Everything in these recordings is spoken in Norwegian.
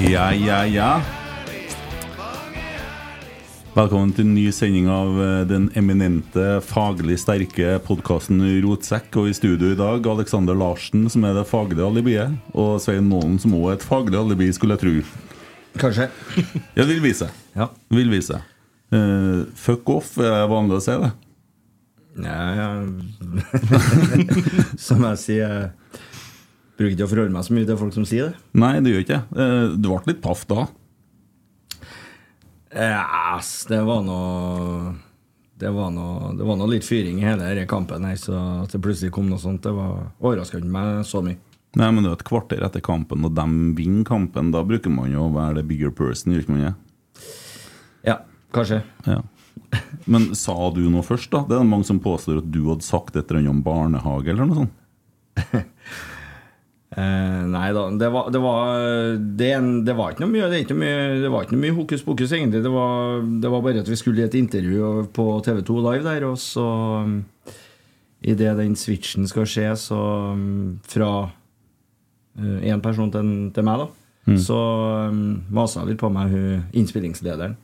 Ja, ja, ja. Velkommen til en ny sending av eh, den eminente, faglig sterke podkasten Rotsekk. Og i studio i dag Alexander Larsen, som er det faglige alibiet, og Svein Målen, som også er et faglig alibi, skulle jeg tro. Kanskje. Ja, vil vise. Ja. Vil vise. Uh, fuck off, er det vanlig å si det? Ja, ja. Som jeg sier, bruker ikke å forholde meg så mye til folk som sier det. Nei, det gjør ikke jeg. Eh, du ble litt paff da. Yes, det var noe det var, noe, det var noe litt fyring i hele denne kampen, her, så at det plutselig kom noe sånt, det var overraska ikke meg så mye. Nei, men det er et kvarter etter kampen, og de vinner kampen. Da bruker man jo å være the bigger person, gjør ikke man det? Ja, kanskje. Ja. Men sa du noe først, da? Det er mange som påstår at du hadde sagt et eller annet om barnehage eller noe sånt. Eh, nei da, det var, det, var, det, det var ikke noe mye Det, ikke noe mye, det var ikke noe mye hokus pokus, egentlig. Det var, det var bare at vi skulle i et intervju på TV2 Live der, og så Idet den switchen skal skje, så Fra én person til, til meg, da, så um, masa litt på meg hun innspillingslederen.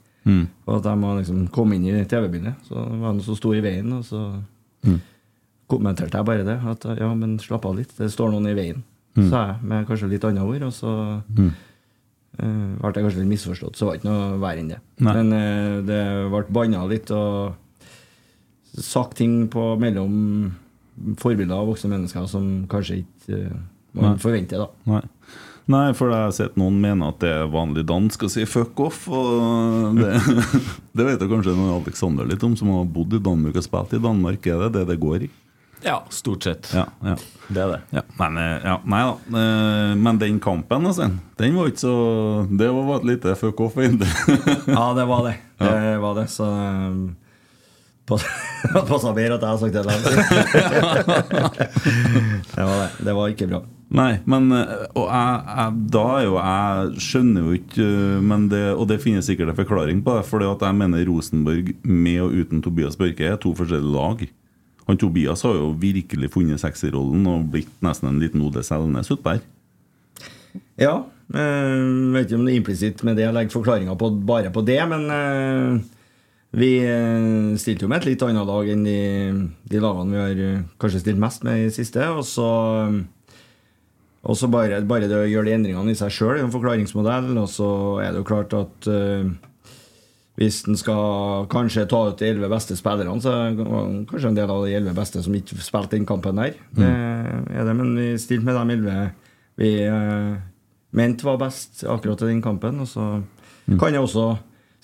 Og at jeg må liksom komme inn i TV-bildet. Så det var noe som sto i veien, og så kommenterte jeg bare det. At ja, men slapp av litt, det står noen i veien. Sa jeg med kanskje litt andre ord, og så eh, ble jeg kanskje litt misforstått. Så var det ikke noe verre enn det. Nei. Men uh, det ble banna litt og sagt ting på mellom forbilder av voksne mennesker som kanskje ikke uh, man Nei. forventer, da. Nei. Nei, for jeg har sett noen mene at det er vanlig dansk å si 'fuck off'. Og det, det vet jo kanskje noen Alexander litt om, som har bodd i Danmark og spilt i Danmark. Er det det det går i? Ja, stort sett. Ja, ja. Det er det. Ja, men, eh, ja, nei da. Eh, Men den kampen, altså, den var ikke så Det var et lite fuck off. Ja, det var det. Det var det, så um, Passa bedre at jeg har sagt det. det var det. Det var ikke bra. Nei, men eh, Og jeg, jeg, da er jo Jeg skjønner jo ikke eh, men det, Og det finnes sikkert en forklaring på det. For jeg mener Rosenborg med og uten Tobias Børke er to forskjellige lag. Han Tobias har jo virkelig funnet sexyrollen og blitt nesten en liten Ode Selnes utpå her. Ja. jeg vet ikke om det er implisitt med det jeg legger forklaringa bare på det, men eh, vi eh, stilte jo med et litt annet lag enn de, de lagene vi har eh, kanskje stilt mest med i siste. Og så eh, og så bare, bare det å gjøre de endringene i seg sjøl er en forklaringsmodell. Og så er det jo klart at eh, hvis en skal kanskje ta ut de elleve beste spillerne, så er det kanskje en del av de elleve beste som ikke spilte den kampen der. Det er det, men vi stilte med de elleve vi eh, mente var best akkurat i den kampen. Og så kan jeg også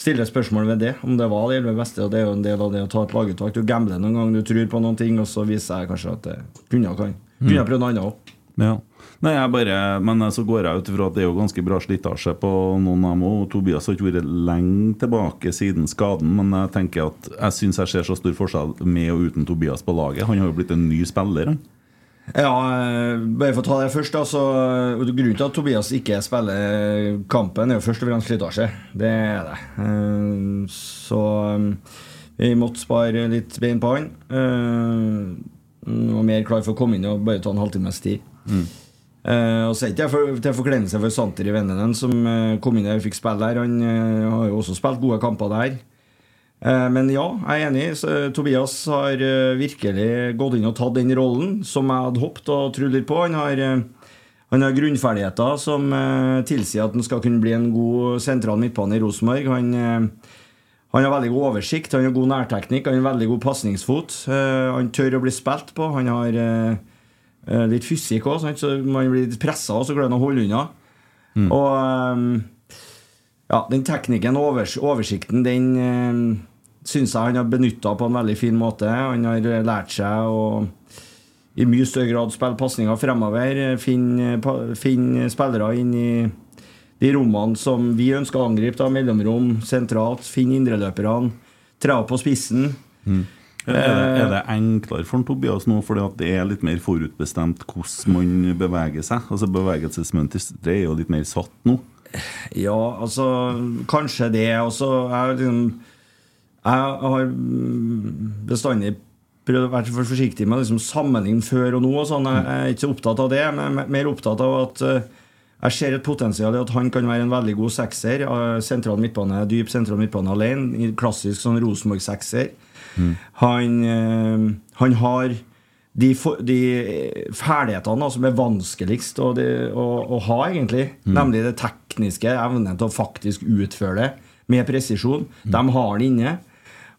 stille spørsmål ved det, om det var de elleve beste. Og det er jo en del av det å ta et laguttak. Du gambler noen gang, du tror på noen ting, og så viser jeg kanskje at det kunne jeg kan. Kunne jeg prøvd noe annet òg. Ja. Nei, jeg bare, men så går jeg ut ifra at det er jo ganske bra slitasje på noen av dem òg. Tobias har ikke vært lenge tilbake siden skaden, men jeg tenker at jeg syns jeg ser så stor forskjell med og uten Tobias på laget. Han har jo blitt en ny spiller. han. Ja, eh, bare for å ta det først. Altså, Grunnen til at Tobias ikke spiller kampen, er jo først og fremst slitasje. Det er det. Eh, Så eh, vi måtte spare litt bein på han. Og mer klar for å komme inn og bare ta en halvtimes tid. Eh, og så er ikke for, til forkleinelse for Santer i Vennenen, som uh, kom inn og fikk spille der. Han uh, har jo også spilt gode kamper der. Men ja, jeg er enig. Så, Tobias har virkelig gått inn og tatt den rollen som jeg hadde håpet og trodd litt på. Han har, han har grunnferdigheter som tilsier at han skal kunne bli en god sentral midtbane i Rosenborg. Han, han har veldig god oversikt, han har god nærteknikk, han har veldig god pasningsfot. Han tør å bli spilt på. Han har eh, eh, litt fysikk òg, så man blir litt pressa, og så klarer man å holde unna. Og eh, ja, den teknikken og overs oversikten, den eh, syns jeg han har benytta på en veldig fin måte. Han har lært seg å i mye større grad spille pasninger fremover. Finne pa- spillere inn i de rommene som vi ønsker å angripe. da, Mellomrom sentralt. Finne indreløperne. Tre på spissen. Det, er det enklere for Tobias nå fordi at det er litt mer forutbestemt hvordan man beveger seg? Altså Bevegelsesmønsteret er jo litt mer satt nå. Ja, altså Kanskje det. Altså, jeg, liksom, jeg har bestandig prøvd å være for forsiktig med å liksom, sammenligne før og nå. Og sånn. jeg, er ikke så opptatt av det, men er mer opptatt av at eh, jeg ser et potensial i at han kan være en veldig god sekser. eh, Sentral midtbane, dyp sentral midtbane alene. Klassisk sånn Rosenborg-sekser. Han, eh, han har de, de ferdighetene som er vanskeligst å, de, å, å ha, egentlig. Nemlig det tekniske, evnen til å faktisk utføre det med presisjon. De har han inne.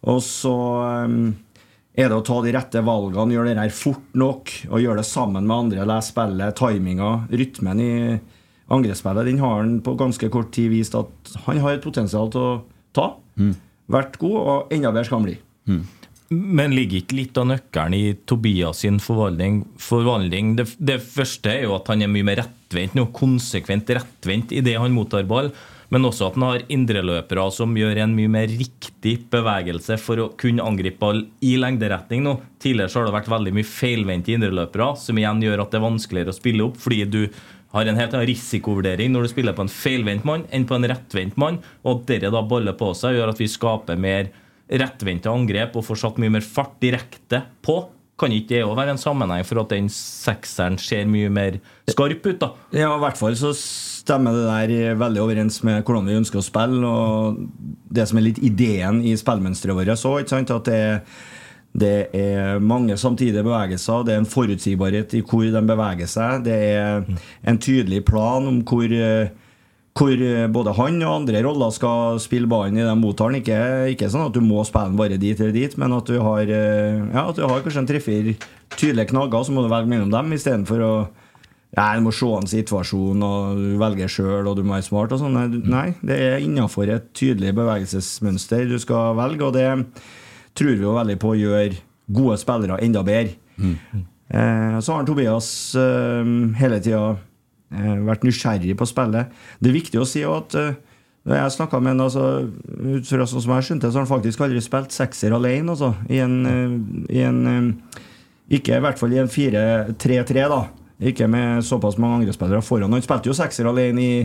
Og så um, er det å ta de rette valgene, gjøre det her fort nok, og gjøre det sammen med andre. Lese spillet, timinga, rytmen i angrepsspillet. Den har han på ganske kort tid vist at han har et potensial til å ta. Vært god, og enda bedre skal han bli. Men ligger ikke litt av nøkkelen i Tobias sin forvandling? forvandling? Det, det første er jo at han er mye mer rettvendt nå, konsekvent rettvendt i det han mottar ball. Men også at han har indreløpere som gjør en mye mer riktig bevegelse for å kunne angripe ball i lengderetning nå. Tidligere har det vært veldig mye feilvendte indreløpere, som igjen gjør at det er vanskeligere å spille opp, fordi du har en helt annen risikovurdering når du spiller på en feilvendt mann enn på en rettvendt mann. Og at dere da baller på seg, gjør at vi skaper mer rettvendte angrep og får satt mye mer fart direkte på. Kan ikke det òg være en sammenheng for at den sekseren ser mye mer skarp ut, da? Ja, i hvert fall så stemmer det der veldig overens med hvordan vi ønsker å spille, og det som er litt ideen i spillmønsteret vårt òg, at det er, det er mange samtidige bevegelser, det er en forutsigbarhet i hvor de beveger seg, det er en tydelig plan om hvor eh, hvor eh, både han og andre roller skal spille ballen i den mottalen. Ikke, ikke sånn at du må spille den bare dit eller dit, men at du har, eh, ja, at du har kanskje en tre-fire tydelige knagger, så må du velge mellom dem istedenfor å ja, Du må se an situasjon, og du velger sjøl, og du må være smart. og sånn. Nei, det er innafor et tydelig bevegelsesmønster du skal velge, og det tror vi jo veldig på å gjøre gode spillere enda bedre. Eh, så har Tobias eh, hele tida vært nysgjerrig på spillet. Det er viktig å si at eh, når jeg snakka med han, altså, ut fra sånn som jeg skjønte, så har han faktisk aldri spilt sekser alene. Altså, i en, eh, i en eh, Ikke i hvert fall i en 4-3-3, da. Ikke med såpass mange andre spillere foran. Han spilte jo sekser alene i,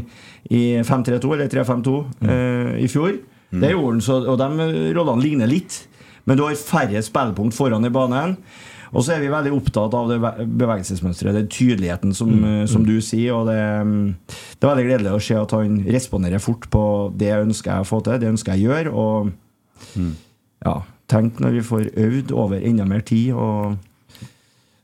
i 5-3-2 eller 3-5-2 eh, i fjor. Det gjorde han, så, og de rollene ligner litt. Men du har færre spillepunkt foran i banen. Og så er vi veldig opptatt av det be- bevegelsesmønsteret, den tydeligheten som, mm. som du sier. Og det, mm, det er veldig gledelig å se at han responderer fort på det jeg ønsker jeg å få til, det ønsker jeg å gjøre. Og ja, tenk når vi får øvd over enda mer tid og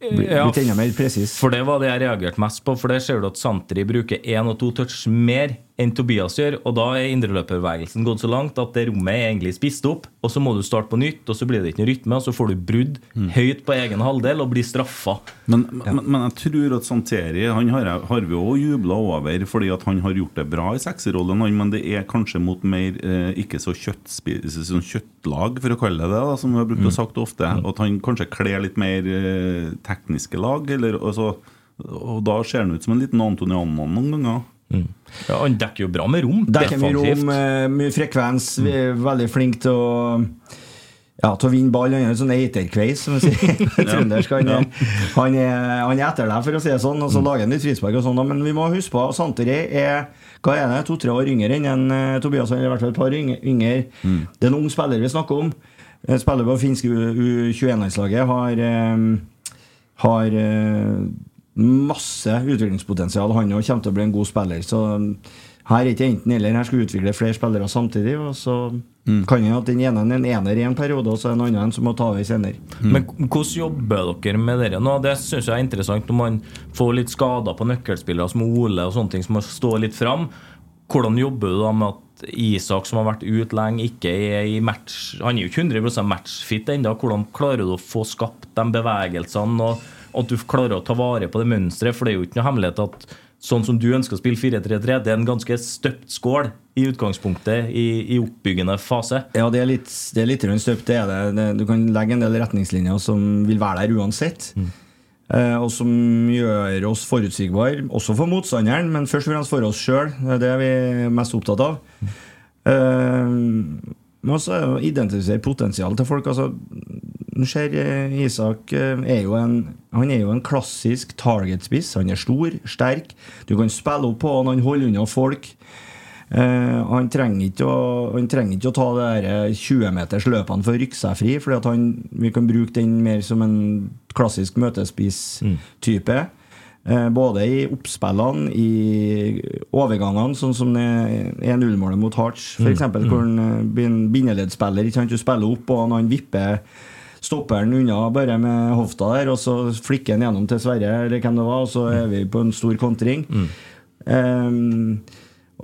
Ja, blitt enda mer presis. For det var det jeg reagerte mest på. For det ser du at Santri bruker én og to touch mer enn Tobias gjør. Og da er indreløperbevegelsen gått så langt at det rommet er egentlig spist opp. Og så må du starte på nytt, og så blir det ikke noe rytme, og så får du brudd høyt på egen halvdel og blir straffa. Men, men, men jeg tror at Santeri Han har, har vi òg jubla over fordi at han har gjort det bra i sekserrollen, men det er kanskje mot mer eh, ikke så sånn kjøttlag, for å kalle det det, da, som vi har brukt å sagt ofte. At han kanskje kler litt mer eh, tekniske lag. Eller, altså, Og da ser han ut som en liten Antony Annan noen ganger. Ja, han dekker jo bra med rom. Dekker mye rom, eh, mye frekvens. Veldig flink til å ja, til å vinne ball. Han er en sånn eiterkveis, som vi sier trøndersk. Han, er- han, er- han er etter deg, for å si det sånn, og så lager han litt frispark og sånn. Men vi må huske på at Santeri er hva er det, to-tre år yngre enn en, eh, Tobias. Han er i hvert fall et par yngre. yngre. Det er en ung spiller vi snakker om. Eh, Spiller på finske U21-landslaget. Har, har masse utviklingspotensial. Han òg kommer til å bli en god spiller. Så her er ikke enten-eller. Her skal vi utvikle flere spillere samtidig. Og så kan jo at den ene er en ener i en periode, og så er det en annen som må ta over senere. Men hvordan jobber dere med dere nå? Det syns jeg er interessant når man får litt skader på nøkkelspillere som Ole og sånne ting som må stå litt fram. Hvordan jobber du da med at Isak, som har vært ute lenge, ikke er i match Han er jo ikke 100% matchfit ennå. Hvordan klarer du å få skapt de bevegelsene, og at du klarer å ta vare på det mønsteret? For det er jo ikke noe hemmelighet at sånn som du ønsker å spille 4-3-3, det er en ganske støpt skål i utgangspunktet i, i oppbyggende fase. Ja, det er litt, det er litt støpt, det er det. det. Du kan legge en del retningslinjer som vil være der uansett. Eh, og som gjør oss forutsigbare, også for motstanderen, men først og fremst for oss sjøl. Det er det vi er mest opptatt av. Eh, men også er identifisere potensial til folk. Altså, nå ser eh, Isak eh, er jo en, Han er jo en klassisk target-spiss. Han er stor, sterk. Du kan spille opp på han, han holder unna folk. Uh, han, trenger ikke å, han trenger ikke å ta det der 20-meters løpene for å rykke seg fri, fordi at han, vi kan bruke den mer som en klassisk møtespiss-type. Eh, både i oppspillene, i overgangene, sånn som det 1-0-målet mot Harts, f.eks., eksempel hvor han blir en sant? Du spiller opp, og han vipper stopperen unna bare med hofta der, og så flikker han gjennom til Sverre, eller hvem det var, og så er vi på en stor kontring. Ehm,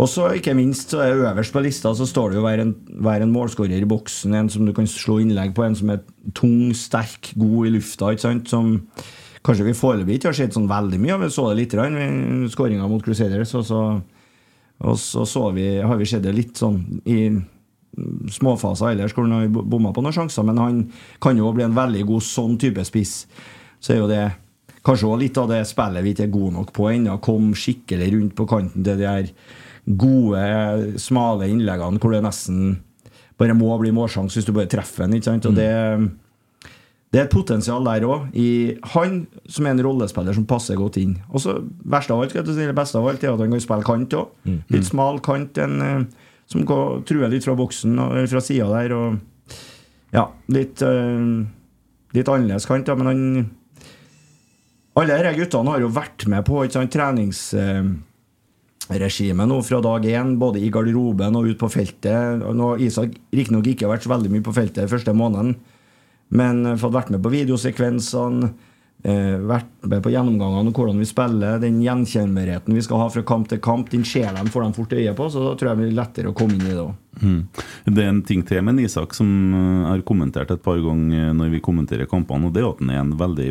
og så ikke minst så er øverst på lista så står det jo hver en, hver en målskårer i boksen. En som du kan slå innlegg på, en som er tung, sterk, god i lufta. ikke sant, som Kanskje vi foreløpig ikke har sett sånn veldig mye av. Vi så det litt ved skåringa mot Crusaders. Og så, og så, så vi, har vi sett det litt sånn i småfaser ellers hvor han har bomma på noen sjanser. Men han kan jo bli en veldig god sånn type spiss. Så er jo det kanskje også litt av det spillet vi ikke er gode nok på ennå. Kom skikkelig rundt på kanten til de her gode, smale innleggene hvor det nesten bare må bli målsjanse hvis du bare treffer den. ikke sant? Og det det er et potensial der òg, i han som er en rollespiller som passer godt inn. Og så verst av alt, eller beste av alt, er at han kan spille kant òg. Litt smal kant, en, eh, som går, truer litt fra boksen eller fra sida der. Og ja, litt, øh, litt annerledes kant, ja, men han Alle disse guttene har jo vært med på ikke sant, treningsregimet nå fra dag én, både i garderoben og ut på feltet. Nå Isak riktignok ikke vært så veldig mye på feltet den første måneden, men eh, fått vært med på videosekvensene, eh, vært med på gjennomgangene og hvordan vi spiller, den gjenkjennbarheten vi skal ha fra kamp til kamp, den ser de får de fort øye på, så da tror jeg det blir lettere å komme inn i det òg. Mm. Det er en ting til med Isak som er jeg har kommentert et par ganger når vi kommenterer kampene, og det er at han er en veldig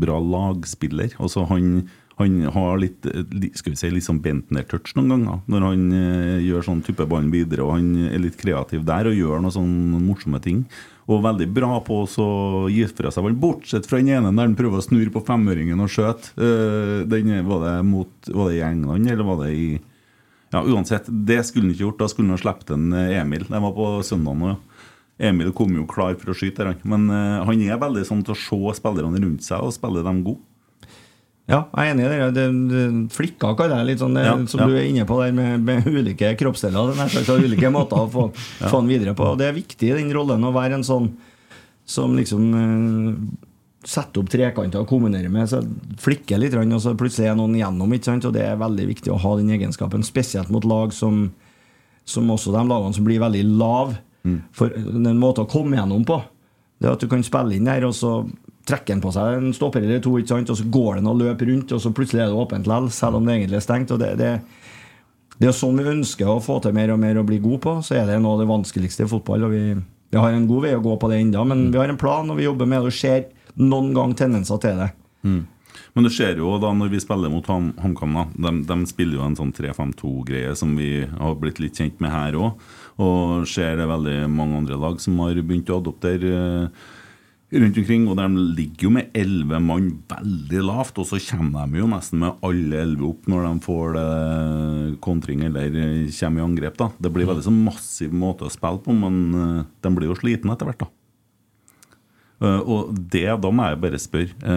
bra lagspiller. Altså han, han har litt eh, skal vi si, litt sånn Bentner-touch noen ganger når han eh, gjør sånn type ballen videre, og han er litt kreativ der og gjør noen sånne morsomme ting. Og veldig bra på å gi fra seg ball, bortsett fra den ene der han prøver å snurre på femøringen og skjøte. Eh, var Var det i England, eller var det i ja, uansett, det skulle han ikke gjort. Da skulle han ha sluppet en eh, Emil. Det var på søndagen òg. Emil kom jo klar for å skyte, men eh, han er veldig sånn til å se spillerne rundt seg og spille dem gode. Ja, jeg er enig i det. det, det flikka kaller jeg litt sånn det, Ja, som ja. du er inne på der med, med ulike kroppsdeler. Det er nær sagt ulike måter å få, få den videre på. Og det er viktig i den rollen å være en sånn som liksom uh, setter opp trekanter og kombinerer med. Så flikker litt, og så plutselig er noen igjennom. Ikke sant? Og det er veldig viktig å ha den egenskapen, spesielt mot lag som, som også de lagene som blir veldig lave. For den måten en måte å komme gjennom på. Det er at du kan spille inn der, og så trekker han på seg en stopper eller to, ikke sant? og så går den og løper rundt, og så plutselig er det åpent likevel, selv om det egentlig er stengt. og det, det det er sånn vi ønsker å få til mer og mer og bli gode på. Så er det noe av det vanskeligste i fotball. og Vi, vi har en god vei å gå på det ennå, men vi har en plan, og vi jobber med det. Og ser noen gang tendenser til det. Mm. Men du ser jo da når vi spiller mot Ham- HamKam, de, de spiller jo en sånn 3-5-2-greie som vi har blitt litt kjent med her òg. Og ser det veldig mange andre lag som har begynt å adoptere eh, rundt omkring, og de ligger jo med elleve mann veldig lavt, og så kommer de jo nesten med alle elleve opp når de får det kontring eller kommer i angrep. da. Det blir veldig sånn massiv måte å spille på, men eh, de blir jo slitne etter hvert, da. Eh, og det, da må jeg bare spørre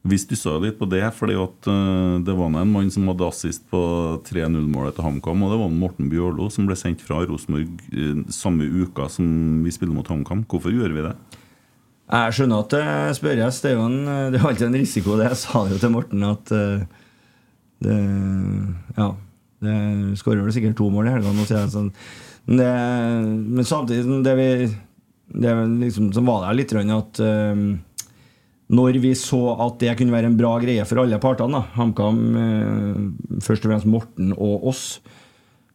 hvis Vi stussa litt på det, fordi at eh, det var en mann som hadde assist på 3-0-målet til HamKam, og det var Morten Bjørlo som ble sendt fra Rosenborg eh, samme uka som vi spiller mot HamKam. Hvorfor gjør vi det? Jeg skjønner at det spørres. Det er jo en, det er alltid en risiko. Det jeg sa jo til Morten, at eh, det Ja. Det skårer vel sikkert to mål i helga. Sånn. Men, men samtidig som det vi det liksom, som var der litt at eh, når vi så at det kunne være en bra greie for alle partene, HamKam, eh, først og fremst Morten og oss,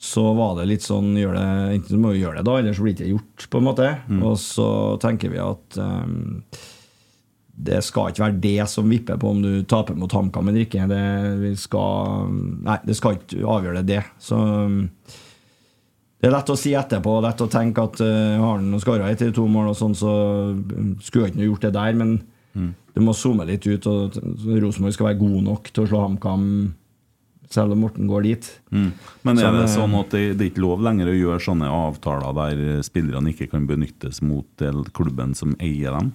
så var det litt sånn gjør det, Enten må vi gjøre det, da, eller så blir det ikke gjort. på en måte Og så tenker vi at um, det skal ikke være det som vipper på om du taper mot HamKam eller ikke. Det, vi skal, nei, det skal ikke avgjøre det. Så um, det er lett å si etterpå, lett å tenke at uh, har han skåra etter to mål, og sånn, så skulle han ikke gjort det der. Men du må zoome litt ut, og Rosenborg skal være god nok til å slå HamKam, selv om Morten går dit. Mm. Men er det sånn at det, det er ikke lov lenger å gjøre sånne avtaler der spillerne ikke kan benyttes mot klubben som eier dem?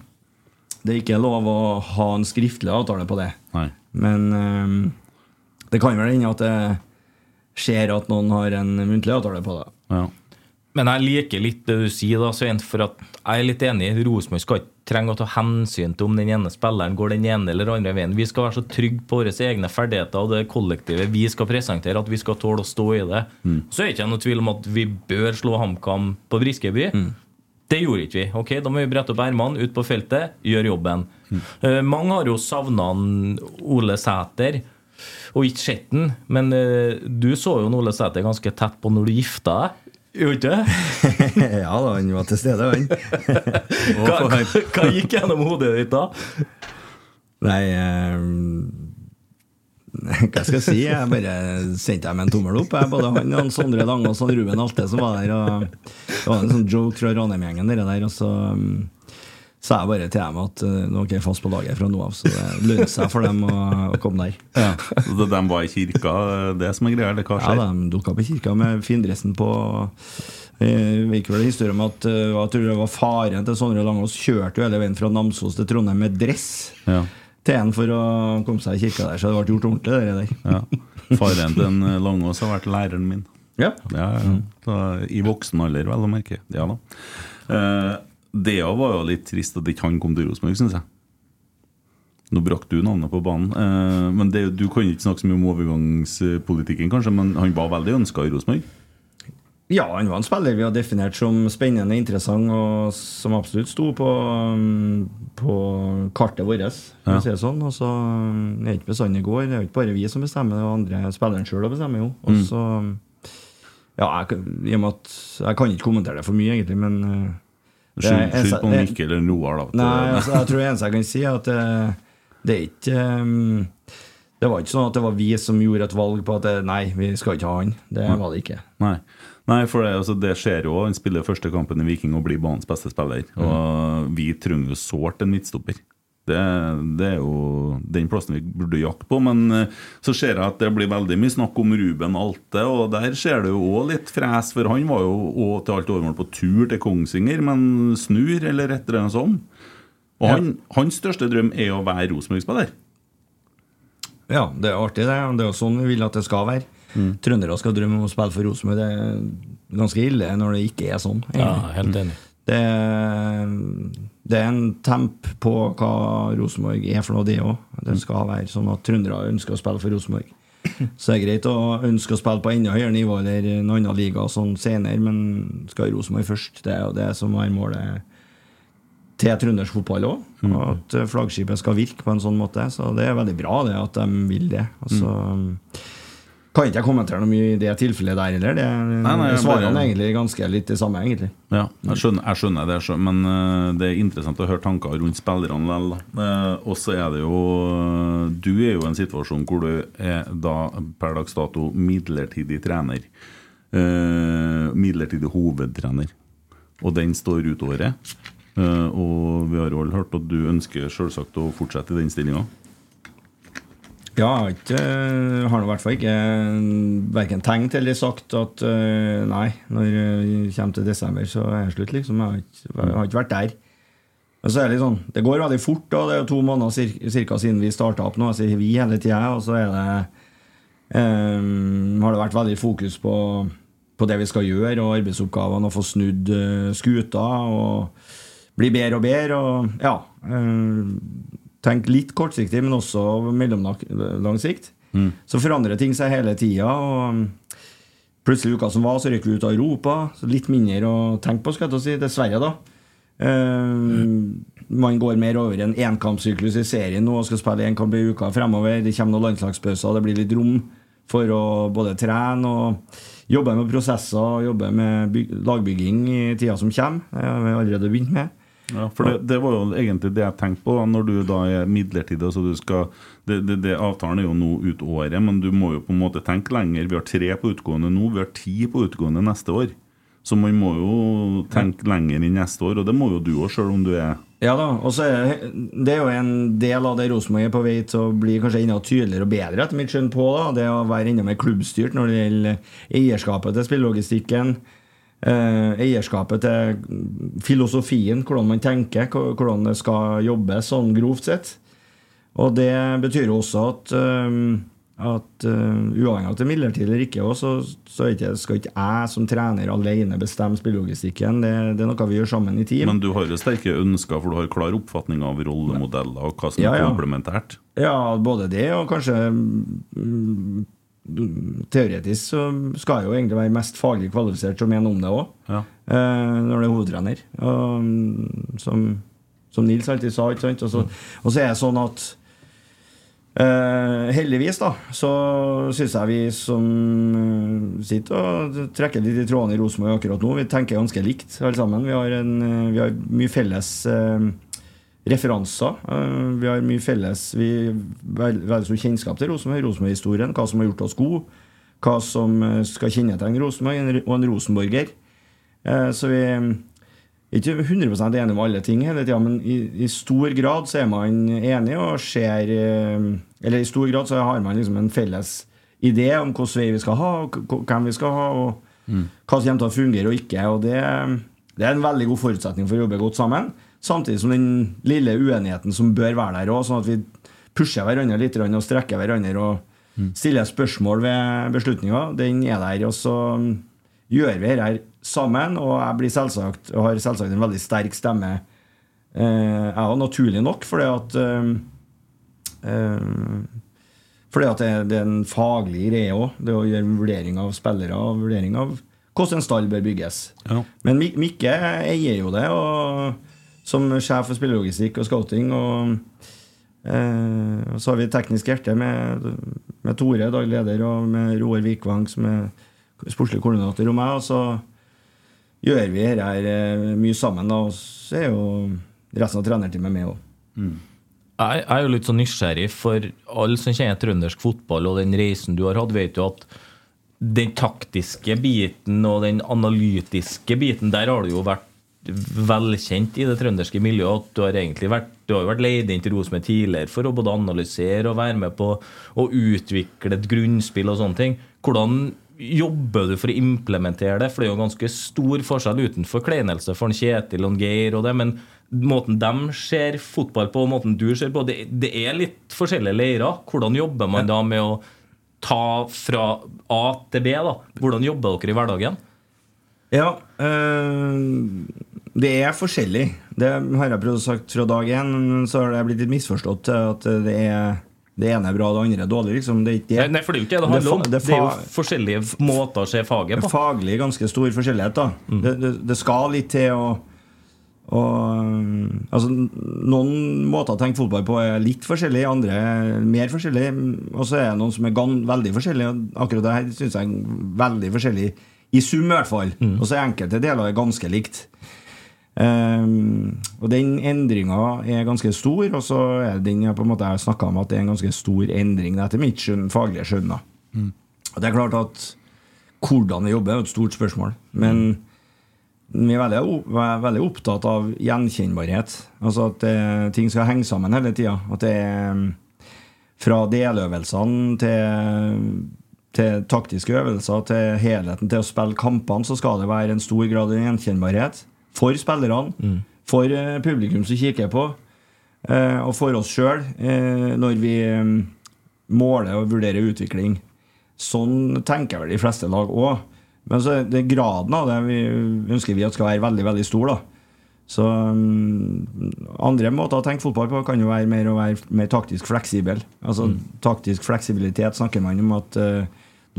Det er ikke lov å ha en skriftlig avtale på det. Nei. Men um, det kan vel hende at det skjer at noen har en muntlig avtale på det. Ja. Men jeg liker litt det du sier, da, Svein, for at jeg er litt enig. Rosenborg skal ikke trenge å ta hensyn til om den ene spilleren går den ene eller andre veien. Vi skal være så trygge på våre egne ferdigheter og det kollektivet vi skal presentere, at vi skal tåle å stå i det. Så er det ikke noe tvil om at vi bør slå HamKam på Briskeby. Det gjorde ikke vi. Ok, Da må vi brette opp ermene, ut på feltet, gjøre jobben. Eh, mange har jo savna Ole Sæter og ikke sett den, men uh, du så jo Ole Sæter ganske tett på når du gifta deg. Gjorde ikke? ja da, han var til stede, han. Hva, hva, hva gikk gjennom hodet ditt da? Nei eh, Hva skal jeg si? Jeg bare sendte dem en tommel opp. Jeg, både han og Sondre Langås og Ruben Alte som var der. Og det var en sånn joke fra Ranheim-gjengen, dere der. Og så um, sa jeg bare til dem at uh, nå er jeg fast på laget fra nå av, så det lønner seg for dem å, å komme der. Ja. Så de var i kirka, det som er greia? Eller hva Ja, de dukka opp i kirka med findressen på Jeg vet ikke vel historie om at jeg tror det var faren til Sondre Langås kjørte jo hele veien fra Namsos til Trondheim med dress Ja. til en for å komme seg i kirka der, så det ble gjort ordentlig, det der. Ja. Faren til en Langås har vært læreren min. Ja. Ja. Så, I voksen alder, vel å merke. Ja da. Eh, det var jo litt trist at ikke han kom til Rosenborg, syns jeg. Nå brakte du navnet på banen. eh, men det, Du kan ikke snakke så mye om overgangspolitikken, kanskje, men han var veldig ønska i Rosenborg. Ja, han var en spiller vi har definert som spennende, interessant, og som absolutt sto på, um, på kartet vårt. Ja. si sånn. Og så det er ikke bestandig går. Det er jo ikke bare vi som bestemmer, det er andre spilleren sjøl bestemmer jo. Og Mm. så mm. Ja, jeg, i med at jeg kan ikke kommentere det for mye, egentlig, men er- Skyld skyld på Mikkel eller Noah, da. Nei, altså, jeg tror det eneste jeg kan si, er at det, det er ikke um, Det var ikke sånn at det var vi som gjorde et valg på at det, nei, vi skal ikke ha han. Det var det ikke. Nei. Nei, for det, altså, det skjer jo. Han spiller første kampen i Viking og blir banens beste spiller. Og vi trenger jo sårt en midtstopper. Det, det er jo den plassen vi burde jakte på. Men eh, så ser jeg at det blir veldig mye snakk om Ruben Alte, og der skjer det jo òg litt fres, for han var jo òg til alt overmål på tur til Kongsvinger, men snur, eller et eller annet sånt. Og Ja. han, hans største drøm er å være Rosenborg-spiller. Ja, det er artig, det. Det er jo sånn vi vil at det skal være. Trøndere skal drømme om å spille for Rosenborg. Det er ganske ille når det ikke er sånn. Ja, helt enig. Det, er, det er en temp på hva Rosenborg er for noe, det òg. Det skal være sånn at trøndere ønsker å spille for Rosenborg. Så det er greit å ønske å spille på enda høyere nivå eller en annen liga sånn senere, men skal Rosenborg først. Det er jo det som er målet til trøndersk fotball òg. At eh, flaggskipet skal virke på en sånn måte. Så det er veldig bra det at de vil det. Altså, Kan ikke jeg kommentere noe mye i det tilfellet der heller. Det nei, jeg svarer bare- egentlig ganske litt det samme, egentlig. Ja, jeg skjønner, jeg skjønner det, jeg skjønner, men eh, det er interessant å høre tanker rundt spillerne likevel. Eh, og så er det jo Du er jo i en situasjon hvor du er da per dags dato midlertidig trener. Eh, midlertidig hovedtrener. Og den står ut året. Eh, og vi har jo alle hørt at du ønsker selvsagt å fortsette i den stillinga. Ja, jeg eh, har i hvert fall ikke verken tenkt eller sagt at eh, nei, når det kommer til desember, så er det slutt, liksom. Jeg har ikke, jeg har ikke vært der. Men så er det litt sånn, det går veldig fort, da. Det er jo to måneder cirka siden vi starta opp nå. Jeg sier vi hele tida, og så er det um, har det vært veldig fokus på, på det vi skal gjøre, og arbeidsoppgavene, og få snudd eh, skuta og bli bedre og bedre. Og ja. eh, Tenk litt kortsiktig, men også mellomlang sikt. Så forandrer ting seg hele tida. Um, plutselig uka som var, så røyk vi ut av Europa. Så litt mindre å tenke på, skal jeg til å si. Dessverre, da. Um, man går mer over en enkampsyklus i serien nå og skal spille én kamp i uka fremover. Det kommer noen landslagspauser, det blir litt rom for å både trene og jobbe med prosesser, jobbe med lagbygging i tida som kommer. Det har vi allerede begynt med. Ja, for det, det var jo egentlig det jeg tenkte på da, når du da er midlertidig. Altså du skal, det, det, det Avtalen er jo nå ut året, men du må jo på en måte tenke lenger. Vi har tre på utgående nå, vi har ti på utgående neste år. Så man må jo tenke lenger enn neste år, og det må jo du òg, sjøl om du er Ja da, og så er det, jo en del av det Rosenborg er på vei til å bli kanskje enda tydeligere og bedre, etter mitt skjønn, på. da, Det å være enda mer klubbstyrt når det gjelder eierskapet til spillelogistikken. Eh, eierskapet til filosofien, hvordan man tenker, hvordan det skal jobbes sånn grovt sett. Og det betyr jo også at, eh, at eh, uavhengig av at det er midlertidig eller ikke, også, så skal ikke jeg som trener alene bestemme spillelogistikken. Det, det er noe vi gjør sammen i team. Men du har jo sterke ønsker, for du har klar oppfatning av rollemodeller og hva som er ja. komplementært. Ja, både det og kanskje mm, Teoretisk så skal jeg jo egentlig være mest faglig kvalifisert som en om det òg, Ja. når det er hovedtrener. Og, mm, som, som Nils alltid sa. ikke sant? Og så, og så er det sånn at Uh, heldigvis da så syns jeg vi som uh, sitter og trekker litt i trådene i Rosenborg akkurat nå, vi tenker ganske likt alle sammen. Vi har, en, eh, vi har mye felles eh, referanser. Eh, Vi har mye felles Vi har veldig stor kjennskap til Rosenborg, Rosenborg-historien, hva som har gjort oss gode, hva som eh, skal kjennetegne Rosenborg en- og en rosenborger. Eh, Så vi er ikke 100% enige om alle ting hele tida, men i, i stor grad så er man enig og ser Eller i stor grad så har man liksom en felles idé om hvilken vei vi skal ha, og hvem vi skal ha, og hva som kommer til å fungere og ikke. Og det, det er en veldig god forutsetning for å jobbe godt sammen. Samtidig som den lille uenigheten som bør være der òg, sånn at vi pusher hverandre litt og strekker hverandre og stiller spørsmål ved beslutninger, den er der. Og så gjør vi dette sammen, og jeg blir selvsagt, og har selvsagt en veldig sterk stemme. Eh, jeg òg, naturlig nok, fordi at eh, eh, fordi at det, det er en faglig greie òg, det å gjøre vurdering av spillere og vurdering av hvordan en stall bør bygges. Ja. Men Mikke eier jo det, og, som sjef for spillelogistikk og scouting. Og, eh, så har vi teknisk hjerte med, med Tore, daglig leder, og med Roar Vikvang, som er sportslig koordinator, og meg. Og så gjør vi dette her eh, mye sammen, da, og så er jo resten av trenerteamet med òg. Jeg jeg er jo litt så nysgjerrig, for alle som kjenner trøndersk fotball og den reisen du har hatt, vet jo at den taktiske biten og den analytiske biten, der har du jo vært velkjent i det trønderske miljøet. At du har egentlig vært, du har vært leid inn til Rosenborg tidligere for å både analysere og være med på å utvikle et grunnspill og sånne ting. Hvordan jobber du for å implementere det? For det er jo ganske stor forskjell utenfor kleinelse for en Kjetil og en Geir og det, men måten de ser fotball på, og måten du ser på, det, det er litt forskjellige leirer. Hvordan jobber man da med å ta fra A til B? da? Hvordan jobber dere i hverdagen? Ja, øh, det er forskjellig. Det har jeg prøvd å sagt fra dag én, men så har det blitt litt misforstått at det er det ene er bra, det andre er dårlig. Liksom. Det er ikke det. Nei, for det er jo ikke det det handler om. Det er jo forskjellige måter å se faget på. faglig ganske stor forskjellighet. da det, det, det skal litt til å og, altså, noen måter å tenke fotball på er litt forskjellig, andre er mer forskjellig. Og så er det noen som er veldig forskjellig. Akkurat det her syns jeg er veldig forskjellig, i sum i hvert fall. Og så er enkelte deler er ganske likt. Ehm, og den endringa er ganske stor, og så er det den jeg på en måte har snakka om at det er en ganske stor endring etter mitt skjønn, faglige skjønn. Mm. Og det er klart at hvordan vi jobber, er et stort spørsmål. Men vi er veldig, veldig opptatt av gjenkjennbarhet. Altså at det, ting skal henge sammen hele tida. At det er mm, fra deløvelsene til, til taktiske øvelser til helheten til å spille kampene, så skal det være en stor grad av gjenkjennbarhet. For spillerne, for eh, publikum som kikker på, eh, og for oss sjøl eh, når vi mm, måler og vurderer utvikling. Sånn tenker vel de fleste lag òg. Men så det graden av det vi ønsker vi at skal være veldig veldig stor. da. Så mm, Andre måter å tenke fotball på kan jo være mer å være mer taktisk fleksibel. Altså Taktisk fleksibilitet snakker man om at uh,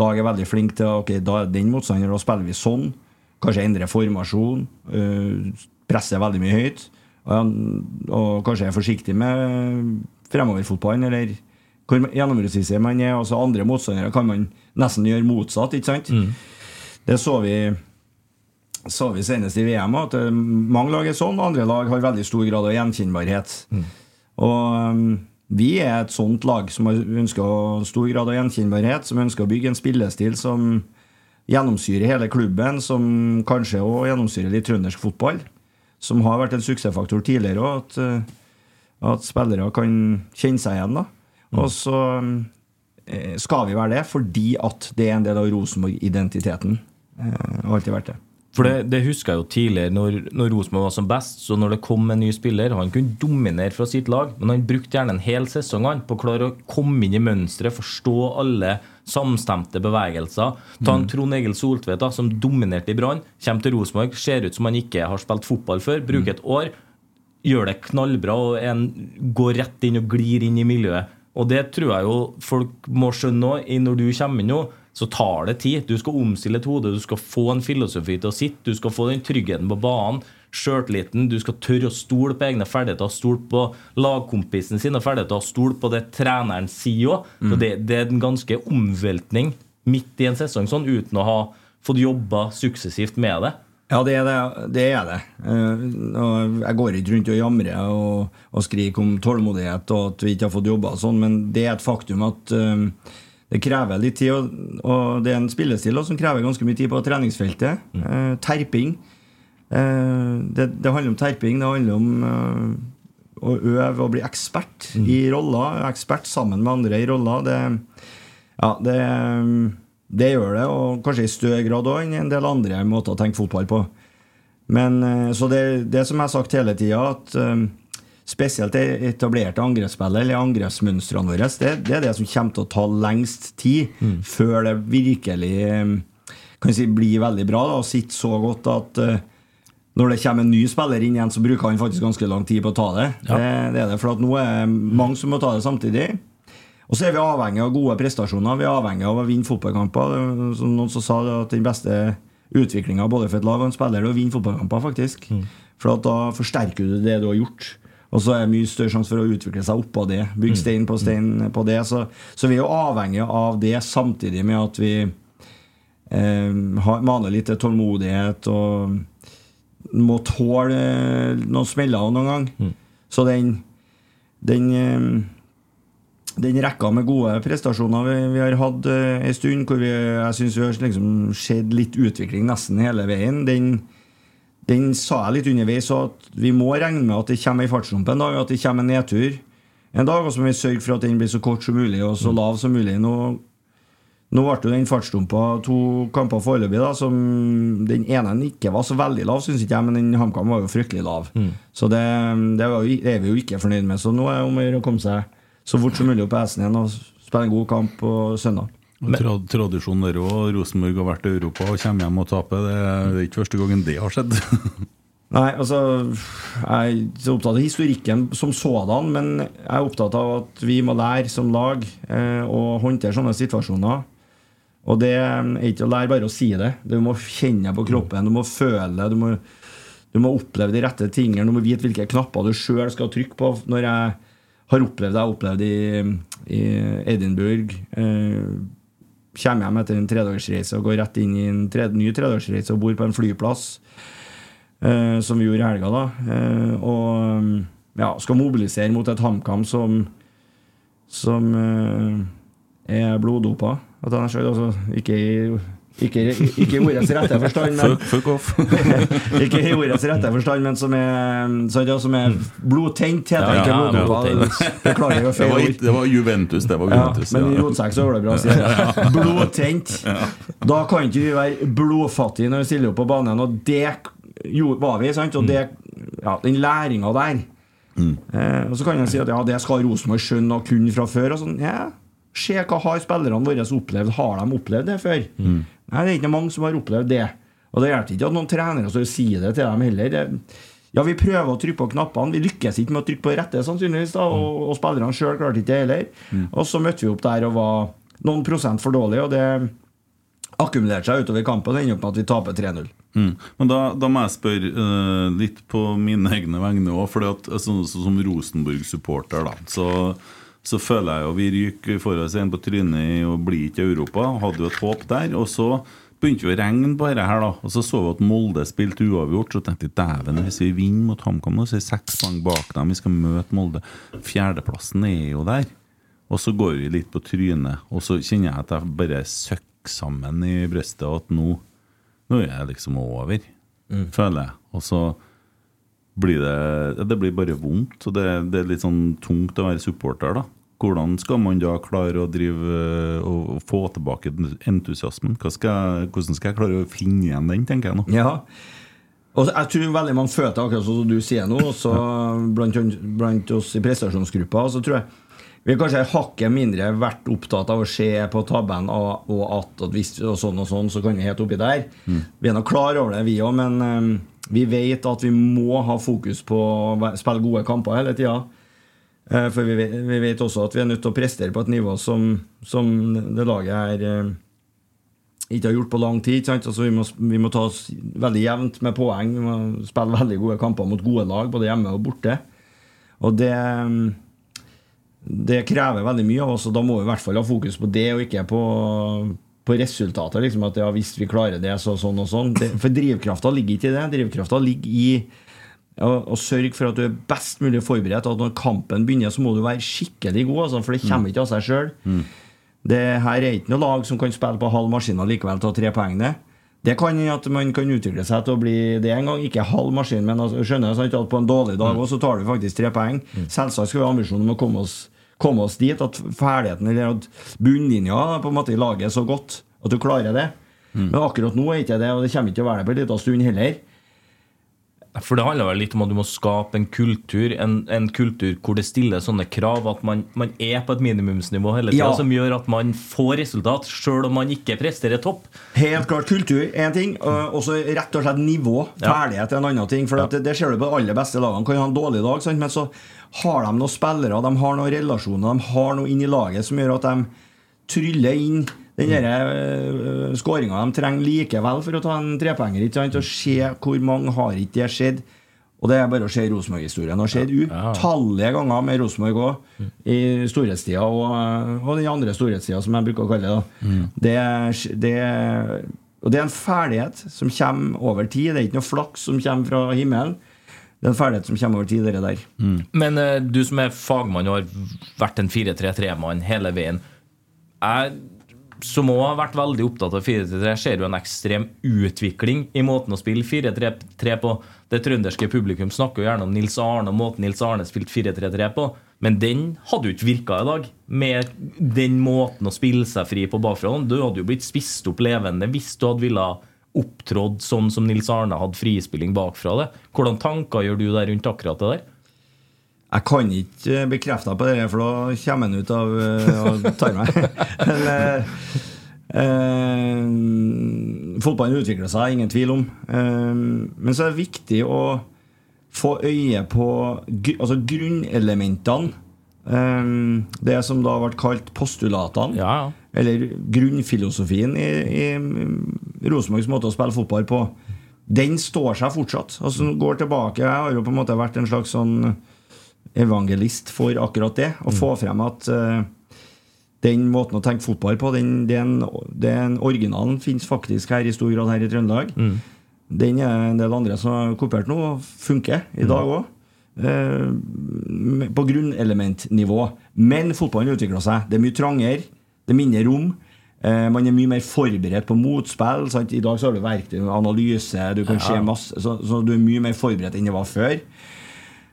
lag er veldig flink til Ok, da er den motstander, da spiller vi sånn. Kanskje endre formasjon. Uh, presse veldig mye høyt. Og, og kanskje er forsiktig med fremoverfotballen, eller hvor gjennombruddsvisig man er. Også andre motstandere kan man nesten gjøre motsatt, ikke sant? Det så vi så vi senest i VM at eh, mange lag er sånn, andre lag har veldig stor grad av gjenkjennbarhet. Og um, vi er et sånt lag som ønsker stor grad av gjenkjennbarhet, som ønsker å bygge en spillestil som gjennomsyrer hele klubben, som kanskje òg gjennomsyrer litt trøndersk fotball. Som har vært en suksessfaktor tidligere òg, at, eh, at spillere kan kjenne seg igjen. da. Og så eh, skal vi være det fordi at det er en del av Rosenborg-identiteten. Eh, har alltid vært det. For det, det husker jeg jo tidligere, når, når Rosenborg var som best. Så når det kom en ny spiller, han kunne dominere fra sitt lag, men han brukte gjerne en hel sesong han, på å klare å komme inn i mønsteret, forstå alle samstemte bevegelser. Ta en Trond Egil Soltvedt, som dominerte i Brann, kommer til Rosenborg, ser ut som han ikke har spilt fotball før, bruker et år, gjør det knallbra og en, går rett inn og glir inn i miljøet. Og det tror jeg jo folk må skjønne òg, når du kommer inn nå. Så tar det tid. Du skal omstille et hode, du skal få en filosofi til å sitte, du skal få den tryggheten på banen, sjøltilliten, du skal tørre å stole på egne ferdigheter, stole på lagkompisen sine ferdigheter, stole på det treneren sier òg. Mm. det, det er en ganske omveltning midt i en sesong sånn, uten å ha fått jobba suksessivt med det. Ja, det er det. det, er det. Eh, jeg går ikke rundt og jamrer og, og skriker om tålmodighet og at vi ikke har fått jobba sånn, men det er et faktum at eh, det krever litt tid. Og, og det er en spillestil også, som krever ganske mye tid på treningsfeltet. Eh, terping. Eh, det, det handler om terping. Det handler om eh, å øve og bli ekspert i roller. Ekspert sammen med andre i roller. Det, ja, det, det gjør det, og kanskje i større grad òg enn en del andre måter å tenke fotball på. Men eh, Så det, det som jeg har sagt hele tida, at eh, spesielt det etablerte angrepsspillet, eller angrepsmønstrene våre, det, det er det som kommer til å ta lengst tid før det virkelig eh, kan si, blir veldig bra da, og sitter så godt at uh, når det kommer en ny spiller inn igjen, så bruker han faktisk ganske lang tid på å ta det. Det, det er det, For at nå er det mange som må ta det samtidig. Og så er vi avhengig av gode prestasjoner. Vi er avhengig av å vinne fotballkamper. Er som Noen som sa det at den beste utviklinga både for et lag og en spiller er å vinne fotballkamper, faktisk. For at da forsterker du det du har gjort. Og så er det mye større sjanse for å utvikle seg oppå det. Bygge stein på stein på det. Så, så vi er jo avhengig av det, samtidig med at vi eh, maner litt til tålmodighet og må tåle eh, noen smeller noen gang. Så den, den eh, den rekka med gode prestasjoner vi, vi har hatt uh, en stund, hvor vi, jeg syns vi har liksom sett litt utvikling nesten hele veien, den, den sa jeg litt underveis at vi må regne med at det kommer ei fartsdump en dag, at det kommer en nedtur en dag, og så må vi sørge for at den blir så kort som mulig og så lav som mulig. Nå, nå ble jo den fartsdumpa to kamper foreløpig, da, som den ene ikke var så veldig lav, syns ikke jeg, men den HamKam var jo fryktelig lav. Så det, det, var, jo- det er vi jo ikke fornøyd med. Så nå er det om å gjøre å komme seg så fort som mulig opp på hesten igjen og spille en god kamp på søndag. Tra tradisjon der òg. Rosenborg har vært i Europa og kommer hjem og taper. Det er ikke første gangen det har skjedd. Nei, altså Jeg er ikke så opptatt av historikken som sådan, men jeg er opptatt av at vi må lære som lag eh, å håndtere sånne situasjoner. Og det er ikke å lære bare å si det. Du må kjenne på kroppen, du må føle. Du må, du må oppleve de rette tingene, du må vite hvilke knapper du sjøl skal trykke på. Når jeg har opplevd det jeg har opplevd i, i Edinburgh eh, Kommer hjem etter en tredagsreise og går rett inn i en tre, ny tredagsreise og bor på en flyplass eh, som vi gjorde i helga, da. Eh, og ja, skal mobilisere mot et HamKam som som eh, er bloddopa. Altså, ikke i Ikke, ikke i ordets rette forstand, men Fuck, fuck. Ikke i ordets rette forstand, men som er, som er blodtent, heter det. Ja, Ikke ja, blodtent. Beklager, var feil ord. det var Juventus. Det var Ja, Juventus. men i ja. rotsekk så går det bra å si. Blodtent. Da kan ikke vi være blodfattige når vi stiller opp på banen, og det jo, var vi. sant? Og det, ja, den læringa der. Eh, og Så kan jeg si at ja, det skal Rosenborg skjønne og kunne fra før. og sånn, ja, Se hva har spillerne våre opplevd. Har de opplevd det før? Nei, det er ikke mange som har opplevd det. Og det hjelper ikke at noen trenere står og sier det til dem heller. Det, ja, Vi prøver å trykke på knappene. Vi lykkes ikke med å trykke på rette, sannsynligvis. da, Og, og spillerne sjøl klarte ikke det heller. Og så møtte vi opp der og var noen prosent for dårlige, og det akkumulerte seg utover kampen og ender opp med at vi taper 3-0. Mm. Men da, da må jeg spørre uh, litt på mine egne vegne òg. For sånn, så, som Rosenborg-supporter, da, så, så føler jeg jo vi ryker oss en på trynet og blir ikke i Europa. Hadde jo et håp der. Og så begynte jo å regne på dette her, da. Og så så vi at Molde spilte uavgjort. Så tenkte jeg dæven, hvis vi vinner mot HamKam nå, så er vi seks poeng bak dem. Vi skal møte Molde. Fjerdeplassen er jo der. Og så går vi litt på trynet, og så kjenner jeg at jeg bare søkker sammen i brystet, og at nå nå er jeg liksom over, føler jeg. Og så blir det Det blir bare vondt. Og det, det er litt sånn tungt å være supporter, da. Hvordan skal man da klare å drive og og få tilbake entusiasmen? Skal, hvordan skal jeg klare å finne igjen den, tenker jeg nå. Ja. Og jeg tror veldig mange føler det akkurat sånn som du sier nå, også blant, blant oss i prestasjonsgruppa. Så tror jeg vi har kanskje hakket mindre vært opptatt av å se på tabben og, og at, at hvis og sånn og sånn, så kan vi helt oppi der. Vi er nå klar over det, vi òg, men eh, vi vet at vi må ha fokus på å spille gode kamper hele tida. Eh, For vi vet, også at vi er nødt til å prestere på et nivå som, som det laget her eh, ikke har gjort på lang tid. Altså, vi, må, vi må ta oss veldig jevnt med poeng. Vi må spille veldig gode kamper mot gode lag, både hjemme og borte. Og det Det krever veldig mye av oss, og da må vi i hvert fall ha fokus på det, og ikke på, på resultatet. Liksom, at ja, hvis vi klarer det, så sånn og sånn. Det, for drivkrafta ligger ikke i det. Drivkrafta ligger i å, å sørge for at du er best mulig forberedt. At når kampen begynner, så må du være skikkelig god, altså, for det kommer ikke av seg sjøl. Det her er ikke noe lag som kan spille på halv maskin og likevel ta tre poeng ned. Det kan at man kan utvikle seg til å bli det en gang. Ikke halv maskin, men altså, skjønner sant, at på en dårlig dag også, så tar du faktisk tre poeng. Selvsagt skal vi ha ambisjon om å komme oss, komme oss dit. At ferdigheten eller at bunnlinja på en måte lager er så godt at du klarer det. Men akkurat nå er ikke det, og det kommer ikke til å være det på en liten stund heller. For det handler vel litt om at du må skape en kultur En, en kultur hvor det stiller sånne krav at man, man er på et minimumsnivå hele tida, Ja. som gjør at man får resultat, sjøl om man ikke presterer topp. Helt klart kultur er en ting, og så rett og slett nivå. Ferdighet er en annen ting. For ja. det, det ser du på de aller beste lagene. Kan ha en dårlig dag, sant? men så har de noen spillere, de har noen relasjoner, de har noe inn i laget som gjør at de tryller inn den mm. skåringa de trenger likevel for å ta en trepenger. Og se hvor mange har ikke det skjedd. Og det er bare å se Rosenborg-historien. Det har skjedd utallige ganger med Rosenborg òg, i storhetstida og, og den andre storhetstida, som jeg bruker å kalle det. Mm. Det, det, og det er en ferdighet som kommer over tid. Det er ikke noe flaks som kommer fra himmelen. Det er en ferdighet som kommer over tid, det der. Men uh, du som er fagmann og har vært en 4-3-3-mann hele veien Jeg som òg har vært veldig opptatt av 4-3-3, ser jo en ekstrem utvikling i måten å spille 4-3-3 på. Det trønderske publikum snakker jo gjerne om Nils Arne og måten Nils Arne spilte 4-3-3 på, men den hadde jo ikke virka i dag. Med den måten å spille seg fri på bakfra. Du hadde jo blitt spist opp levende hvis du hadde ville opptrådt sånn som Nils Arne hadde frispilling bakfra det. Hvordan tanker gjør du der rundt akkurat det der? Jeg kan ikke bekrefte deg på det, for da kommer han ut av eh, og tar meg. Men, eh, eh, fotballen utvikler seg, ingen tvil om. Eh, men så er det viktig å få øye på altså grunnelementene. Eh, det som da ble kalt postulatene. Ja, ja. Eller grunnfilosofien i, i Rosenborgs måte å spille fotball på. Den står seg fortsatt. Altså går tilbake Jeg har jo på en måte vært en slags sånn evangelist for akkurat det. Å få frem at uh, den måten å tenke fotball på, den, den, den originalen fins faktisk her i stor grad her i Trøndelag. Den er en del andre som har kopiert nå, og funker i dag òg. på grunnelementnivå. Men fotballen utvikler seg. Det er mye trangere. Det er mindre rom. Eh, man er mye mer forberedt på motspill. Sant? I dag så har du verktøy, analyse, du kan se masse så, så du er mye mer forberedt enn det var før.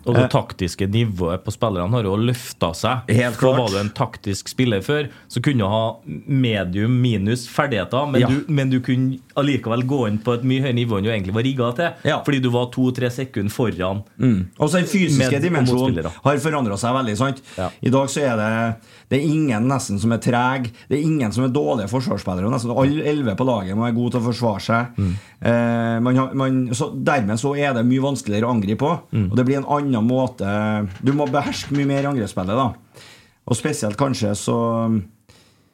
Og det taktiske nivået på spillerne har jo løfta seg. Helt Helt For klart. Var du en taktisk spiller før, så kunne du ha medium minus ferdigheter, men, Ja. du, men du kunne allikevel gå inn på et mye høyere nivå enn du egentlig var rigga til. Ja. Fordi du var to-tre sekunder foran. Og så den fysiske dimensjonen har forandra seg veldig. sant? Ja. I dag så er det Det er ingen nesten som er treg. Det er ingen som er dårlige forsvarsspillere. Nesten alle elleve på laget må være gode til å forsvare seg. Mm. Eh, man har, man, så dermed så er det mye vanskeligere å angripe på. Mm. Og det blir en annen måte Du må beherske mye mer angrepsspillet. da Og spesielt kanskje så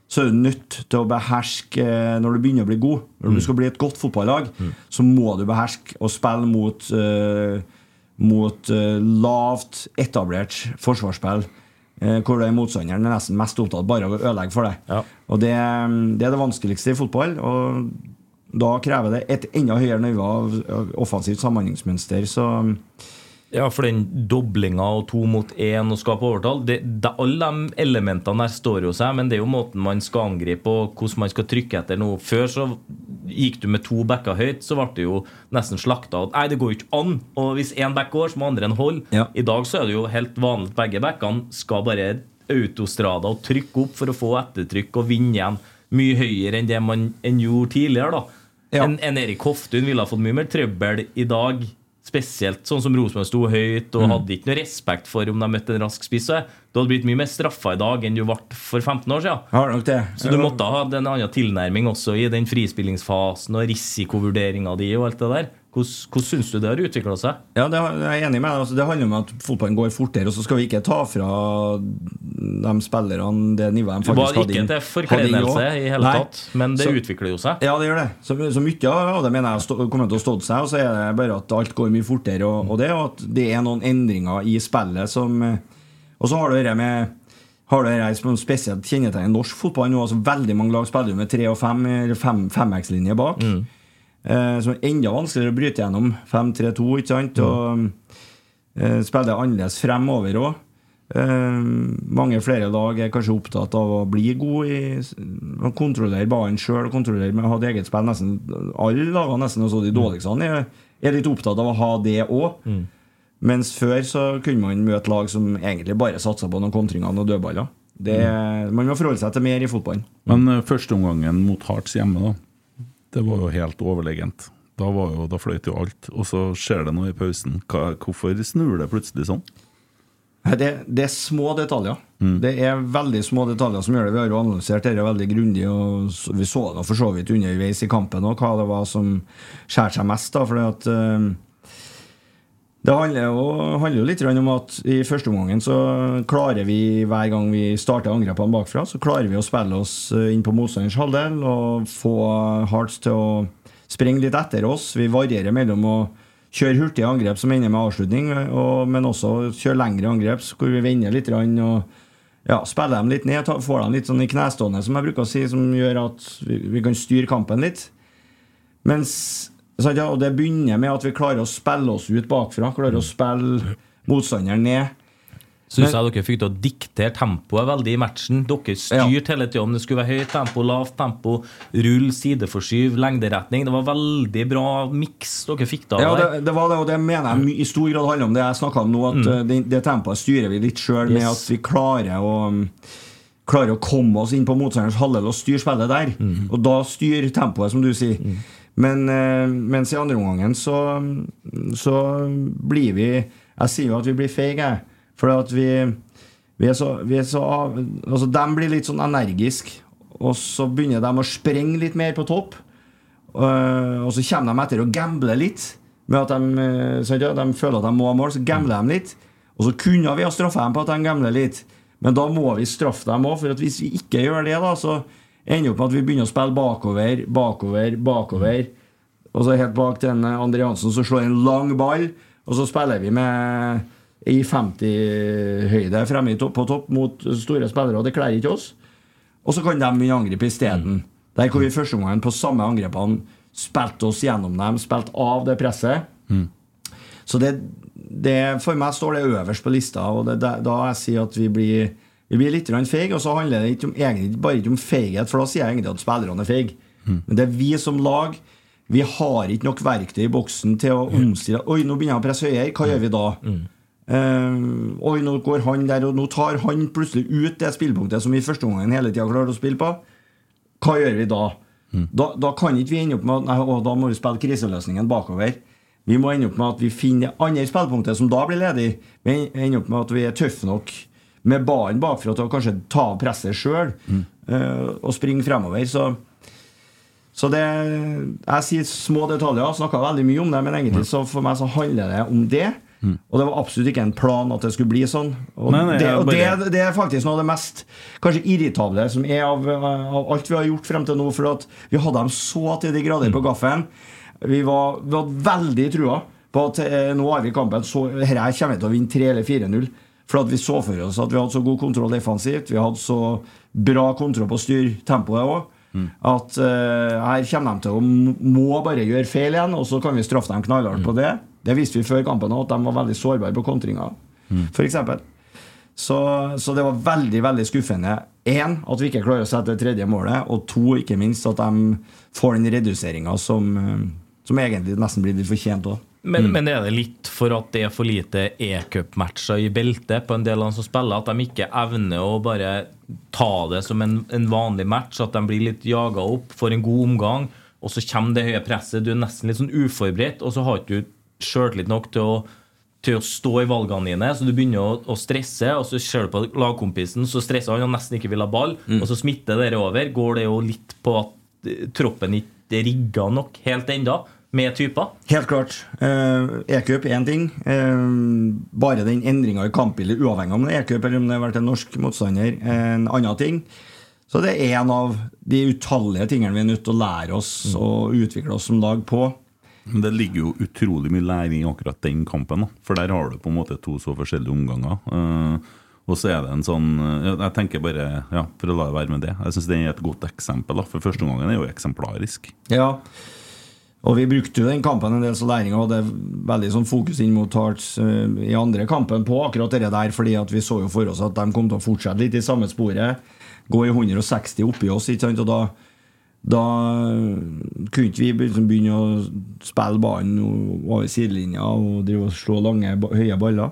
så er du nødt til å beherske eh, når du begynner å bli god. Når Mm. du skal bli et godt fotballag, så må du beherske å spille mot, uh, mot uh, lavt etablert forsvarsspill. Uh, hvor det er motstanderen er nesten mest opptatt bare av å ødelegge for deg. Ja. Og det, det er det vanskeligste i fotball. Og da krever det et enda høyere nivå av av offensivt samhandlingsmønster. Så Ja, for den doblinga og to mot én og skape overtall det, det, Alle de elementene der står jo seg, men det er jo måten man skal angripe og hvordan man skal trykke etter nå. Før så gikk du med to backer høyt, så ble det jo nesten slakta. Nei, det går jo ikke an. Og hvis én back går, så må andre en holde. Ja. I dag så er det jo helt vanlig at begge backene skal bare autostrada og trykke opp for å få ettertrykk og vinne igjen. Mye høyere enn det man en gjorde tidligere. da Ja. en, en Erik Hoftun ville ha fått mye mer trøbbel i dag. Spesielt sånn som Rosenborg sto høyt Mm. og hadde ikke noe respekt for om de møtte en rask spiss. Du hadde blitt mye mer straffa i dag enn du ble for 15 år siden. det. Så du måtte ha en annen tilnærming også i den frispillingsfasen og risikovurderinga di og alt det der. Hvordan, hvordan syns du det har utvikla seg? Ja, det er jeg enig med. Altså, det handler om at fotballen går fortere, og så skal vi ikke ta fra de spillerne det nivået de Det var faktisk hadde ikke inn- til forkledelse i hele Nei. tatt, men det Så- utvikler jo seg. Ja, det gjør det. Så, så mye av det mener jeg stå- kommer til å stå seg, og så er det bare at alt går mye fortere, og, og det, og at det er noen endringer i spillet som Og så har du det med har du det som spesielt kjennetegner norsk fotball nå. altså Veldig mange lag spiller med tre og fem, eller fem, femX-linje bak. Eh, som er enda vanskeligere å bryte gjennom. 5-3-2, ikke sant? Og eh, spiller annerledes fremover òg. Eh, mange flere lag er kanskje opptatt av å bli gode i å kontrollere ballen sjøl. Kontrollere med å ha eget spill. Nesten Alle lagene, nesten også de dårligste, er, er litt opptatt av å ha det òg. Mens før så kunne man møte lag som egentlig bare satsa på noen kontringer og dødballer. Det, Man må forholde seg til mer i fotballen. Men uh, førsteomgangen mot Hearts hjemme, da, det var jo helt overlegent. Da, var jo, da fløyt jo alt. Og så skjer det noe i pausen. Hva, hvorfor snur det plutselig sånn? Det, det er små detaljer. Det er veldig små detaljer som gjør det. Vi har jo analysert dette veldig grundig, og vi så det for så vidt underveis i kampen òg, hva det var som skjærer seg mest. da, fordi at eh, Det handler jo, handler jo litt om at i første omgang så klarer vi hver gang vi starter angrepene bakfra, så klarer vi å spille oss eh, inn på motstanderens halvdel og få Hearts til å springe litt etter oss. Vi varierer mellom å kjøre hurtige angrep som ender med avslutning, og, men også kjøre lengre angrep hvor vi vender litt og ja, spiller dem litt ned, får dem litt sånn i knestående, som jeg bruker å si, som gjør at vi, vi kan styre kampen litt. Mens Og det begynner med at vi klarer å spille oss ut bakfra. Klarer å spille motstanderen ned. Syns jeg dere fikk til å diktere tempoet veldig i matchen. Dere styrte hele tida om det skulle være høyt tempo, lavt tempo, rull, sideforskyv, lengderetning. Det var veldig bra miks dere fikk til. Ja, det, det var det, og det mener jeg i stor grad handler om det jeg snakka om nå. At mm. det, det tempoet styrer vi litt sjøl med Yes. at vi klarer å um, Klarer å komme oss inn på motstanderens halvdel og styre spillet der. Og da styrer tempoet, som du sier. Men eh, mens i andre omgangen så, så blir vi Jeg sier jo at vi blir feige. For at vi, vi er så, vi er så av, Altså, de blir litt sånn energiske, og så begynner de å sprenge litt mer på topp. Uh, og så kommer de etter og gambler litt. Med at de, sånn, ja, de føler at de må ha mål, så gambler de litt. Og så kunne vi ha straffa dem på at de gambler litt, men da må vi straffe dem òg. For hvis vi ikke gjør det, da, så ender opp med at vi begynner å spille bakover, bakover, bakover. Og så helt bak til André Hansen som slår en lang ball, og så spiller vi med i 50-høyde fremme på topp mot store spillere, og det kler ikke oss. Og så kan de begynne å angripe isteden. Der hvor vi første gangen på samme angrepene spilte oss gjennom dem, spilte av det presset. Så det, det For meg står det øverst på lista, og det, da jeg sier at vi blir Vi blir litt feige, og så handler det ikke om, egentlig bare ikke om feighet, for da sier jeg egentlig at spillerne er feige. Men det er vi som lag. Vi har ikke nok verktøy i boksen til å omstille Oi, nå begynner han å presse høyere. Hva gjør vi da? Eh, oi, nå går han der, og nå tar han plutselig ut det spillpunktet som vi i første omgang hele tida klarte å spille på. Hva gjør vi da? da? Da kan ikke vi ende opp med at da må vi spille kriseløsningen bakover. Vi må ende opp med at vi finner det andre spillpunktet som da blir ledig. Vi ender opp med at vi er tøffe nok med ballen bakfra til å kanskje ta av presset sjøl og springe fremover. Så, så det Jeg sier små detaljer, snakka veldig mye om det, men egentlig så for meg så handler det om det. Og det var absolutt ikke en plan at det skulle bli sånn. Og, Nei, nei, det, og bare- det er faktisk noe av det mest kanskje irritable som er av, av alt vi har gjort frem til nå. For at vi hadde dem så til de grader på gaffelen. Vi var, vi hadde veldig trua på at eh, nå har vi kampen. Så her kommer vi til å vinne 3 eller 4-0. For at vi så for oss at vi hadde så god kontroll defensivt. Vi hadde så bra kontroll på å styre tempoet òg. At uh, her kommer de til å må bare gjøre feil igjen, og så kan vi straffe dem knallhardt på det. Det viste vi før kampen òg, at de var veldig sårbare på kontringer, for eksempel Så, så det var veldig veldig skuffende. Én, at vi ikke klarer å sette det tredje målet. Og to, ikke minst, at de får den reduseringa som, eh, som egentlig nesten blir litt fortjent òg. Men, men er det litt for at det er for lite e-cupmatcher i beltet på en del av dem som spiller, at de ikke evner å bare ta det som en, en vanlig match, at de blir litt jaga opp, får en god omgang, og så kommer det høye presset, du er nesten litt sånn uforberedt, og så har ikke du sjøltillit nok til å til å stå i valgene dine, så du begynner å, å stresse, og så ser du på lagkompisen, så stresser han og nesten ikke vil ha ball, og så smitter det over. Går det jo litt på at eh, troppen ikke er rigga nok helt enda med typer? Helt klart. Eh, E-cup er én ting. Eh, bare den endringa i kampbildet, uavhengig om det er e-cup eller om det har vært en norsk motstander, er en annen ting. Så det er en av de utallige tingene vi er nødt til å lære oss og utvikle oss som lag på. Men det ligger jo utrolig mye læring i akkurat den kampen. Da. For der har du på en måte to så forskjellige omganger. Uh, og så er det en sånn eh, Jeg tenker bare, ja, for å la det være med det Jeg syns det er et godt eksempel. Da. For første omgangen er jo eksemplarisk. Ja. Og vi brukte jo den kampen en del som læring, og hadde veldig sånn fokus inn mot Hearts uh, i andre kampen på akkurat det der, fordi at vi så jo for oss at de kom til å fortsette litt i samme sporet. Gå i 160 oppi oss, ikke sant? og da da kunne vi liksom begynne å spille ballen over sidelinja og drive og slå lange, høye baller.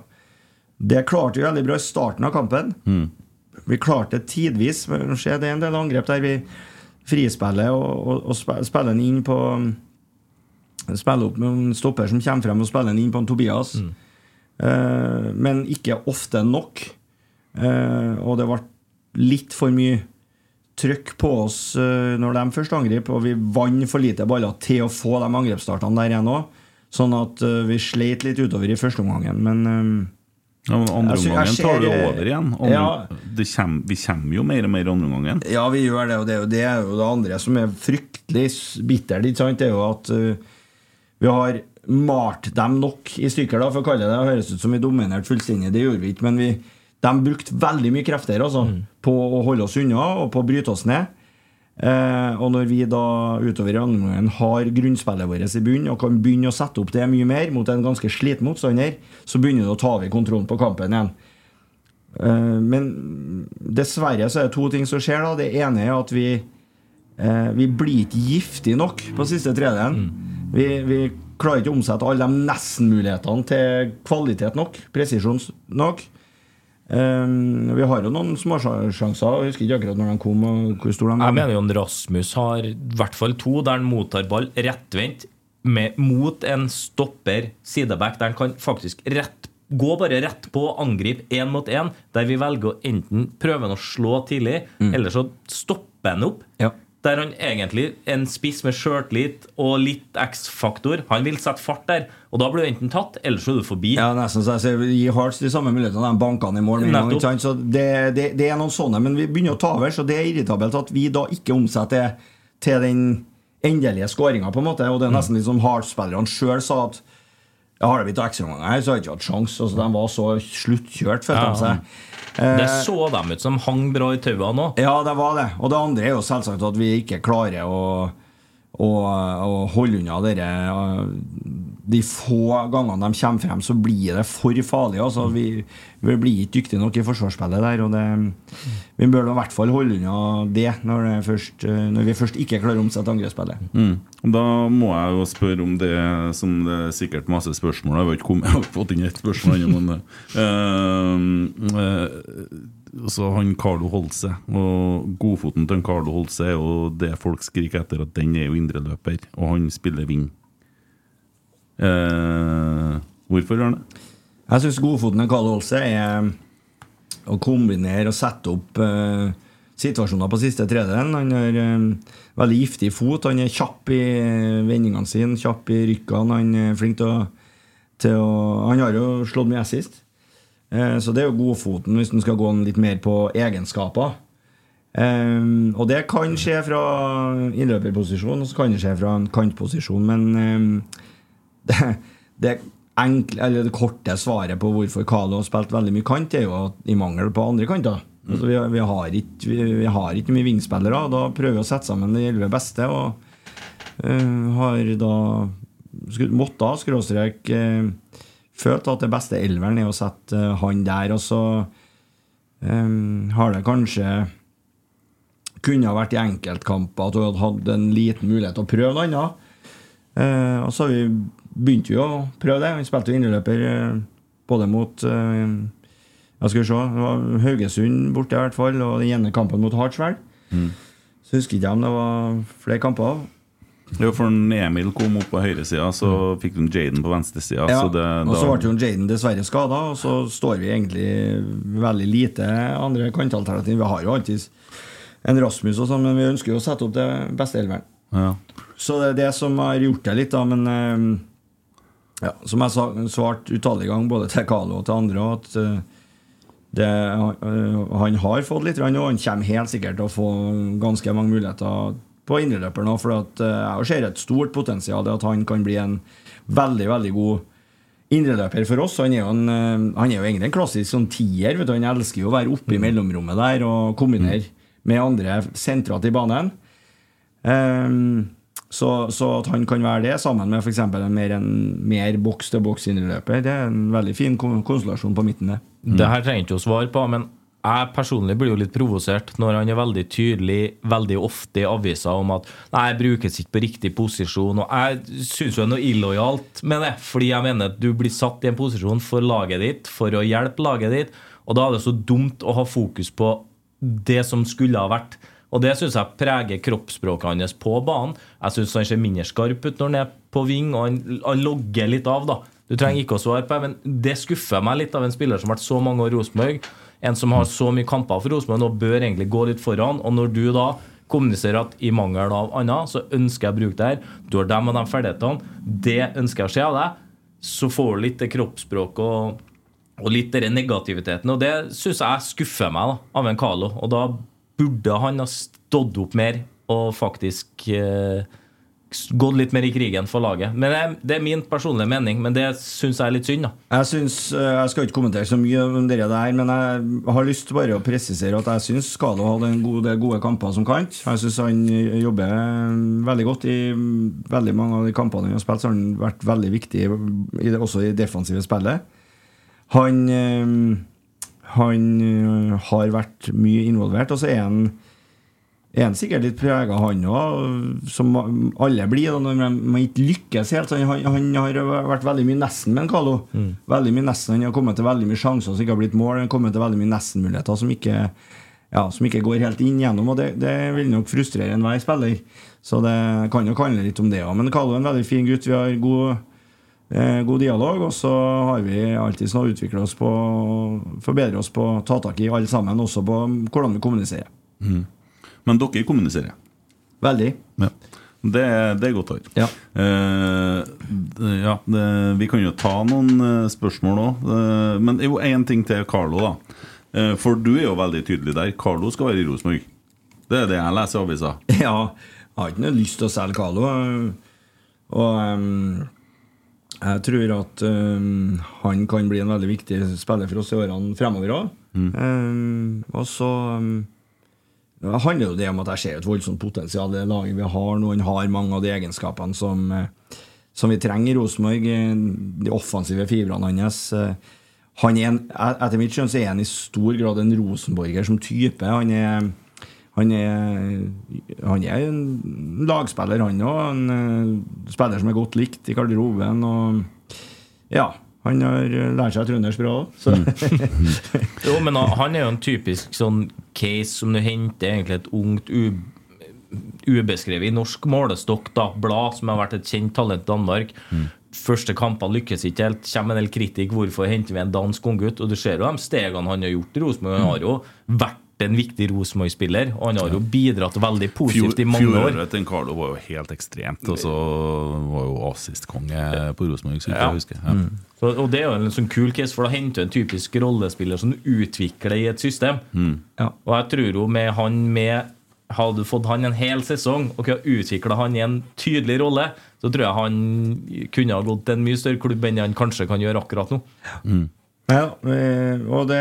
Det klarte vi veldig bra i starten av kampen. Vi klarte det tidvis. Det er en del angrep der vi frispiller og, og, og spiller den inn på Spiller opp med en stopper som kommer frem og spiller inn på en Tobias. Eh, men ikke ofte nok. Eh, og det ble litt for mye trykk på oss eh, når de først angrep, og vi vant for lite baller til å få de angrepsstartene der igjen òg. Sånn at eh, vi sleit litt utover i første omgangen, men eh, Ja, men andre omgangen tar det over igjen. Andre, Ja. det kjem, vi kommer jo mer og mer andre omgangen. Ja, vi gjør det, og det er jo det, er jo det andre som er fryktelig bittert. Det er jo at uh, vi har malt dem nok i stykker, da, for å kalle det det. Høres ut som vi dominerte fullstendig, det gjorde vi ikke. Men vi, de brukte veldig mye krefter altså, på å holde oss unna og på å bryte oss ned. Eh, og når vi da utover i andre har grunnspillet vårt i bunn og kan begynne å sette opp det mye mer mot en ganske sliten motstander, så begynner det å ta over kontrollen på kampen igjen. Eh, Men dessverre så er det to ting som skjer. da Det ene er at vi eh, Vi blir ikke giftige nok på siste tredelen. Vi, vi klarer ikke å omsette alle de nesten-mulighetene til kvalitet nok. Presisjon nok. Um, vi har jo noen småsjanser. Jeg husker ikke akkurat når de kom. hvor stor de var. Jeg mener jo Rasmus har i hvert fall to der han mottar ball rettvendt mot en stopper sideback, der han kan faktisk rett, gå bare rett på og angripe én mot én, der vi velger å enten prøve å slå tidlig, eller så stopper han opp. Ja. Der han egentlig en spiss med sjøltillit og litt X-faktor. Han vil sette fart der, og da blir du enten tatt, eller så er du forbi. Ja, nesten så jeg sier Gi Hearts de samme mulighetene, de bankene i mål. gang? Så det, det, det er noen sånne, men vi begynner å ta over, så det er irritabelt at vi da ikke omsetter til den endelige skåringa, på en måte. Og det er nesten litt som Hearts-spillerne sjøl sa at ja, har det blitt ekstraomganger her, så har jeg ikke hatt sjans. Altså, de var så sluttkjørt, følte Ja. de seg. Det Eh, så dem ut som hang bra i tauene nå. ja, det var det. Og det andre er jo selvsagt at vi ikke klarer å, å, å holde unna dere de få gangene de kommer frem, så blir det for farlig. Altså, vi, vi blir ikke dyktige nok i forsvarsspillet der. Og det, vi bør i hvert fall holde unna det når, det først, eh, når vi først ikke klarer å omsette angrepsspillet. Mm. Da må jeg jo spørre om det som det er sikkert masse spørsmål Jeg har ikke, kommet, jeg har fått inn ett spørsmål ennå, men uh, uh, Så han Carlo Holse Og godfoten til han Carlo Holse er jo det folk skriker etter, at den er jo indreløper, og han spiller wing. Eh, hvorfor gjør det? Jeg syns godfoten til Karl Olse er å kombinere og sette opp eh, situasjoner på siste tredjedelen. Han har eh, veldig giftig fot. Han er kjapp i vendingene sine, kjapp i rykkene. Han er flink til å, til å Han har jo slått mye assist. Eh, så det er jo godfoten hvis den skal gå litt mer på egenskaper. Um, og det kan skje fra innløperposisjon, og så kan det skje fra en kantposisjon, men eh, det, det, enkle, eller det korte svaret på hvorfor Carlo har spilt veldig mye kant, er jo at i mangel på andre kanter. Altså, vi, vi, har ikke, vi, vi har ikke mye vingspillere. og Da prøver vi å sette sammen de elleve beste. Og uh, har da måtte ha skråstrek uh, følt at det beste elveren er å sette uh, han der. Og så um, har det kanskje kunne ha vært i enkeltkamper at du hadde hatt en liten mulighet til å prøve noe annet. Og så har vi begynte vi å prøve det. Han spilte indreløper eh, både mot eh, jeg skal se, det var Haugesund borte, i hvert fall, og den ene kampen mot Hartsveld. Så husker ikke jeg om det var flere kamper. Jo, for når Emil kom opp på høyresida, så fikk du Jaden på venstresida. Ja, så det, og så ble jo Jaden dessverre skada, og så står vi egentlig veldig lite andre kantalternativ. Vi har jo alltid en Rasmus og sånn, men vi ønsker jo å sette opp det beste elveren. ja. Så det er det som har gjort det litt, da. Men eh, ja, som jeg sa, svart utallige ganger både til Carlo og til andre, at eh, det, eh, han har fått litt, og han kommer helt sikkert til å få ganske mange muligheter på indreløper nå. For at, eh, jeg ser et stort potensial i at han kan bli en veldig, veldig god indreløper for oss. Han er jo, en, han er jo egentlig en klassisk sånn tier. Vet du, han elsker jo å være oppe i mellomrommet der og kombinere med andre sentralt i banen. Ehm, så, så at han kan være det, sammen med f.eks. en mer, mer boks-til-boks-innløper, det er en veldig fin konstellasjon på midten. det. Det her trenger ikke å svare på, men jeg personlig blir jo litt provosert når han er veldig tydelig veldig ofte i aviser om at nei, jeg brukes ikke på riktig posisjon. Og jeg syns jo det er noe illojalt med det, fordi jeg mener at du blir satt i en posisjon for laget ditt, for å hjelpe laget ditt, og da er det så dumt å ha fokus på det som skulle ha vært. Og det syns jeg preger kroppsspråket hans på banen. Jeg syns han ser mindre skarp ut når han er på ving, og han, han logger litt av, da. Du trenger ikke å svare på det, men det skuffer meg litt av en spiller som har vært så mange år i Rosenborg. En som har så mye kamper for Rosenborg og bør egentlig gå litt foran. Og når du da kommuniserer at i mangel av annet, så ønsker jeg å bruke det her. Du har dem og de ferdighetene. Det ønsker jeg å se av deg. Så får du litt det kroppsspråket og, og litt den negativiteten. Og det syns jeg skuffer meg da, av en Carlo. Og da burde han ha stått opp mer og faktisk eh, gått litt mer i krigen for laget. Men er- det er min personlige mening, men det syns jeg er litt synd, da. Jeg, synes, eh, jeg skal ikke kommentere så mye om det der, men jeg har lyst bare å presisere at jeg syns Skalo hadde en god del gode kamper som kant. Jeg syns han jobber veldig godt i veldig mange av de kampene han har spilt. Så har han vært veldig viktig i også i defensive spillet. Han, eh, han eh, har vært mye involvert, og så er han er han sikkert litt prega, han òg, som alle blir når man ikke lykkes helt. Han, han har vært veldig mye nesten med en Carlo. Veldig mye nesten, Han har kommet til veldig mye sjanser som ikke har blitt mål. Han har kommet til veldig mye nesten-muligheter som ja, som ikke går helt inn gjennom, og det, det vil nok frustrere enhver spiller. Så det kan nok handle litt om det òg. Men Carlo er en veldig fin gutt. Vi har god, god dialog, og så har vi alltid sånn å utvikle oss på, forbedre oss på, ta tak i alle sammen, også på hvordan vi kommuniserer. Men dere kommuniserer. Veldig. Ja. Det, det er godt å høre. Ja. Eh, ja, vi kan jo ta noen eh, spørsmål òg. men jo, én ting til Carlo, da. Eh, for du er jo veldig tydelig der. Carlo skal være i Rosenborg. Det er det jeg leser i avisa. Ja, jeg har ikke noe lyst til å selge Carlo. Og øhm, jeg tror at um, han kan bli en veldig viktig spiller for oss i årene fremover òg. og så um, det handler jo det om at jeg ser et voldsomt potensial i det laget vi har nå. Han har mange av de egenskapene som, øh, som vi trenger i Rosenborg. eh, De offensive fibrene hans. eh, Han er en, etter mitt skjønn så er han i stor grad en rosenborger som type. Han er han er, han er en lagspiller, han òg. En eh, spiller som er godt likt i garderoben. Og ja, han har lært seg trøndersk bra òg. Jo, men han- er jo en typisk sånn case som du henter egentlig et ungt u ubeskrevet i norsk målestokk, da, blad, som har vært et kjent talent i Danmark. Første kamper lykkes ikke helt. Kommer en del kritikk. Hvorfor henter vi en dansk unggutt? Og du ser jo de stegene han har gjort i Rosenborg. Han har jo vært en viktig Rosenborg-spiller, og han har jo bidratt veldig positivt i mange år. Fjoråret til Carlo var jo helt ekstremt, og så var jo assistkonge på Rosenborg, så vidt Ja. jeg husker. Ja. Så, og det er jo en sånn kul case, for da henter du en typisk rollespiller som du utvikler i et system. Ja. Og jeg tror jo med han med Hadde du fått han en hel sesong og kunne utvikla han i en tydelig rolle, så tror jeg han kunne ha gått til en mye større klubb enn han kanskje kan gjøre akkurat nå. Ja, eh, og det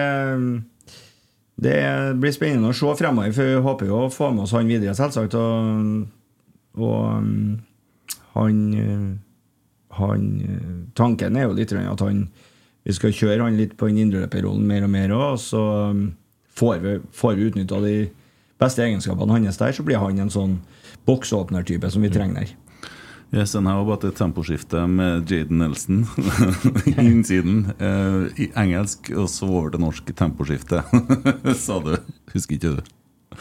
Det blir spennende å se fremover, for vi håper jo å få med oss han videre, selvsagt. Og, og um, han, eh, han eh, Tanken er jo litt at han vi skal kjøre han litt på den indreløperrollen mer og mer òg, så um, får vi, får vi utnytta de beste egenskapene hans der, så blir han en sånn boksåpnertype som vi trenger der. Yes, and how about et temposkifte med Jaden Nelson innsiden. Uh, I engelsk, og så over til norsk temposkifte, sa du. Husker ikke du?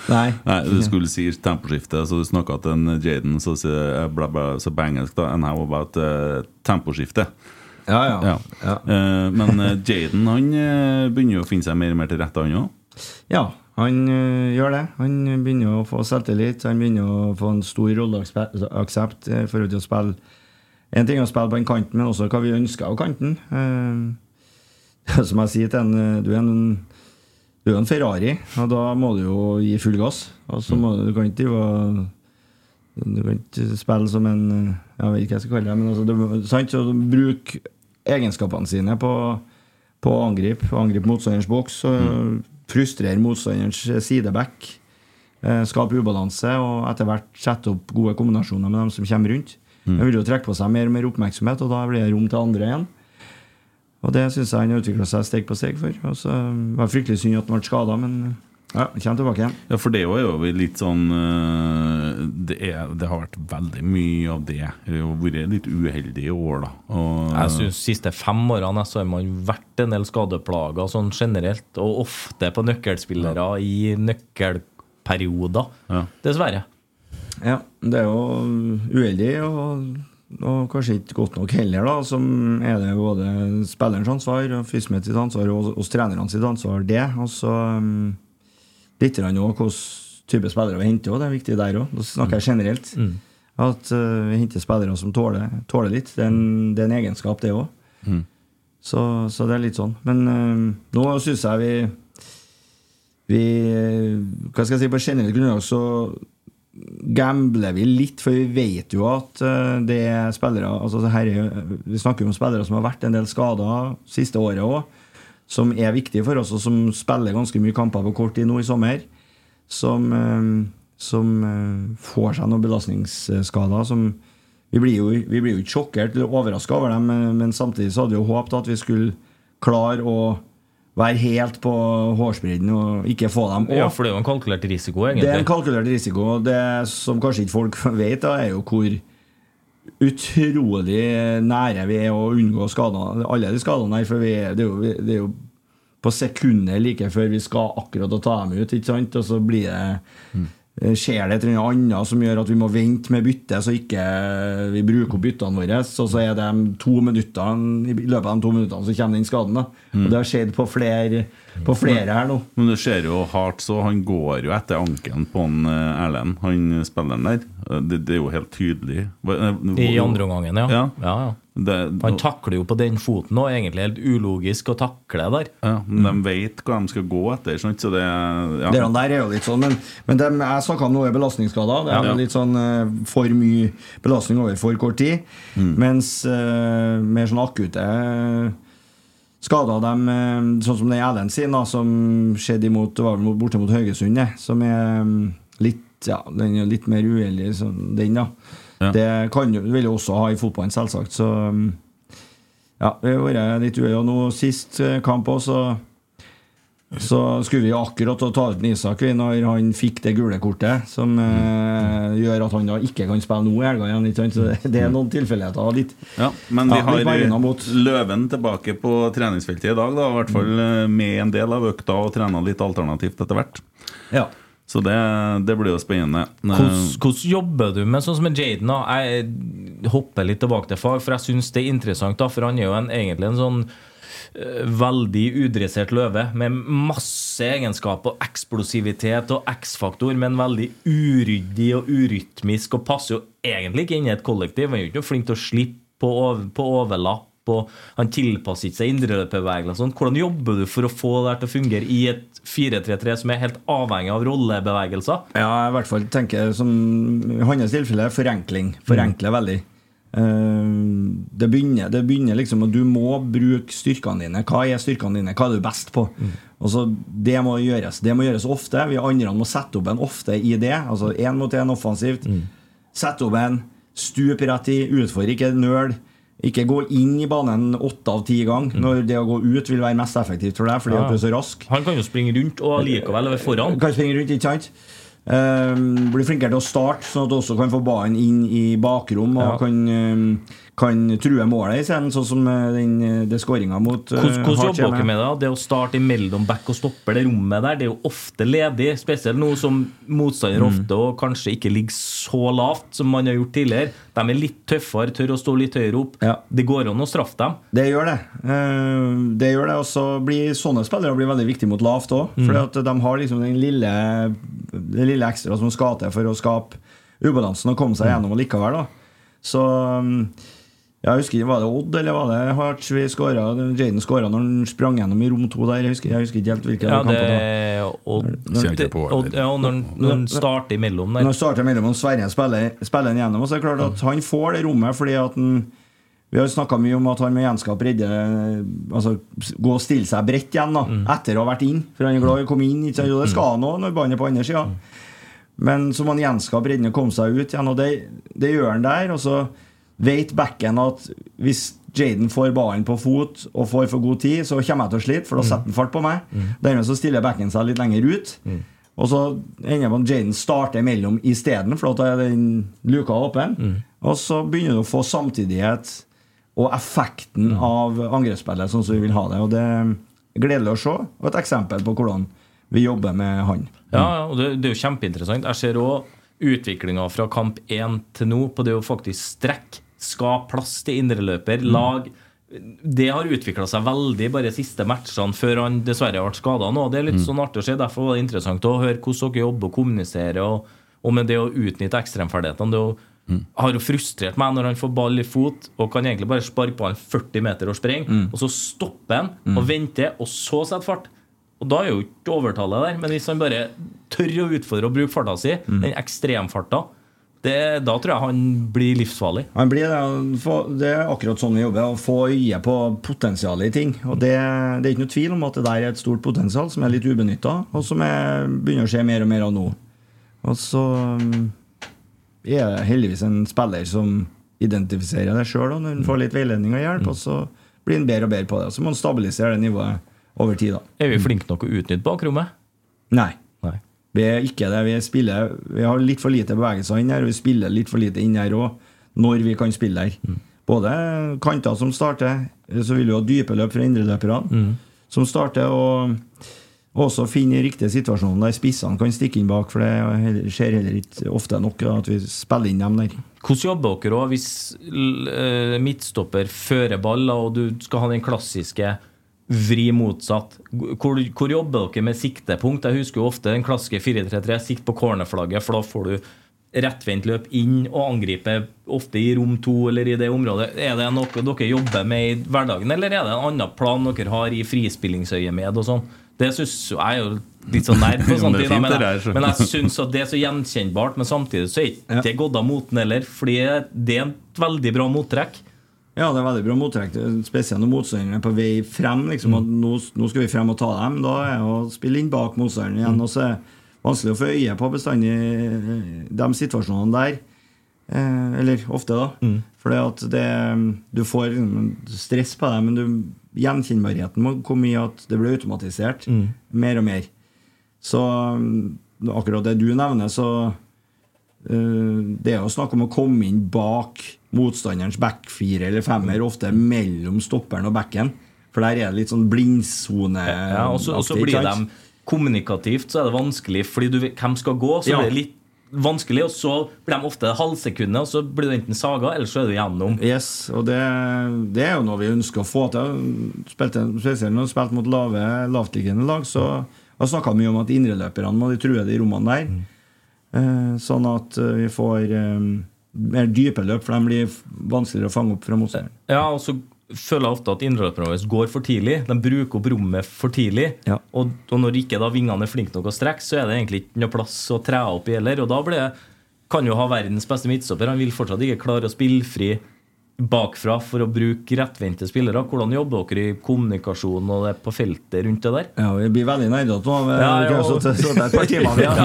Nei. Nei, du skulle si temposkifte, så du snakka til en Jaden, så, sier bla, bla, så på engelsk, da. And how about uh, temposkifte? Ja, ja. Ja. ja. Eh, men Jaden han begynner jo å finne seg mer og mer til rette, han òg. Ja, han øh, gjør det. Han begynner å få selvtillit. Han begynner å få en stor rolleaksept i forhold til å spille En ting er å spille på den kanten, men også hva vi ønsker av kanten. Uh, som jeg sier til en Du er en, du er en Ferrari, og da må du jo gi full gass. Og så må du, kan ikke Du kan ikke spille som en Jeg vet ikke hva jeg skal kalle det. Men altså, du, sant? Så bruk egenskapene sine på på å angripe, angripe motstanderens boks. og Frustrere motstanderens sideback. Eh, skape ubalanse og etter hvert sette opp gode kombinasjoner med dem som kommer rundt. Mm. De vil jo trekke på seg mer og mer oppmerksomhet, og da blir det rom til andre igjen. Og det syns jeg han har utvikla seg steg på steg for. Og så var det fryktelig synd at han ble skada, men ja, kommer tilbake igjen. Ja, for det er jo litt sånn eh, det, er, det har vært veldig mye av det. Det har vært litt uheldig i år, da. Og, Jeg synes siste fem årene så har man vært en del skadeplager sånn generelt, og ofte på nøkkelspillere i nøkkelperioder. Ja. Dessverre. Ja, det er jo uheldig og, og kanskje ikke godt nok heller, da. Som er det både spillerens ansvar Fysmet sitt ansvar og oss trenerne sitt ansvar, det. Og så um, litt hvilken type spillere vi henter. Det er viktig der òg. Da snakker jeg generelt. At uh, vi henter spillere som tåler, tåler litt. Det er, en, det er en egenskap, det òg. Så, så det er litt sånn. Men uh, nå syns jeg vi vi Hva skal jeg si, på generelt grunnlag så gambler vi litt, for vi vet jo at eh, det er spillere altså her er, Vi snakker jo om spillere som har vært en del skada siste året òg, som er viktige for oss, og som spiller ganske mye kamper på kort tid nå i sommer. Som, eh, som eh, får seg noen belastningsskader. som vi blir, jo, vi blir jo ikke sjokkert eller overraska over dem, men, samtidig så hadde vi jo håpet at vi skulle klare å være helt på hårsbredden og ikke få dem. Ja, for det er jo en kalkulert risiko, egentlig. det er en kalkulert risiko. og Det som kanskje ikke folk vet, da, er jo hvor utrolig nære vi er å unngå skadene, alle de skadene her. For vi er, det, er jo, det er jo på sekunder like før vi skal akkurat å ta dem ut, ikke sant? og så blir det eh, Skjer det et eller annet som gjør at vi må vente med byttet, så ikke vi bruker opp byttene våre, og så er det to minutter i løpet av de to minuttene så kommer den skaden. da Og Det har skjedd på flere, på flere her nå. Men du ser jo hardt så Han går jo etter ankelen på han eh, Erlend, han spilleren der. Eh, Det, det er jo helt tydelig. Eh, I andre omgangen, ja. Ja. ja, ja. Det, Han takler jo på den foten òg, egentlig helt ulogisk å takle der. ja, men de vet hva de skal gå etter, Sånn, så det ja. Det der er jo litt sånn, men, men de, jeg snakka om noe er belastningsskader. Det er Ja. litt sånn for mye belastning over for kort tid. Mens uh, mer sånn akutte eh, skader, dem, eh, sånn som den Erlend sin, da, som skjedde imot, var vel borte mot Haugesund, som er mm, litt ja, den er litt mer uheldig, den, da. Ja. Det kan vil jo også ha i fotballen, selvsagt. Så um, ja, det har vært litt uheldig. Og nå sist eh, kamp også, så så skulle vi akkurat ta ut Isak når han fikk det gule kortet, som eh, gjør at han da ikke kan spille nå i helga igjen. Ikke sant? Så det, er noen tilfeldigheter. Litt, Ja, men vi har. Løven tilbake på treningsfeltet i dag, da, i hvert fall eh, med en del av økta og trena litt alternativt etter hvert. ja. Så det, det blir jo spennende. Hvordan, hvordan jobber du med sånn som med Jaden? Jeg hopper litt tilbake til fag, for jeg syns det er interessant. da, For han er jo en, egentlig en sånn eh, veldig udressert løve med masse egenskaper, eksplosivitet og X-faktor, men veldig uryddig og urytmisk og passer jo egentlig ikke inn i et kollektiv. Han er jo ikke flink til å slippe på, over, på overlapp. Og han tilpasser ikke seg indreløperbevegelser. sånn. Hvordan jobber du for å få det til å fungere i et 4-3-3 som er helt avhengig av rollebevegelser? Ja, jeg i hvert fall tenker som i hans tilfelle forenkling. Forenkle veldig. Eh, det, begynner, det begynner liksom at du må bruke styrkene dine. Hva er styrkene dine? Hva er du best på? Mm. Altså, Det må gjøres Det må gjøres ofte. Vi andre må sette opp en ofte i det. Altså én mot én offensivt. Sette opp en, stup rett i, utfordre, ikke nøl. Ikke gå inn i banen åtte av ti ganger når det å gå ut vil være mest effektivt for deg fordi Ja. at du er så rask. Han kan jo springe rundt og likevel være foran. Kan springe rundt, ikke sant? Um, bli flinkere til å starte, sånn at du også kan få ballen inn i bakrom og Ja. kan, um, kan true målet isteden, sånn som uh, den, uh, det skåringa mot uh, Hvordan, jobber dere med det? Det å starte imellom back og stopper, det rommet der, det er jo ofte ledig. Spesielt nå som motstander Mm. ofte og kanskje ikke ligger så lavt som man har gjort tidligere. De er litt tøffere, tør å stå litt høyere opp. Ja. Det går an å straffe dem. Det gjør det. Uh, det gjør det, og så blir sånne spillere blir veldig viktige mot lavt òg. Mm. Fordi de har liksom den lille, det lille ekstra som skal til for å skape ubalansen og komme Mm. seg gjennom likevel. da Så um, jeg husker ikke, Var det Odd eller var det Hearts vi skåra? Jaden skåra når han sprang gjennom i rom to der. Jeg husker, jeg husker ikke helt hvilken Ja, kamp det var. Odd på, Ja, når han- når han starter imellom Når der. han starter mellom og Sverre spiller, spiller han gjennom, og så er det klart at han får det rommet fordi at han vi har snakka mye om at han må gjenskape redde Altså gå og stille seg bredt igjen da etter å ha vært inn. For han er glad i å komme inn, ikke sant? og det skal han òg når ballen er på andre sida. Men så må han gjenskape bredden og komme seg ut igjen, og det, det gjør han der. Og så vet backen at hvis Jaden får ballen på fot og får for god tid, så kommer jeg til å slite, for da setter han fart på meg. Dermed så stiller backen seg litt lenger ut. Og så ender at Jaden starter imellom isteden, for da er den luka åpen. Og så begynner du å få samtidighet og effekten av angrepsspillet sånn som vi vil ha det. Og det er gledelig å se, og et eksempel på hvordan vi jobber med han. Ja, og det, det er jo kjempeinteressant. Jeg ser òg utviklinga fra kamp 1 til nå på det å faktisk strekke, skape plass til indreløper, lag Det har utvikla seg veldig bare de siste matchene før han dessverre ble skada nå. Det er litt sånn artig å se. Derfor var det interessant å høre hvordan dere jobber og kommuniserer, og, og med det å utnytte ekstremferdighetene. Det å, har jo frustrert meg når han får ball i fot og kan egentlig bare sparke ballen 40 meter og sprenge, og så stopper han og venter, og så setter fart. Og da er jo ikke overtallet der. Men hvis han bare tør å utfordre og bruke farta si, den ekstremfarta, det, da tror jeg han blir livsfarlig. Han blir det, det er akkurat sånn vi jobber, å få øye på potensialet i ting. Og det, det er ikke noe tvil om at det der er et stort potensial som er litt ubenytta, og som er, begynner å skje mer og mer av nå. Og så um, er det heldigvis en spiller som identifiserer det sjøl, når han får litt veiledning og hjelp, og så blir han bedre og bedre på det. Og Så må han stabilisere det nivået over tid, da. Er vi flinke nok å utnytte bakrommet? Nei. Vi er ikke det. Vi, spiller, vi har litt for lite bevegelser inn her, og vi spiller litt for lite inn her òg, når vi kan spille der. Både kanter som starter, så vil vi ha dype løp fra indreløperne, som starter, og også finne riktige situasjoner der spissene kan stikke inn bak, for det skjer heller ikke ofte nok at vi spiller inn dem der. Hvordan jobber dere òg hvis eh, midtstopper fører ball, og du skal ha den klassiske vri motsatt? Hvor, hvor jobber dere med siktepunkt? Jeg husker jo ofte den klassiske 4-3-3. Sikt på cornerflagget, for da får du rettvendt løp inn og angripe ofte i rom to eller i det området. Er det noe dere jobber med i hverdagen, eller er det en annen plan dere har i frispillingsøyemed og sånn? Det syns jeg er jo litt sånn nerd på sånne det er ting, men jeg, så. men jeg syns at det er så gjenkjennbart, men samtidig så er ikke Ja. det gått av moten heller. Fordi det er et veldig bra mottrekk. Ja, det er veldig bra mottrekk, spesielt når motstanderen er på vei frem. Liksom, at nå, nå skal vi frem og ta dem. Da er det å spille inn bak motstanderen igjen. Og så er det vanskelig å få øye på bestandig eh, de situasjonene der. Eh, eller ofte, da. Mm. Fordi at det Du får liksom stress på deg, men du, gjenkjennbarheten må komme i at det blir automatisert Mm. mer og mer. Så mm, akkurat det du nevner, så uh, Det er jo snakk om å komme inn bak motstanderens backfire eller femmer, ofte mellom stopperen og backen. For der er det litt sånn blindsone. Ja, og så blir de kommunikativt, så er det vanskelig, fordi du hvem skal gå. Så Ja. blir det litt vanskelig, og så blir de ofte halvsekundet, og så blir du enten saga, eller så er du gjennom. Yes, og det, det er jo noe vi ønsker å få til. Spilte, spesielt når du spilte mot lave, lavtliggende lag, så har snakka mye om at indreløperne må de true de rommene der. Eh, sånn at eh, vi får eh, mer dype løp, for de blir vanskeligere å fange opp fra motstanderen. Ja, og så føler jeg ofte at innløperne våre går for tidlig. De bruker opp rommet for tidlig. Ja. Og, og når ikke da vingene er flinke nok å strekke, så er det egentlig ikke noe plass å tre opp i heller. Og da blir kan jo ha verdens beste midtstopper. Han vil fortsatt ikke klare å spille fri bakfra for å bruke rettvendte spillere. Hvordan jobber dere i kommunikasjon og det på feltet rundt det der? Ja, Vi blir veldig nerdete nå. Ja, ja, ikke og- sittet sittet et par timer. Ja.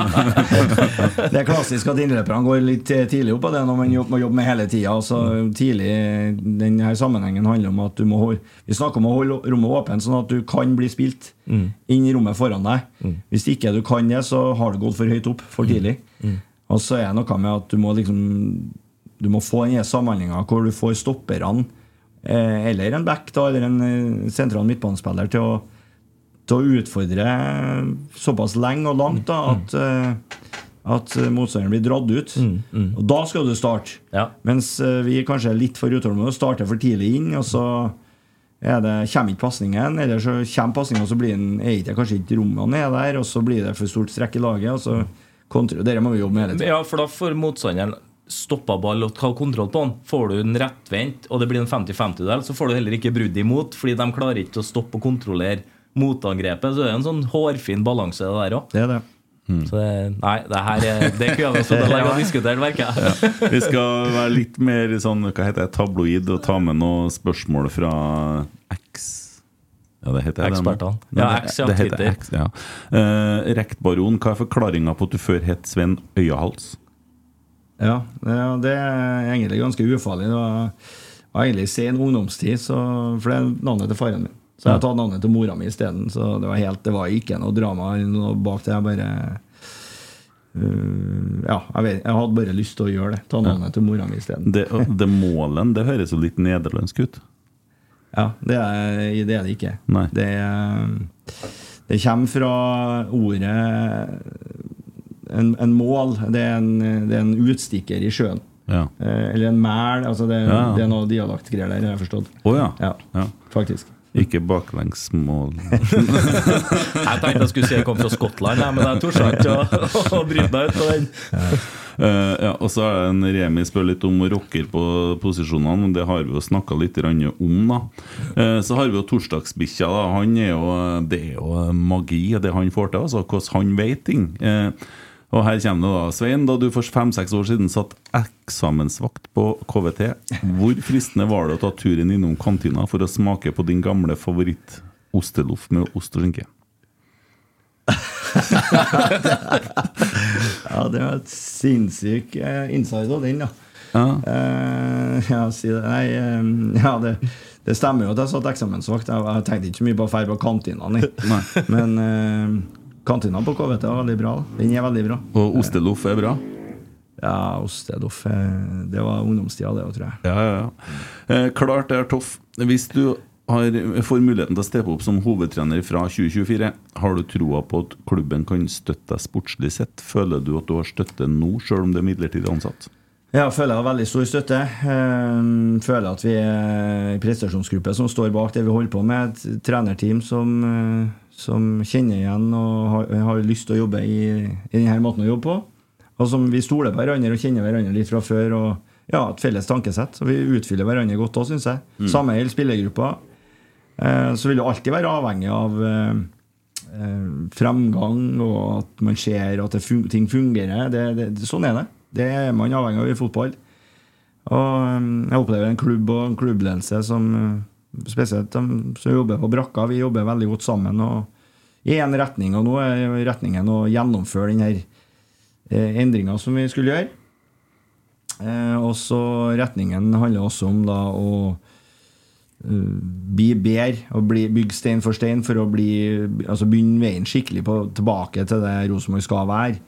Det er klassisk at innløperne går litt tidlig opp på det når man jobber, med hele tida. Altså, tidlig denne sammenhengen handler om at du må holde Vi snakker om å holde rommet åpent, sånn at du kan bli spilt inn i rommet foran deg. Hvis ikke du kan det, så har du gått for høyt opp for tidlig. Og så er det noe med at du må liksom Du må få den samhandlinga hvor du får stopperne, eh, eller en back da, eller en eh, sentral midtbanespiller, til å til å utfordre såpass lenge og langt da, at, eh, at motstanderen blir dratt ut. Og da skal du starte. Ja. Mens eh, vi kanskje er litt for utålmodige og starter for tidlig inn. Og så er det, kommer ikke pasningen, eller så kommer pasningen, og så blir den, er det kanskje ikke rommene er der, og så blir det for stort strekk i laget. Og så kontrer, Dere må vi jobbe med hele tiden. Ja, for da får motstanderen stoppa ball og ta kontroll på den. Får du den rettvendt, og det blir en 50-50-del, så får du heller ikke brudd imot, fordi de klarer ikke å stoppe og kontrollere motangrepet. Så det er en sånn hårfin balanse, det der òg. Det er det. Så det, nei, det her er, det kunne vi stått lenge og diskutert, merker jeg. Vi skal være litt mer sånn, hva heter det, tabloid og ta med noen spørsmål fra X. Ja, det heter jeg. Ekspertene. Ja, X, ja, det heter X, ja. Eh, Rektbaron, hva er forklaringa på at du før het Sven Øyahals? Ja, det, er egentlig ganske ufarlig. Det var, var egentlig sen ungdomstid, så, for det er navnet til faren min. Så jeg har tatt navnet til mora mi isteden. Så det var, helt, det var ikke noe drama noe bak det. Jeg bare Uh, Ja, jeg, vet, jeg hadde bare lyst til å gjøre det. Ta navnet til mora mi isteden. Det, det målen, det høres jo litt nederlandsk ut. Ja, det er, det er det ikke. Det, er, det kommer fra ordet en, en mål. Det er en, det er en utstikker i sjøen. Ja. Eh, eller en mæl. Altså det, Ja. det er noe dialektgreier der, har jeg forstått. Oh, ja. Ja, faktisk. Ikke baklengsmål. Jeg tenkte jeg skulle si jeg kom fra Skottland, jeg, men jeg torde ikke å, bryte meg ut på den. Eh, ja, og så er det en Remi spør litt om rocker på posisjonene. men Det har vi jo snakka litt om. da Eh, Så har vi jo torsdagsbikkja. da Han er jo, Det er jo magi, det han får til. Altså Hvordan han vet ting. Eh, Og her kommer det da Svein, da du for fem-seks år siden satt eksamensvakt på KVT, hvor fristende var det å ta turen innom kantina for å smake på din gamle favoritt osteloff med ost og skinke? Ja, det var et sinnssyk insight inside av den, da. Ja. Uh, ja, si det. Nei, um, ja, det, det stemmer jo at jeg satt eksamensvakt. Jeg, jeg tenkte ikke så mye på å dra på kantina, nei. Men eh, kantina på KVT var veldig bra. Den er veldig bra. Og osteloff er bra? Ja, osteloff Det var ungdomstida, det òg, tror jeg. Ja, ja, ja. Eh, klart det er toff. Hvis du har, får muligheten til å steppe opp som hovedtrener fra 2024, har du troa på at klubben kan støtte deg sportslig sett? Føler du at du har støtte nå, sjøl om det er midlertidig ansatt? Ja, føler jeg har veldig stor støtte. Eh, føler at vi er en prestasjonsgruppe som står bak det vi holder på med. Et trenerteam som, eh, som kjenner igjen og har, har lyst til å jobbe i, i denne måten å jobbe på. Og som vi stoler på hverandre og kjenner hverandre litt fra før. og ja, Et felles tankesett. Så vi utfyller hverandre godt òg, syns jeg. Samme gjelder spillergruppa. Eh, så vil det alltid være avhengig av eh, eh, fremgang og at man ser at det fun ting fungerer. Det, det, sånn er det. Det er man avhengig av i fotball. Og um, jeg opplever en klubb og en klubbledelse som spesielt de som jobber på brakka, vi jobber veldig godt sammen og i én retning. Og nå er retningen å gjennomføre denne eh, endringa som vi skulle gjøre. Eh, og så retningen handler også om da å eh, bli bedre og bli, bygge stein for stein for å bli, altså begynne veien skikkelig på, tilbake til det Rosenborg skal være.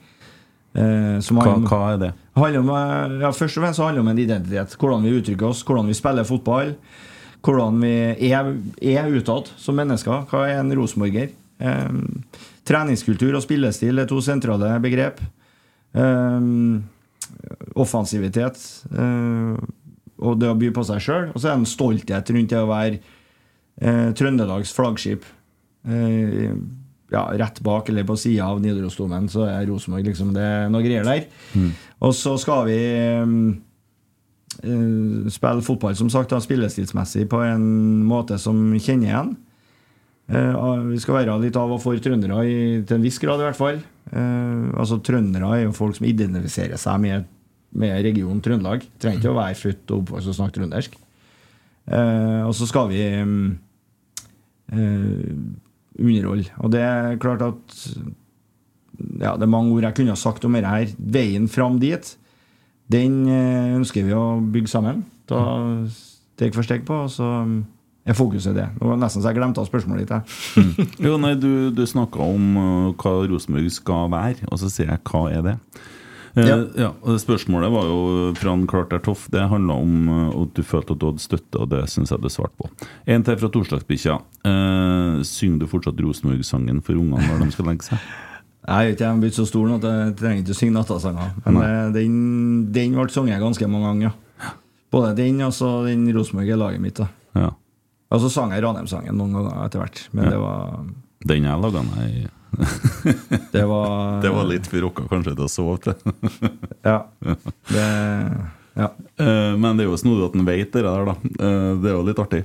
Eh, som Hva, om- hva er det? om, eh, ja, først og fremst handler det om en identitet. Hvordan vi uttrykker oss, hvordan vi spiller fotball. Hvordan vi er, er utad som mennesker. Hva er en rosenborger? Um, treningskultur og spillestil er to sentrale begrep. Um, offensivitet uh, og det å by på seg sjøl. Og så er det en stolthet rundt det å være uh, Trøndelags flaggskip. Uh, ja, rett bak eller på sida av Nidarosdomen så er Rosenborg liksom Det er noe greier der. Og så skal vi eh, spille fotball, som sagt, da, spillestilsmessig på en måte som kjenner igjen. Eh, vi skal være litt av og for trøndere, til en viss grad i hvert fall. Eh, altså Trøndere er jo folk som identifiserer seg med, med regionen Trøndelag. Trenger ikke å være født og oppvokst og snakke trøndersk. Eh, og så skal vi eh, underholde. Og det er klart at ja, Det er mange ord jeg kunne ha sagt om dette her. Veien fram dit, den eh, ønsker vi å bygge sammen. Ta steg for steg på. Og så mm, er fokuset det. Det var nesten så jeg glemte av spørsmålet ditt. jeg. Jo, nei, Du, du snakka om uh, hva Rosenborg skal være, og så sier jeg hva er det? Eh, Ja. ja, og Spørsmålet var jo fra en Klarter Toff. Det handla om uh, at du følte at du hadde støtte, og det syns jeg du svarte på. En til fra Torsdagsbikkja. Uh, synger du fortsatt Rosenborg-sangen for ungene når de skal legge seg? Jeg er ikke jeg har blitt så stor nå at jeg trenger ikke å synge nattasanger. Men eh, den, den ble sunget ganske mange ganger. Ja. Både den og så den Rosenborg er laget mitt. Ja. Og så sang jeg Ranheim-sangen noen ganger etter hvert. Men Ja. det var Den jeg laga, nei Det var Det var litt for rocka kanskje til å sove til. Ja. Det, ja. Eh, Men det er jo snodig at han vet det der, da. Eh, Det er jo litt artig.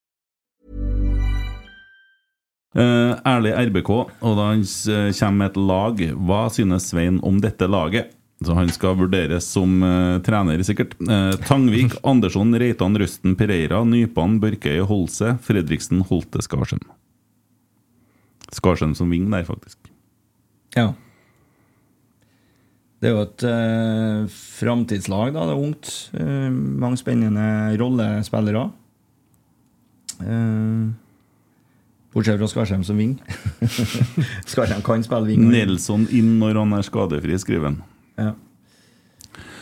Eh, ærlig RBK, og da han eh, kommer med et lag, hva synes Svein om dette laget? Så han skal vurderes som uh, trener, sikkert. Uh, Tangvik, Andersson, Reitan, Røsten, Pereira, Nypan, Børkøye, Holse, Fredriksen, Holte, Skarsheim. Skarsheim som ving der, faktisk. ja. Det er jo et uh, framtidslag. da, Det er ungt. Uh, mange spennende rollespillere. Eh, bortsett fra Skarsheim som ving. Skarsheim kan spille ving. Nelson inn når han er skadefri, skriver han. Ja.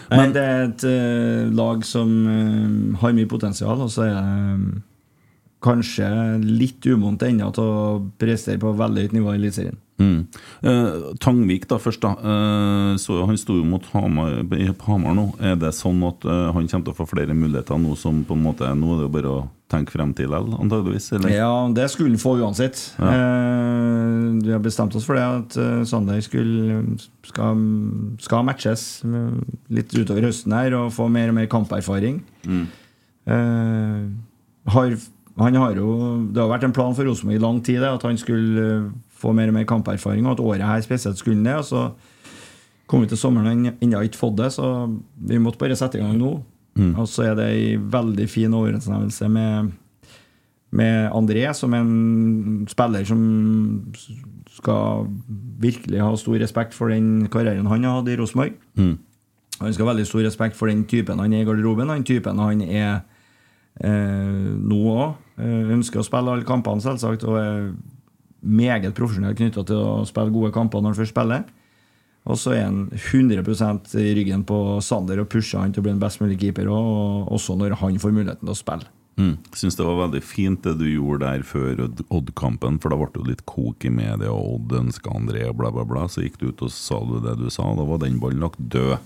Nei, det er et uh, lag som uh, har mye potensial, og så er det um, kanskje litt umodent ennå til å prestere på veldig høyt nivå i Eliteserien. Mm. Eh, Tangvik, da først. da så Han sto jo mot Hamar, Hamar nå. Er det sånn at han kommer til å få flere muligheter nå som på en måte Nå er det jo bare å tenke frem til likevel, antageligvis? Eller? Ja, det skulle han få uansett. Ja. Eh, vi har bestemt oss for det, at eh, Sander skulle, skal, skal matches litt utover høsten her og få mer og mer kamperfaring. Mm. Eh, har, han har jo, det har vært en plan for Rosenborg i lang tid at han skulle eh, få mer og mer kamperfaring, og at året her spesielt skulle ned. Og så Kom vi til sommeren og ennå ikke fått det, så vi måtte bare sette i gang nå. Og så er det ei veldig fin overensstemmelse med, med André, som er en spiller som skal virkelig ha stor respekt for den karrieren han har hatt i Rosenborg. Han skal ha veldig stor respekt for den typen han er i garderoben, den typen han er eh, nå òg. Eh, ønsker å spille alle kampene, selvsagt, og er meget profesjonell knytta til å spille gode kamper når han først spiller. Og så er han 100 i ryggen på Sander og pusher han til å bli en best mulig keeper, og også når han får muligheten til å spille. Mm. Syns det var veldig fint det du gjorde der før Odd- Odd-kampen, for da ble det litt kok i media, og Odd ønska André og bla, bla, bla. Så gikk du ut og sa du det du sa, da var den ballen lagt død.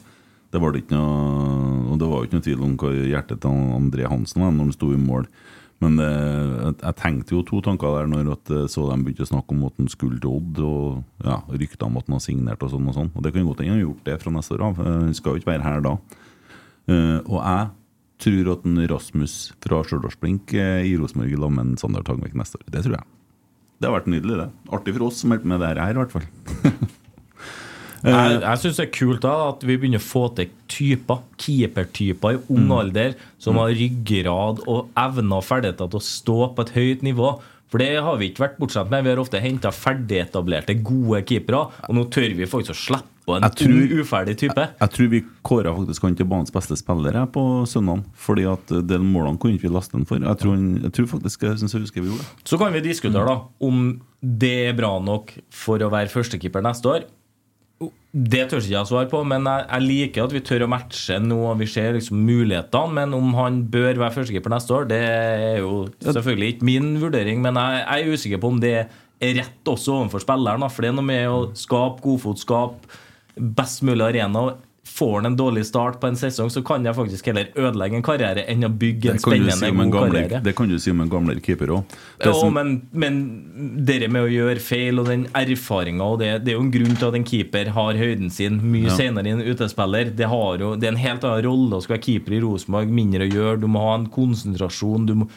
Det var ikke noe Og det var jo ikke noe tvil om hva hjertet til André Hansen var når han sto i mål. Men det, jeg, tenkte jo to tanker der når at, eh, så de begynte å snakke om at han skulle til Odd, og ja, rykter om at han har signert og sånn og sånn. Og det kan godt hende han har gjort det fra neste år av. Eh, Han skal jo ikke være her da. Eh, og jeg tror at en Rasmus fra Stjørdals-Blink i Rosenborg lag med Sander Tangvik neste år. Det tror jeg. Det har vært nydelig, det. Artig for oss som holder på med det her, i hvert fall. Jeg, jeg syns det er kult da, at vi begynner å få til typer, keepertyper i ung alder som har ryggrad og evner og ferdigheter til å stå på et høyt nivå. For det har vi ikke vært bortskjemt med. Vi har ofte henta ferdigetablerte, gode keepere. Og nå tør vi faktisk å slippe en tror- uferdig type. Jeg tror vi kåra faktisk han til banens beste spiller her på søndag. Fordi at de målene kunne ikke vi laste han for. Jeg tror, jeg tror faktisk jeg synes jeg husker vi gjorde det. Så kan vi diskutere da om det er bra nok for å være førstekeeper neste år. Det tør ikke jeg svare på, men jeg, jeg liker at vi tør å matche nå. Vi ser liksom mulighetene, men om han bør være førstekeeper neste år, det er jo selvfølgelig ikke min vurdering. Men jeg, jeg er usikker på om det er rett også overfor spilleren. For det er noe med å skape godfot, skape best mulig arena. og Får han en dårlig start på en sesong, så kan jeg faktisk heller ødelegge en karriere enn å bygge en spennende si en god karriere. det kan du si om en gamle keeper òg. Ja, men, men det med å gjøre feil og den erfaringa det, det er jo en grunn til at en keeper har høyden sin mye Ja. senere enn en utespiller. Det, har jo, det er en helt annen rolle å skulle være keeper i Rosenborg. Mindre å gjøre. Du må ha en konsentrasjon. Du må,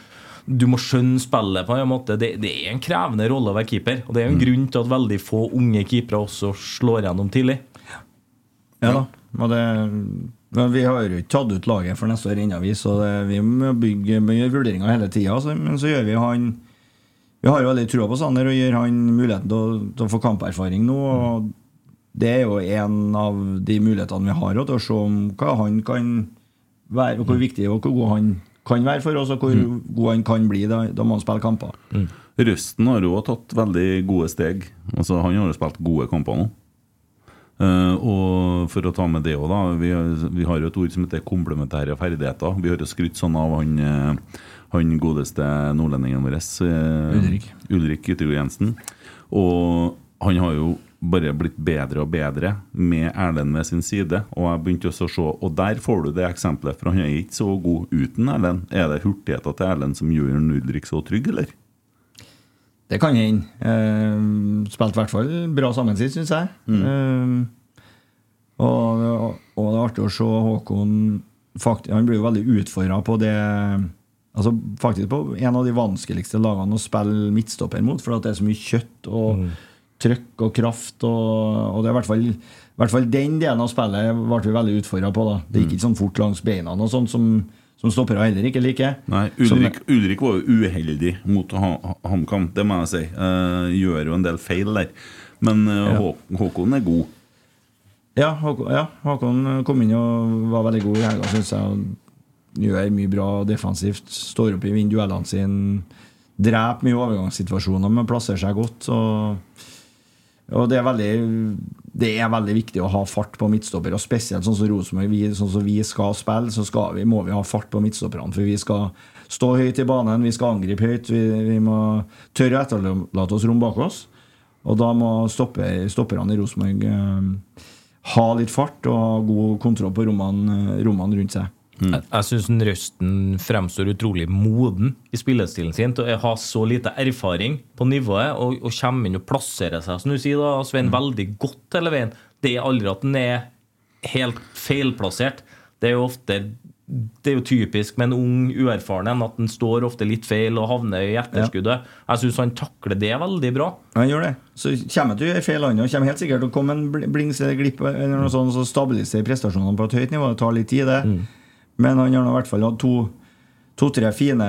du må skjønne spillet på en måte. Det, det er en krevende rolle å være keeper. Og det er en en grunn til at veldig få unge keepere også slår gjennom tidlig. Ja da. Det, men vi har jo ikke tatt ut laget for neste år ennå, vi, så det, vi må bygge gjøre vurderinger hele tida. Men så gjør vi han Vi har jo veldig trua på Sander og gir han muligheten til å, til å få kamperfaring nå. Og det er jo en av de mulighetene vi har til å se om hva han kan være, og hvor viktig og hvor god han kan være for oss, og hvor god han kan bli. Da, da man spiller kamper. Mm. Røsten har jo tatt veldig gode steg. Altså, han har jo spilt gode kamper nå. Eh, og for å ta med det òg, da. Vi, vi har jo et ord som heter komplementære ferdigheter. Vi har jo skrytt sånn av han, eh, han godeste nordlendingen vår, uh, Ulrik. Ulrik Yttergård Jensen. Og han har jo bare blitt bedre og bedre med Erlend ved sin side. Og jeg begynte også å se Og der får du det eksempelet, for han er ikke så god uten Erlend. Er det hurtigheter til Erlend som gjør Ulrik så trygg, eller? Det kan hende. Uh, spilte i hvert fall bra sammen sist, syns jeg. Eh, og, og det er artig å se Håkon faktisk, Han blir jo veldig utfordra på det Altså Faktisk på en av de vanskeligste lagene å spille midtstopper mot, for at det er så mye kjøtt og trøkk og kraft. Og, og det er i hvert fall, i hvert fall den delen av spillet ble vi veldig utfordra på. da Det gikk ikke sånn fort langs beina, og sånt som, som stoppere heller ikke liker. Nei, Som- Ulrik, Ulrik var jo uheldig mot Ha- HamKam, det må jeg si. Uh, gjør jo en del feil der. Men uh, Ja. Håkon er god. Ja, Håkon, ja, Håkon kom inn og var veldig god i helga, syns jeg. Gjør mye bra defensivt. Står opp i vinduellene duellene sine. Dreper mye overgangssituasjoner, men plasserer seg godt. Og, og det, er veldig, det er veldig viktig å ha fart på midtstopper. Og spesielt sånn som Rosenborg, sånn som vi skal spille, så skal vi, må vi ha fart på midtstopperne. For vi skal stå høyt i banen, vi skal angripe høyt. Vi, vi må tørre å etterlate oss rom bak oss. Og da må stopper, stopperne i Rosenborg eh, ha litt fart og ha god kontroll på rommene rundt seg. Jeg, jeg syns Røsten fremstår utrolig moden i spillestilen sin til å ha så lite erfaring på nivået og, og kommer inn og plasserer seg, som du sier, da, Svein, veldig godt hele veien. Det er aldri at den er helt feilplassert. Det er jo ofte det er jo typisk med en ung, uerfaren en at den står ofte litt feil og havner i etterskuddet. Jeg syns han takler det veldig bra. Han gjør det. Så kommer han til feil, han. Og kommer helt sikkert til å komme en bl- blings eller glipp eller noe sånt, så stabiliserer prestasjonene på et høyt nivå. Det tar litt tid, det. Men han har i hvert fall hatt to to-tre fine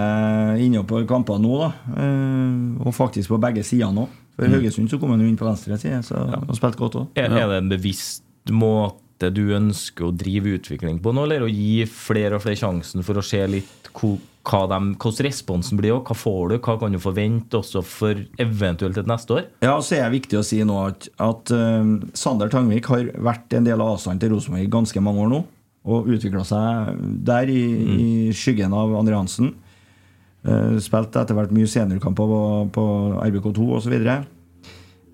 innover kamper nå, da. Eh, og faktisk på begge sider nå. For Haugesund så kom han jo inn på venstre side, så han spilte godt òg. Er, er det en bevisst måte du ønsker å drive utvikling på nå, eller å gi flere og flere sjansen for å se litt hvordan responsen blir, og hva får du, hva kan du forvente også for eventuelt et neste år? Ja, så er det viktig å si nå at, at uh, Sander Tangvik har vært en del av avstanden til Rosenborg i ganske mange år nå. Og utvikla seg der i, i skyggen av Andre Hansen. Uh, spilte etter hvert mye seniorkamper på, på RBK2 osv.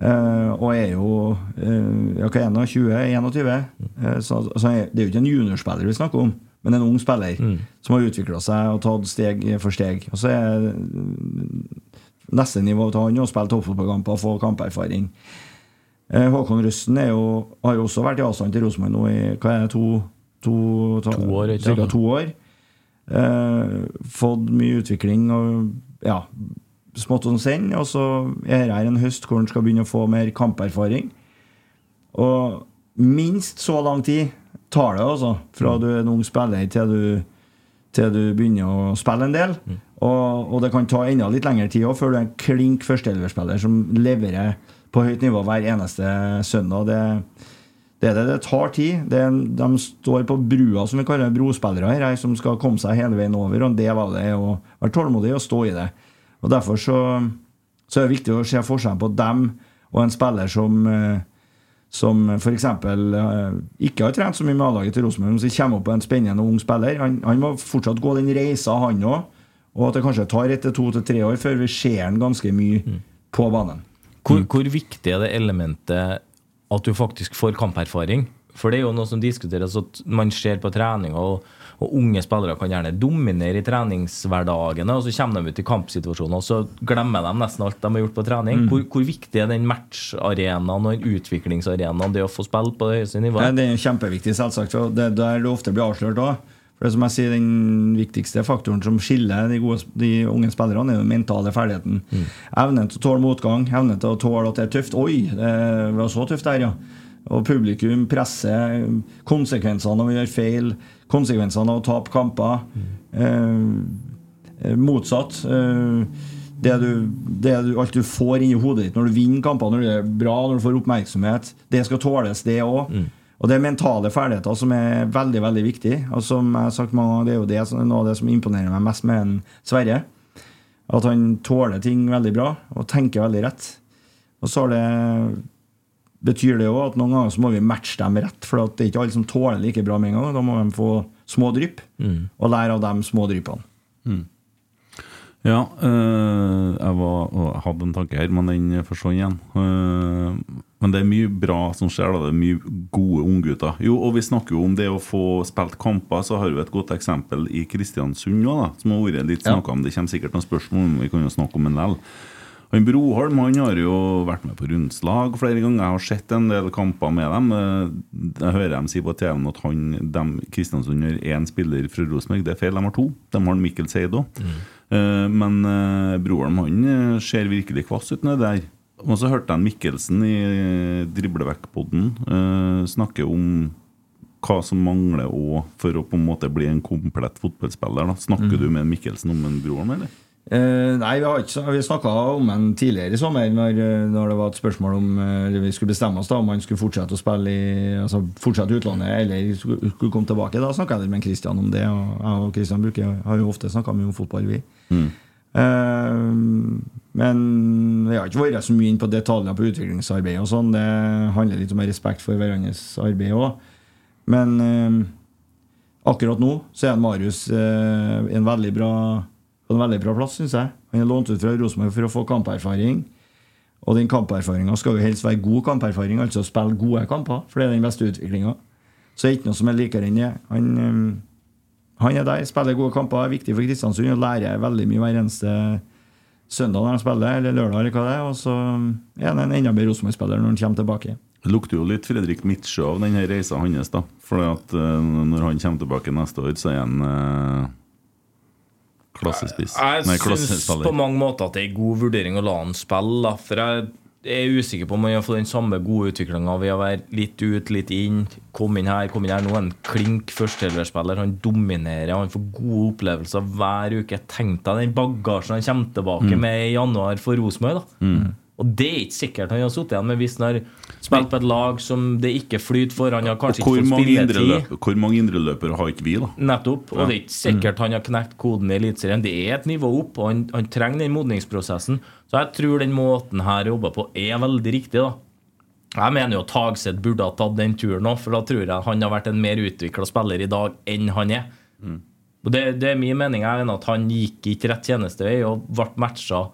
Uh, og er jo uh, ja, hva er han 20-21. Uh, så så er, det er jo ikke en juniorspiller vi snakker om, men en ung spiller som har utvikla seg og tatt steg for steg. Og så er neste nivå til han å spille toppfotballkamper og få kamperfaring. Eh, Håkon Røsten er jo, har jo også vært i avstand til Rosenborg nå i hva er det, to, to, to, To år, ikke to år. Eh, fått mye utvikling og ja, smått og senn. Og så er her en høst hvor han skal begynne å få mer kamperfaring. Og minst så lang tid tar det, altså. Fra du er en ung spiller til du, til du begynner å spille en del. Og, og det kan ta enda litt lengre tid også, før du er en klink førsteelverspiller som leverer på høyt nivå hver eneste søndag. Det, det det. Det tar tid. Det de står på brua, som vi kaller det, brospillere her, som skal komme seg hele veien over. Og del av det å være tålmodig og stå i det. Og Derfor så, så er det viktig å se forskjellen på dem og en spiller som eh, som f.eks. Uh, ikke har trent så mye med A-laget til Rosenborg, men som kommer opp på en spennende ung spiller. Han, han må fortsatt gå den reisa, han òg. Og at det kanskje tar etter to til tre år før vi ser han ganske mye på banen. Hvor, hvor viktig er det elementet at du faktisk får kamperfaring? For det er jo noe som diskuteres at man ser på trening, og, og unge spillere kan gjerne dominere i treningshverdagene, og så kommer de ut i kampsituasjoner, og så glemmer de nesten alt de har gjort på trening. Hvor, hvor viktig er den matcharenaen og utviklingsarenaen, det å få spille på det høyeste nivået? Det er kjempeviktig, selvsagt. Og det er der det ofte blir avslørt òg. For det som jeg sier, Den viktigste faktoren som skiller de, gode, de unge spillerne, er den mentale ferdigheten. Evnen til å tåle motgang, evnen til å tåle at det er tøft. Oi, det var så tøft der, ja. Og publikum presser. Konsekvensene av å gjøre feil, konsekvensene av å tape kamper. Eh, motsatt. Eh, det du, det du, alt du får inni hodet ditt når du vinner kamper, når det er bra, når du får oppmerksomhet, det skal tåles, det òg. Og det er mentale ferdigheter som er veldig veldig viktig. Og som jeg har sagt mange ganger, det er jo det som er noe av det som imponerer meg mest med en Sverre. At han tåler ting veldig bra og tenker veldig rett. Og så det betyr det jo at noen ganger så må vi matche dem rett. For at det er ikke alle som tåler like bra med en gang. Da må de få små drypp, og lære av de små dryppene. Ja, øh, jeg, var, jeg hadde en tanke her, men den forsvant igjen. Øh, men det er mye bra som skjer. da, Det er mye gode unggutter. Jo, og vi snakker jo om det å få spilt kamper, så har vi et godt eksempel i Kristiansund da, som har vært litt snakka om. Det kommer sikkert noen spørsmål, men vi kan jo snakke om en likevel. Han Broholm han har jo vært med på rundslag flere ganger. Jeg har sett en del kamper med dem. Eh, Jeg hører dem si på TV-en at han, dem, Kristiansund har én spiller fra Rosenborg. Det er feil, de har to. De har Mikkel Seid òg. Men eh, Broholm han eh, ser virkelig kvass ut nedi der. Og så hørte jeg Mikkelsen i Driblevekkpodden eh, snakke om hva som mangler også for å på en måte bli en komplett fotballspiller. da Snakker du med Mikkelsen om en broren, eller? Eh, nei, vi har ikke Vi snakka om en tidligere i sommer, når, eh, når det var et spørsmål om eh, vi skulle bestemme oss da om han skulle fortsette å spille i Altså fortsette utlandet eller skulle, komme tilbake. Da snakka jeg med Kristian om det, og jeg og Kristian har jo ofte snakka mye om fotball, vi. Eh, men vi har ikke vært så mye inn på detaljer på utviklingsarbeid og sånn. Det handler litt om respekt for hverandres arbeid òg. Men eh, akkurat nå så er Marius eh, en veldig bra på en veldig bra plass, syns jeg. Han er lånt ut fra Rosenborg for å få kamperfaring. Og den kamperfaringa skal jo helst være god kamperfaring, altså spille gode kamper, for det er den beste utviklinga. Så det er ikke noe som er likere enn det. Han, han er der, spiller gode kamper, er viktig for Kristiansund og lærer veldig mye hver eneste søndag når han spiller, eller lørdag, eller hva det er. Og så er han en enda bedre Rosenborg-spiller når han kommer tilbake. Det lukter jo litt Fredrik Midtsjø av denne reisa hans, da. For at eh, når han kommer tilbake neste år, så er han eh, klassespiss. Jeg jeg syns på mange måter at det er en god vurdering å la han spille. Da. For jeg er usikker på om han har fått den samme gode utviklinga ved å være litt ut, litt inn. Kom inn her, kom inn her. Nå er han klink førsteelverspiller. Han dominerer, han får gode opplevelser hver uke. Tenk deg den bagasjen han kommer tilbake Mm. med i januar for Rosenborg. da. Og det er ikke sikkert han har sittet igjen med hvis han har spilt på et lag som det ikke flyter for. Han har kanskje ikke fått spilletid. hvor mange indreløpere har ikke vi, da? Nettopp. Og det er ikke sikkert han har knekt koden i Eliteserien. Det er et nivå opp, og han, han trenger den modningsprosessen. Så jeg tror den måten her jobber på er veldig riktig. da Jeg mener jo at Hagseth burde ha tatt den turen òg, for da tror jeg han har vært en mer utvikla spiller i dag enn han er. Og det, det er min mening. Jeg mener at han gikk ikke rett tjenestevei og ble matcha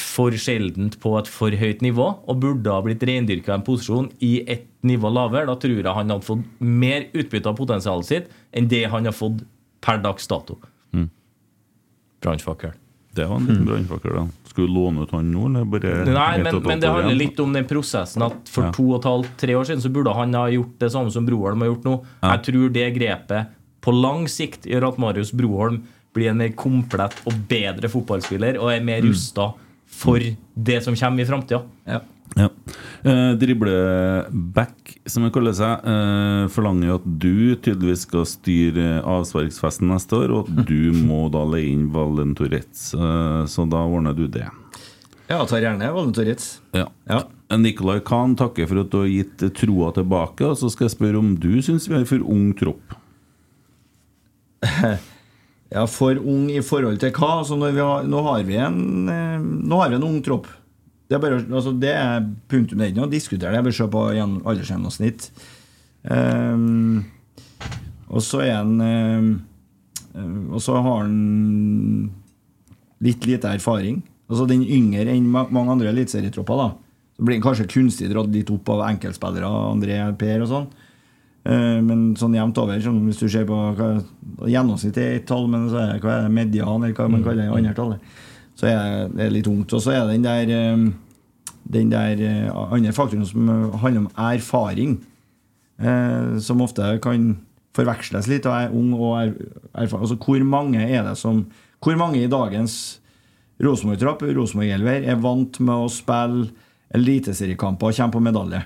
for sjeldent på et for høyt nivå, og burde ha blitt reindyrka en posisjon i et nivå lavere. Da tror jeg han hadde fått mer utbytte av potensialet sitt enn det han har fått per dags dato. Mm. Brannfakkel. Det var en liten brannfakkel, da. Skulle låne ut han nå, eller bare Nei, men, men det handler litt om den prosessen at for Ja. to og et halvt, tre år siden så burde han ha gjort det samme som Broholm har gjort nå. Jeg tror det grepet på lang sikt gjør at Marius Broholm blir en mer komplett og bedre fotballspiller og er mer Mm. rusta for det som kommer i framtida. Ja. Ja. Uh, dribleback, som det kaller seg, uh, forlanger jo at du tydeligvis skal styre avsparksfesten neste år, og at du må da leie inn Valen Touretz. Eh, så da ordner du det. Ja, tar gjerne Valen Torritz. Ja. Ja. Nicolay Khan takker for at du har gitt troa tilbake, og så skal jeg spørre om du syns vi har for ung tropp. Ja, for ung i forhold til hva? Altså har, nå har vi en eh, Nå har vi en ung tropp. Det er, bare, altså det er punktum. Det er ikke noe å diskutere det. Jeg å se på gjen- aldersgjennomsnitt. Um, og så er han um, Og så har han litt lite erfaring. Altså Den yngre enn mange andre eliteserietropper. Så blir han kanskje kunstig dratt litt opp av enkeltspillere, André Per og sånn. Eh, Men sånn jevnt over, sånn, hvis du ser på hva, Gjennomsnittet er ett tall, men så er det, hva er det, median, eller hva man kaller det andre tallet, så er det litt tungt. Og så er det den der eh, den der eh, andre faktoren som handler om erfaring, som ofte kan forveksles litt. Og er ung og er, erfaren. Altså, hvor mange er det som Hvor mange i dagens Rosenborg-trapp, Rosenborg-elver, er vant med å spille eliteseriekamper og kjempe på medalje?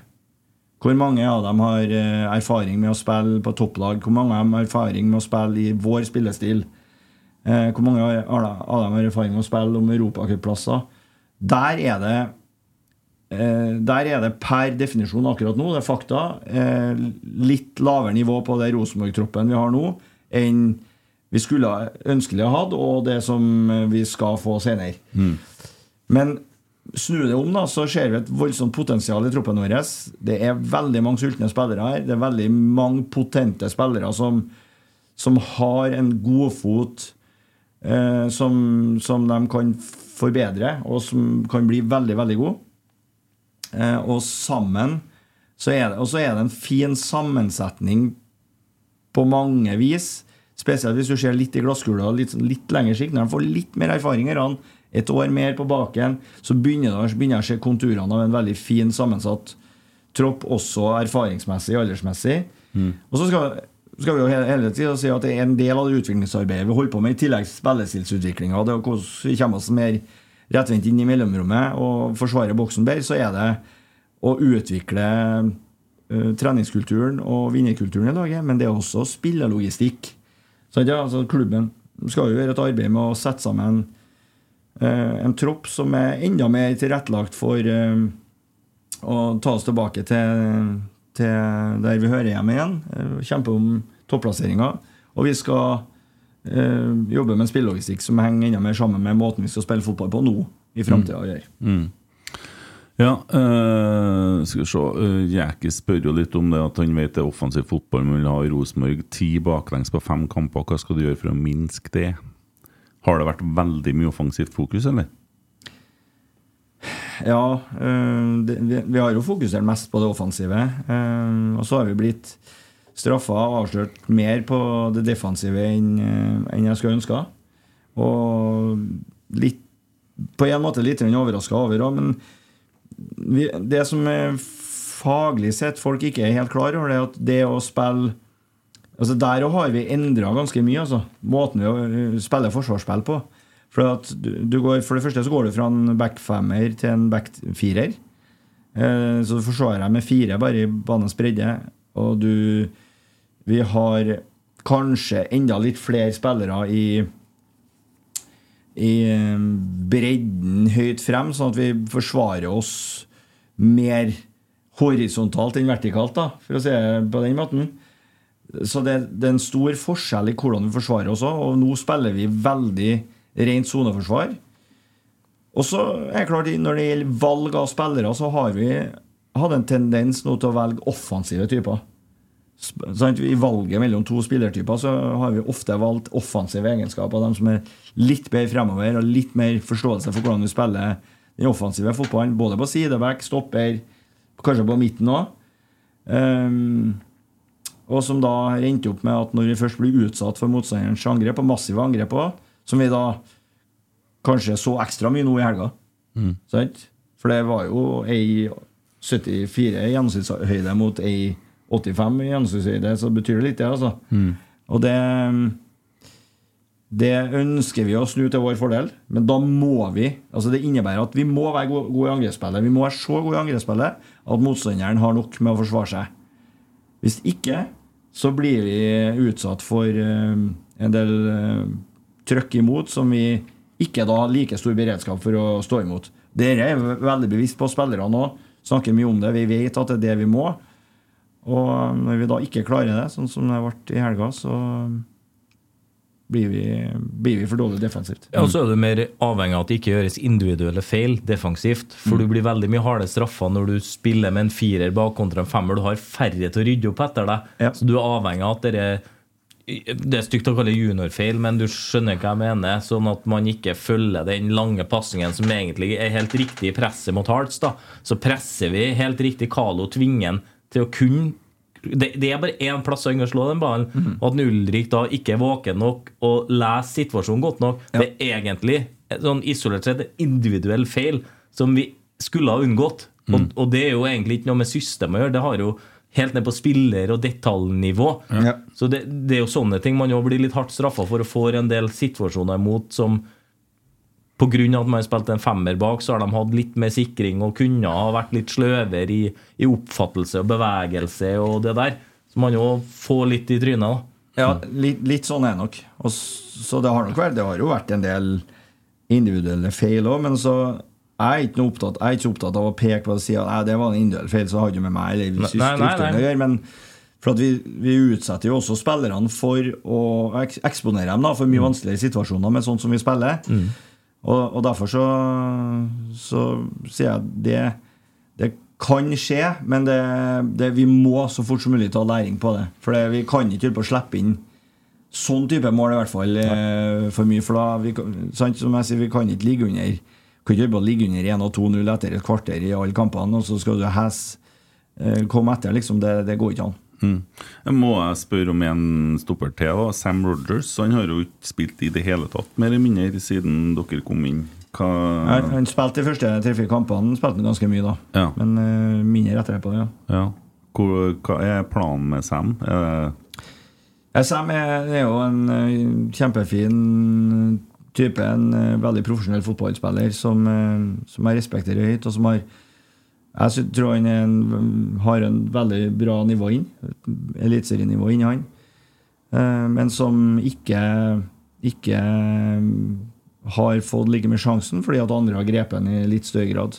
Hvor mange av dem har eh, erfaring med å spille på topplag? Hvor mange av dem har erfaring med å spille i vår spillestil? Eh, hvor mange av dem har erfaring med å spille om europacupplasser? Der er det eh, Der er det per definisjon akkurat nå, det er fakta, litt lavere nivå på det Rosenborg-troppen vi har nå, enn vi skulle ønskelig ha hatt, og det som vi skal få senere. Men snu det om, da, så ser vi et voldsomt potensial i troppen vår. Det er veldig mange sultne spillere her. Det er veldig mange potente spillere som, som har en godfot eh, som, som de kan forbedre, og som kan bli veldig, veldig god. Eh, og sammen så er det, og så er det en fin sammensetning på mange vis. Spesielt hvis du ser litt i glasskula litt, litt lenger sikt. Når de får litt mer erfaring, rann, et år mer på baken, så begynner det begynner jeg å se konturene av en veldig fin sammensatt tropp, også erfaringsmessig aldersmessig. Og så skal, skal vi jo hele, hele tida si at det er en del av det utviklingsarbeidet vi holder på med, i tillegg til spillestilsutviklinga. Det hvordan vi kommer oss mer rettvendt inn i mellomrommet og forsvarer boksen bedre, så er det å utvikle eh, treningskulturen og vinnerkulturen i laget, men det er også spillelogistikk. Så ja, altså, klubben skal jo gjøre et arbeid med å sette sammen en tropp som er enda mer tilrettelagt for eh, å ta oss tilbake til, til der vi hører hjemme igjen. eh, kjempe om topplasseringa. Og vi skal eh, jobbe med en spillelogistikk som henger enda mer sammen med måten vi skal spille fotball på nå i framtida. Mm. Ja, øh, skal vi se Jæki spør jo litt om det at han vet det er offensiv fotball, men vil ha Rosenborg ti baklengs på fem kamper. Hva skal du gjøre for å minske det? Har det vært veldig mye offensivt fokus, eller? Ja, øh, det, vi, vi har jo fokusert mest på det offensive. øh, og så har vi blitt straffa og avslørt mer på det defensive enn øh, enn jeg skulle ønska. Og litt, på en måte litt overraska over òg, men vi, det som er faglig sett folk ikke er helt klar over det, at det å spille Altså Der òg har vi endra ganske mye, altså. Måten vi spiller forsvarsspill på. For, at du, du går, for det første så går du fra en backfemmer til en backfirer. Eh, så forsvarer jeg med fire bare i banens bredde. Og du Vi har kanskje enda litt flere spillere i i eh, bredden høyt frem, sånn at vi forsvarer oss mer horisontalt enn vertikalt, da, for å si det på den måten. Så det, det er en stor forskjell i hvordan vi forsvarer òg, og nå spiller vi veldig rent soneforsvar. Og så er det klart, når det gjelder valg av spillere, så har vi hatt en tendens nå til å velge offensive typer. I valget mellom to spillertyper så har vi ofte valgt offensive egenskaper. De som er litt bedre fremover og litt mer forståelse for hvordan vi spiller den offensive fotballen. Både på sideback, stopper, kanskje på midten òg. Og som da endte opp med at når vi først blir utsatt for motstanderens angrep, og massive angrep òg, som vi da kanskje så ekstra mye nå i helga. Sant? For det var jo ei 74 i gjennomsnittshøyde mot ei 85 i gjennomsnittshøyde, så betyr det litt, det, altså. Og det det ønsker vi å snu til vår fordel, men da må vi altså Det innebærer at vi må være gode i angrepsspillet. Vi må være så gode i angrepsspillet at motstanderen har nok med å forsvare seg. Hvis ikke så blir vi utsatt for eh, en del uh, trøkk imot som vi ikke da har like stor beredskap for å stå imot. Dere er veldig bevisst på, spillerne òg. Snakker mye om det. Vi vet at det er det vi må. Og når vi da ikke klarer det, sånn som det ble i helga, så blir vi, blir vi for dårlig defensivt. Ja, og så er du mer avhengig av at det ikke gjøres individuelle feil defensivt. For du blir veldig mye harde straffer når du spiller med en firer bak kontra en femmer. Du har færre til å rydde opp etter deg. Ja. Så du er avhengig av at dere det er stygt å kalle det juniorfeil, men du skjønner hva jeg mener. Sånn at man ikke følger den lange passingen som egentlig er helt riktig i presset mot Hearts. da. Så presser vi helt riktig Carlo Tvingen til å kunne det, det er bare én plass han kan slå den ballen. Og at Ulrik da ikke er våken nok og leser situasjonen godt nok, det er egentlig sånn isolert sett en individuell feil som vi skulle ha unngått. Og, og det er jo egentlig ikke noe med systemet å gjøre. Det har jo helt ned på spiller- og detaljnivå. Ja. Så det, det er jo sånne ting man jo blir litt hardt straffa for å få en del situasjoner imot som av at man spilte en femmer bak, så har de hatt litt mer sikring og kunne ha vært litt sløvere i, i oppfattelse og bevegelse og det der. Så man jo får litt i trynet, da. Ja, litt, litt sånn er det nok. Og så det har nok vært Det har jo vært en del individuelle feil òg, men så jeg er ikke noe opptatt Jeg er ikke opptatt av å peke på det og si at det var en individuell feil, så har du med meg eller strukturen å gjøre. Men for vi, vi utsetter jo også spillerne for å eksponere dem da, for Mm. mye vanskeligere situasjoner med sånn som vi spiller. Og, og derfor så, så sier jeg det det kan skje, men det, det, vi må så fort som mulig ta læring på det. For det, vi kan ikke holde på å slippe inn sånn type mål, i hvert fall, eh, for mye. For da, vi, sant, som jeg sier, vi kan ikke ligge under kan ikke bare ligge under 1 og 2-0 etter et kvarter i alle kampene, og så skal du hes eh, komme etter. liksom, Det, det går ikke an. Mm. Jeg må jeg spørre om en stopper til. da Sam Rogers han har jo ikke spilt i det hele tatt, mer eller mindre, siden dere kom inn. Hva Han, han spilte de første tre-fire kampene spilte han ganske mye, da. Ja. Men uh, mindre etterpå. ja. Ja. Hvor, hva er planen med Sam? Ja, Sam er, er jo en eh, kjempefin type. En eh, veldig profesjonell fotballspiller som, eh, som jeg respekterer høyt, og som har Jeg tror han en, har en veldig bra nivå inn. Eliteserienivå i han. Eh, men som ikke ikke eh, har fått like mye sjansen fordi at andre har grepet han i litt større grad.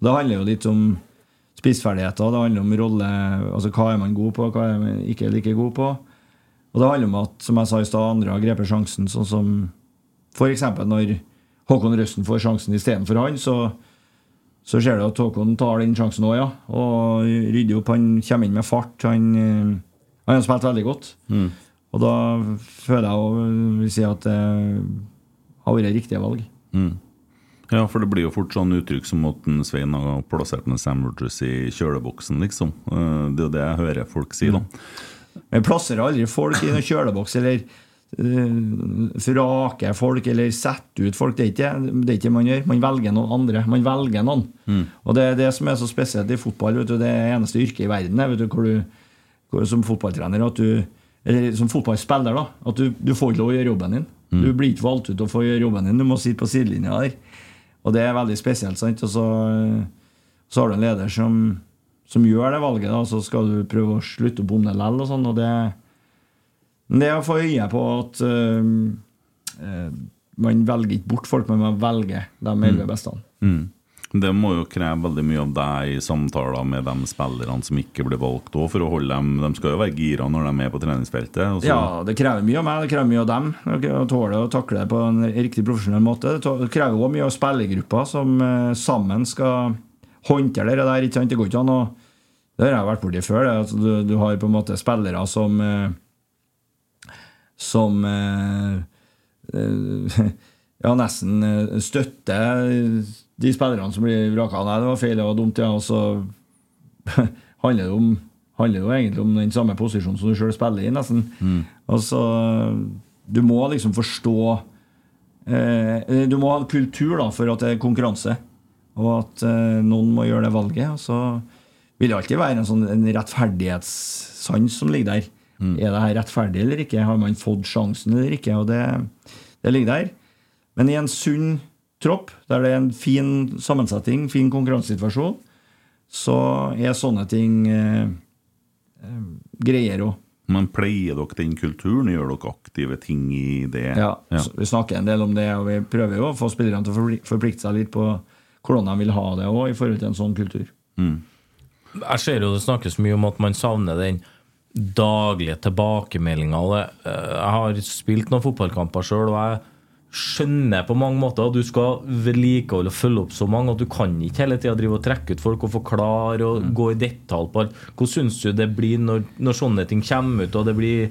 Det handler jo litt om spissferdigheter. Det handler om rolle Altså hva er man god på, hva er man ikke like god på. Og det handler om at som jeg sa i sted, andre har grepet sjansen, sånn som f.eks. når Håkon Røsten får sjansen istedenfor han, så, så ser du at Håkon tar den sjansen òg, ja. Og rydder opp. Han kommer inn med fart. Han, eh, han har spilt veldig godt. Og da føler jeg å vil si at det har vært riktige valg. Mm. Ja, for det blir jo fort sånn uttrykk som at Svein har plassert en Sam Rogers i kjøleboksen, liksom. Eh, Det er jo det jeg hører folk si, da. Vi plasserer aldri folk i noen kjøleboks eller eh, vrake folk eller sette ut folk. Det er ikke det er ikke man gjør. Man velger noen andre. Man velger noen. Og det er det som er så spesielt i fotball. Vet du, det er eneste yrket i verden vet du, hvor du hvor, som fotballtrener at du eller som fotballspiller, da. At du, du får ikke lov å gjøre jobben din. Du blir ikke valgt ut til å få gjøre jobben din. Du må sitte på sidelinja der. Og det er veldig spesielt. sant? Og så, så har du en leder som, som gjør det valget, da, så skal du prøve å slutte opp om det likevel. Og sånn, og det, men det å få øye på at øh, man velger ikke bort folk, men man velger de elleve beste. Mm. Det må jo kreve veldig mye av deg i samtaler med de spillerne som ikke blir valgt òg, for å holde dem De skal jo være gira når de er på treningsfeltet. og Ja, det krever mye av meg, det krever mye av dem. Å tåle å takle det på en riktig profesjonell måte. Det krever også mye av spillergruppa som eh, sammen skal håndtere det der. ikke sant? Det går ikke an å Det har jeg vært borti før. Det. Altså, du, du har på en måte spillere som Som eh, eh, ja, nesten eh, støtter de spillerne som blir vraka. Nei, det var feil, det var dumt, ja. Og så handler det om handler jo egentlig om den samme posisjonen som du sjøl spiller i, nesten. Altså, du må liksom forstå eh, Du må ha en kultur da, for at det er konkurranse, og at eh, noen må gjøre det valget. Og så vil det alltid være en sånn en rettferdighetssans som ligger der. Er det her rettferdig eller ikke? Har man fått sjansen eller ikke? Og det, det ligger der. Men i en sunn tropp, der det er en fin sammensetning, fin konkurransesituasjon, så er sånne ting eh, eh, greier òg. Men pleier dere den kulturen? Gjør dere aktive ting i det? Ja, så Vi snakker en del om det, og vi prøver jo å få spillerne til å forplikte seg litt på hvordan de vil ha det òg, i forhold til en sånn kultur. Jeg ser jo det snakkes mye om at man savner den daglige det- eh, Jeg har spilt noen fotballkamper sjøl, og jeg skjønner på mange måter at du skal vedlikeholde og følge opp så mange at du kan ikke hele tida drive og trekke ut folk og forklare og gå i detalj på alt. Hvordan syns du det blir når, når sånne ting kommer ut, og det blir,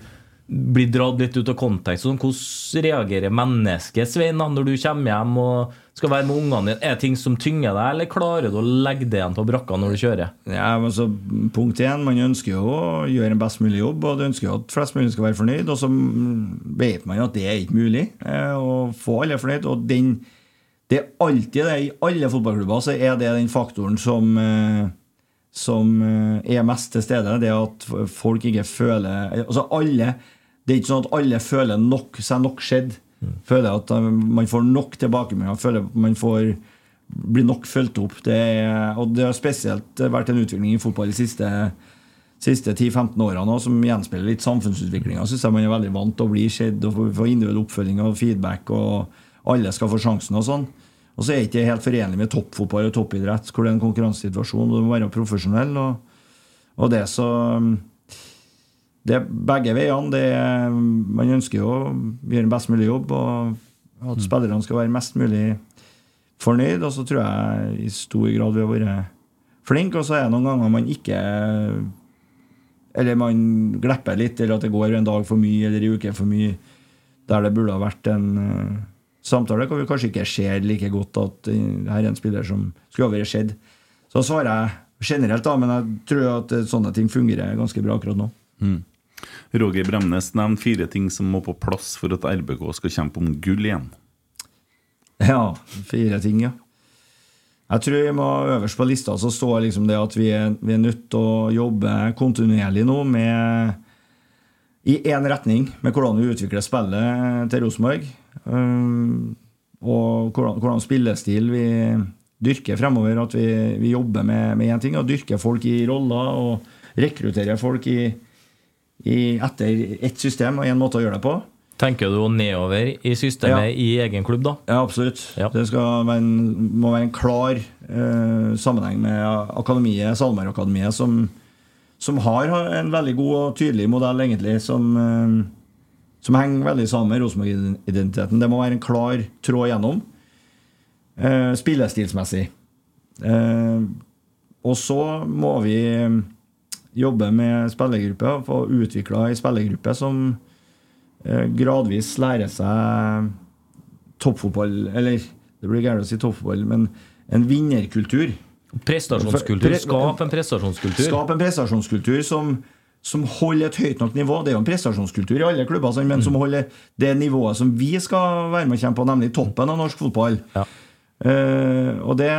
blir dratt litt ut av kontekst? Sånn, hvordan reagerer mennesket, Svein, når du kommer hjem og skal være med ungene dine? Er det ting som tynger deg, eller klarer du å legge det igjen på brakka når du kjører? Ja, men så Punkt én, man ønsker jo å gjøre en best mulig jobb, og du ønsker jo at flest mulig skal være fornøyd. Og så vet man jo at det er ikke mulig eh, å få alle fornøyd. Og den, det er alltid det i alle fotballklubber, så er det den faktoren som eh, som eh, er mest til stede, det at folk ikke føler Altså alle Det er ikke sånn at alle føler nok, seg nok skjedd. Føler at eh, man får nok tilbakemeldinger, føler at man får blir nok fulgt opp. Det er, og det har spesielt vært en utvikling i fotball de siste, siste 10-15 årene som gjenspeiler litt samfunnsutviklinga. Syns jeg man er veldig vant til å bli sett og få, individuell oppfølging og feedback, og alle skal få sjansen og sånn. Og så er det ikke helt forenlig med toppfotball og toppidrett, hvor det er en konkurransesituasjon, du må være profesjonell. Og, og det så Det er begge veiene. Det er, man ønsker jo å gjøre en best mulig jobb, og at spillerne skal være mest mulig fornøyd. Og så tror jeg i stor grad vi har vært flinke, og så er det noen ganger man ikke Eller man glepper litt, eller at det går en dag for mye eller en uke for mye, der det burde ha vært en uh, samtale hvor vi kanskje ikke ser like godt at uh, her er en spiller som skulle ha vært skjedd. Så svarer jeg generelt, da, men jeg tror at eh, sånne ting fungerer ganske bra akkurat nå. Roger Bremnes nevnte fire ting som må på plass for at RBK skal kjempe om gull igjen. Ja, fire ting, ja. Jeg tror jeg må øverst på lista så står liksom det at vi er, vi er nødt til å jobbe kontinuerlig nå med i én retning med hvordan vi utvikler spillet til Rosenborg. Um, og hvordan, hvordan spillestil vi dyrker fremover. At vi, vi jobber med én ting og dyrker folk i roller og rekrutterer folk i, i, etter ett system og én måte å gjøre det på. Tenker du nedover i systemet Ja. i egen klubb, da? Ja, absolutt. Ja. Det skal være en, må være en klar eh, sammenheng med akademiet, SalMar-akademiet, som, som har en veldig god og tydelig modell, egentlig, som, eh, som henger veldig sammen med Rosenborg-identiteten. Det må være en klar tråd gjennom, eh, spillestilsmessig. Eh, og så må vi jobbe med spillergruppe, og få utvikla ei spillergruppe som eh, gradvis lærer seg toppfotball Eller det blir gærent å si toppfotball, men en vinnerkultur. Prestasjonskultur. Skap en prestasjonskultur. Skap en prestasjonskultur som, som holder et høyt nok nivå. Det er jo en prestasjonskultur i alle klubber, men som holder det nivået som vi skal være med og kjempe på, nemlig toppen av norsk fotball. Ja. Uh, og det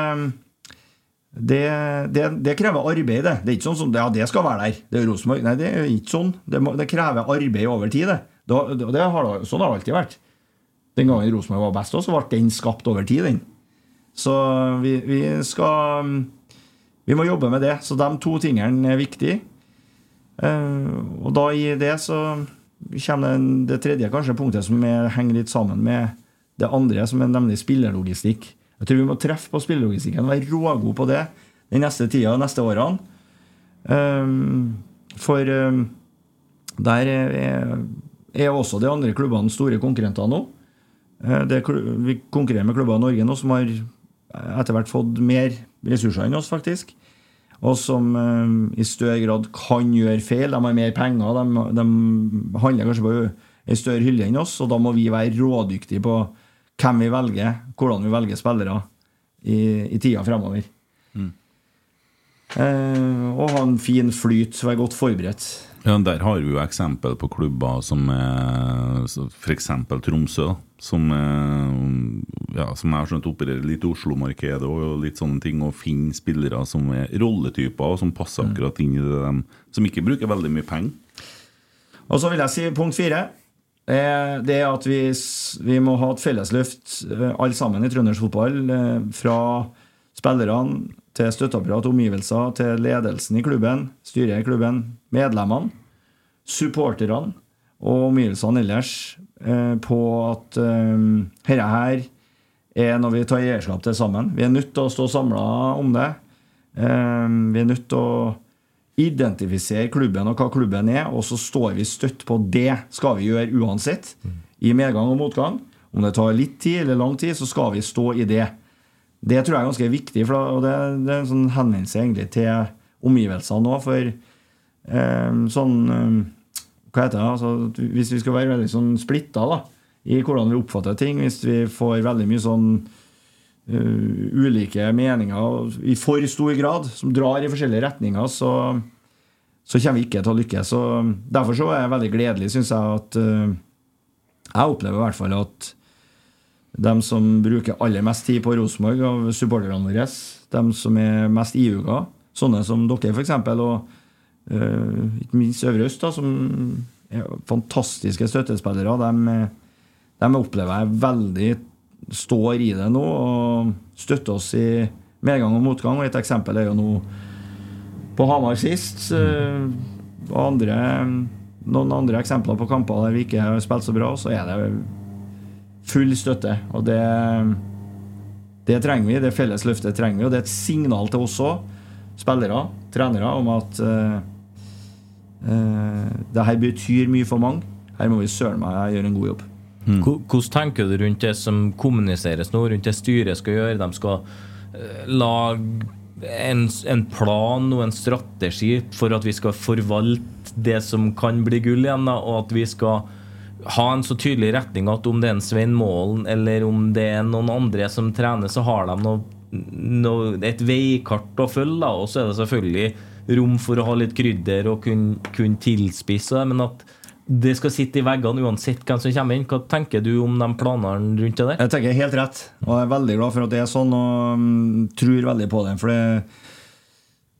det, det, det krever arbeid, det. Det er ikke sånn som Ja, det skal være der. Det er Rosenborg. Nei, det er ikke sånn. Det, må, det krever arbeid over tid, det. Det, har, sånn har det alltid vært. Den gangen Rosenborg var best, så ble den skapt over tid, den. Så vi, vi skal Vi må jobbe med det. Så de to tingene er viktige. Eh, og da i det så kommer det tredje kanskje punktet som er, henger litt sammen med det andre, som er nemlig spillerlogistikk. Jeg tror vi må treffe på spillelogistikken, være rågode på det den neste tida, de neste årene. Um, for um, der er, er også de andre klubbene store konkurrenter nå. Eh, det vi konkurrerer med klubber i Norge nå som har etter hvert fått mer ressurser enn oss, faktisk. Og som eh, i større grad kan gjøre feil. De har mer penger. De, de handler kanskje på en større hylle enn oss, og da må vi være rådyktige på hvem vi velger, hvordan vi velger spillere i, i tida fremover. Eh, og ha en fin flyt, være godt forberedt. Ja, Der har vi jo eksempel på klubber som f.eks. Tromsø, som, er- ja, som jeg har skjønt opererer litt i Oslo-markedet og litt sånne ting, og finner spillere som er rolletyper, og som passer akkurat inn i det dem, som ikke bruker veldig mye penger. Og så vil jeg si punkt fire. Det er at vi, vi må ha et fellesløft, eh, alle sammen i trøndersk fotball. eh, Fra spillerne til støtteapparat, omgivelser, til ledelsen i klubben, styret i klubben, medlemmene, supporterne og omgivelsene ellers eh, på at eh, dette her er når vi tar eierskap til sammen. Vi er nødt til å stå samla om det. Um, Vi er nødt til å identifisere klubben og hva klubben er, og så står vi støtt på det skal vi gjøre uansett. I medgang og motgang. Om det tar litt tid eller lang tid, så skal vi stå i det. Det tror jeg er ganske viktig, og det, det er en sånn henvendelse egentlig til omgivelsene òg. For eh, sånn eh, Hva heter det? Altså, hvis vi skal være veldig sånn splitta i hvordan vi oppfatter ting, hvis vi får veldig mye sånn ulike meninger i for stor grad, som drar i forskjellige retninger, så, så kommer vi ikke til å lykkes. Derfor så er det veldig gledelig, syns jeg, at eh, Jeg opplever i hvert fall at de som bruker aller mest tid på Rosenborg av supporterne våre, de som er mest ihuga, sånne som dere f.eks., og eh, ikke minst Øvre Øst, da, som er fantastiske støttespillere, de, de opplever jeg veldig står i det nå og støtter oss i medgang og motgang. Og et eksempel er jo nå på Hamar sist. Og andre, noen andre eksempler på kamper der vi ikke har spilt så bra, så er det full støtte. Og det, det trenger vi. Det felles løftet trenger vi. Og det er et signal til oss òg, spillere, trenere, om at uh, eh, det her betyr mye for mange. Her må vi søren meg gjøre en god jobb. Hvor- Hvordan tenker du rundt det som kommuniseres nå, rundt det styret skal gjøre? De skal eh, lage en, en plan og en strategi for at vi skal forvalte det som kan bli gull igjen, da, og at vi skal ha en så tydelig retning at om det er en Svein Målen eller om det er noen andre som trener, så har de noe, noe, et veikart å følge. Og så er det selvfølgelig rom for å ha litt krydder og kunne, kun tilspisse det. Men at det skal sitte i veggene uansett hvem som kommer inn. Hva tenker du om de planene rundt det der? Jeg tenker helt rett, og jeg er veldig glad for at det er sånn, og mm, tror veldig på det. For det,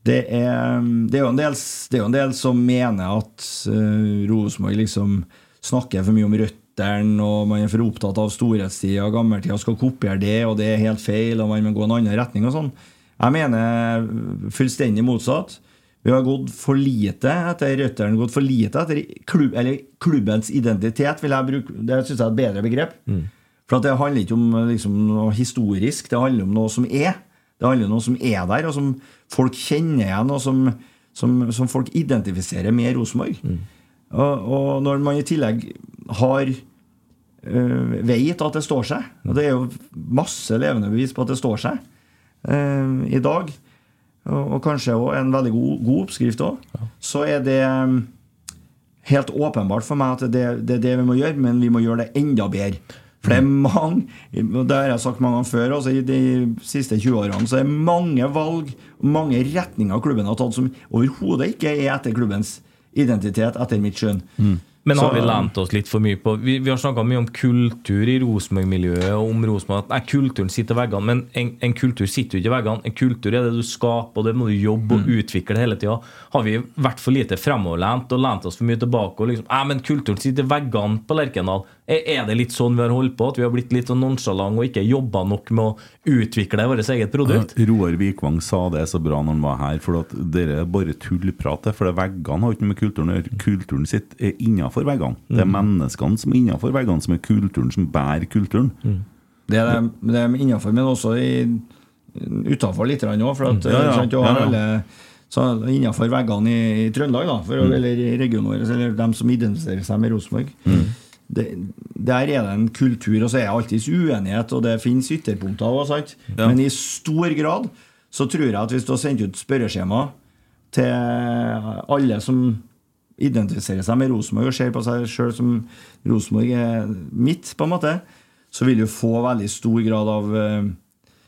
det, er, det, er jo en del, jo en del som mener at uh, Rosenborg liksom snakker for mye om røttene, og man er for opptatt av storhetstida og gammeltida skal kopiere det, og det er helt feil, og man må gå en annen retning og sånn. Jeg mener fullstendig motsatt. Vi har gått for lite etter røttene, gått for lite etter klubb, eller klubbens identitet, vil jeg bruke. Det syns jeg er et bedre begrep. For at det handler ikke om liksom, noe historisk, det handler om noe som er. Det handler om noe som er der, og som folk kjenner igjen, og som, som, som folk identifiserer med Rosenborg. Og, og når man i tillegg har øh, Veit at det står seg, og det er jo masse levende bevis på at det står seg øh, i dag, og, og kanskje også en veldig god, god oppskrift òg, så er det øh, helt åpenbart for meg at det, det er det vi må gjøre, men vi må gjøre det enda bedre. For det er mange Det har jeg sagt mange ganger før. Også I de siste 20 årene så er det mange valg mange retninger klubben har tatt som overhodet ikke er etter klubbens identitet, etter mitt skjønn. Men har vi lent oss litt for mye på Vi, vi har snakka mye om kultur i Rosenborg-miljøet, og om Rosenborg at kulturen sitter i veggene, men en, en kultur sitter jo ikke i veggene. En kultur er det du skaper, og det må du jobbe og utvikle hele tida. Har vi vært for lite fremoverlent og lent oss for mye tilbake og liksom Nei, men kulturen sitter i veggene på Lerkendal. Er, er det litt sånn vi har holdt på? At vi har blitt litt sånn nonchalant og ikke jobba nok med å utvikle vårt eget produkt? Roar Vikvang sa det så bra når han var her, for at dere er bare tullprat. For veggene har ikke noe med kulturen å gjøre. Kulturen sitt er innafor veggene. Det er menneskene som er innafor veggene, som er kulturen, som bærer kulturen. Det er de, det er innafor, men også utafor litt òg. For at, Ja, ja. eh, Ja, ja. alle så innenfor veggene i, i Trøndelag, da, for, Mm. eller i regionen vår, eller dem som identifiserer seg med Rosenborg. Det, der er det en kultur, og så er det alltids uenighet, og det finnes ytterpunkter òg. Ja. Men i stor grad så tror jeg at hvis du har sendt ut spørreskjema til alle som identifiserer seg med Rosenborg og ser på seg sjøl som Rosenborg er mitt, på en måte, så vil du få veldig stor grad av uh,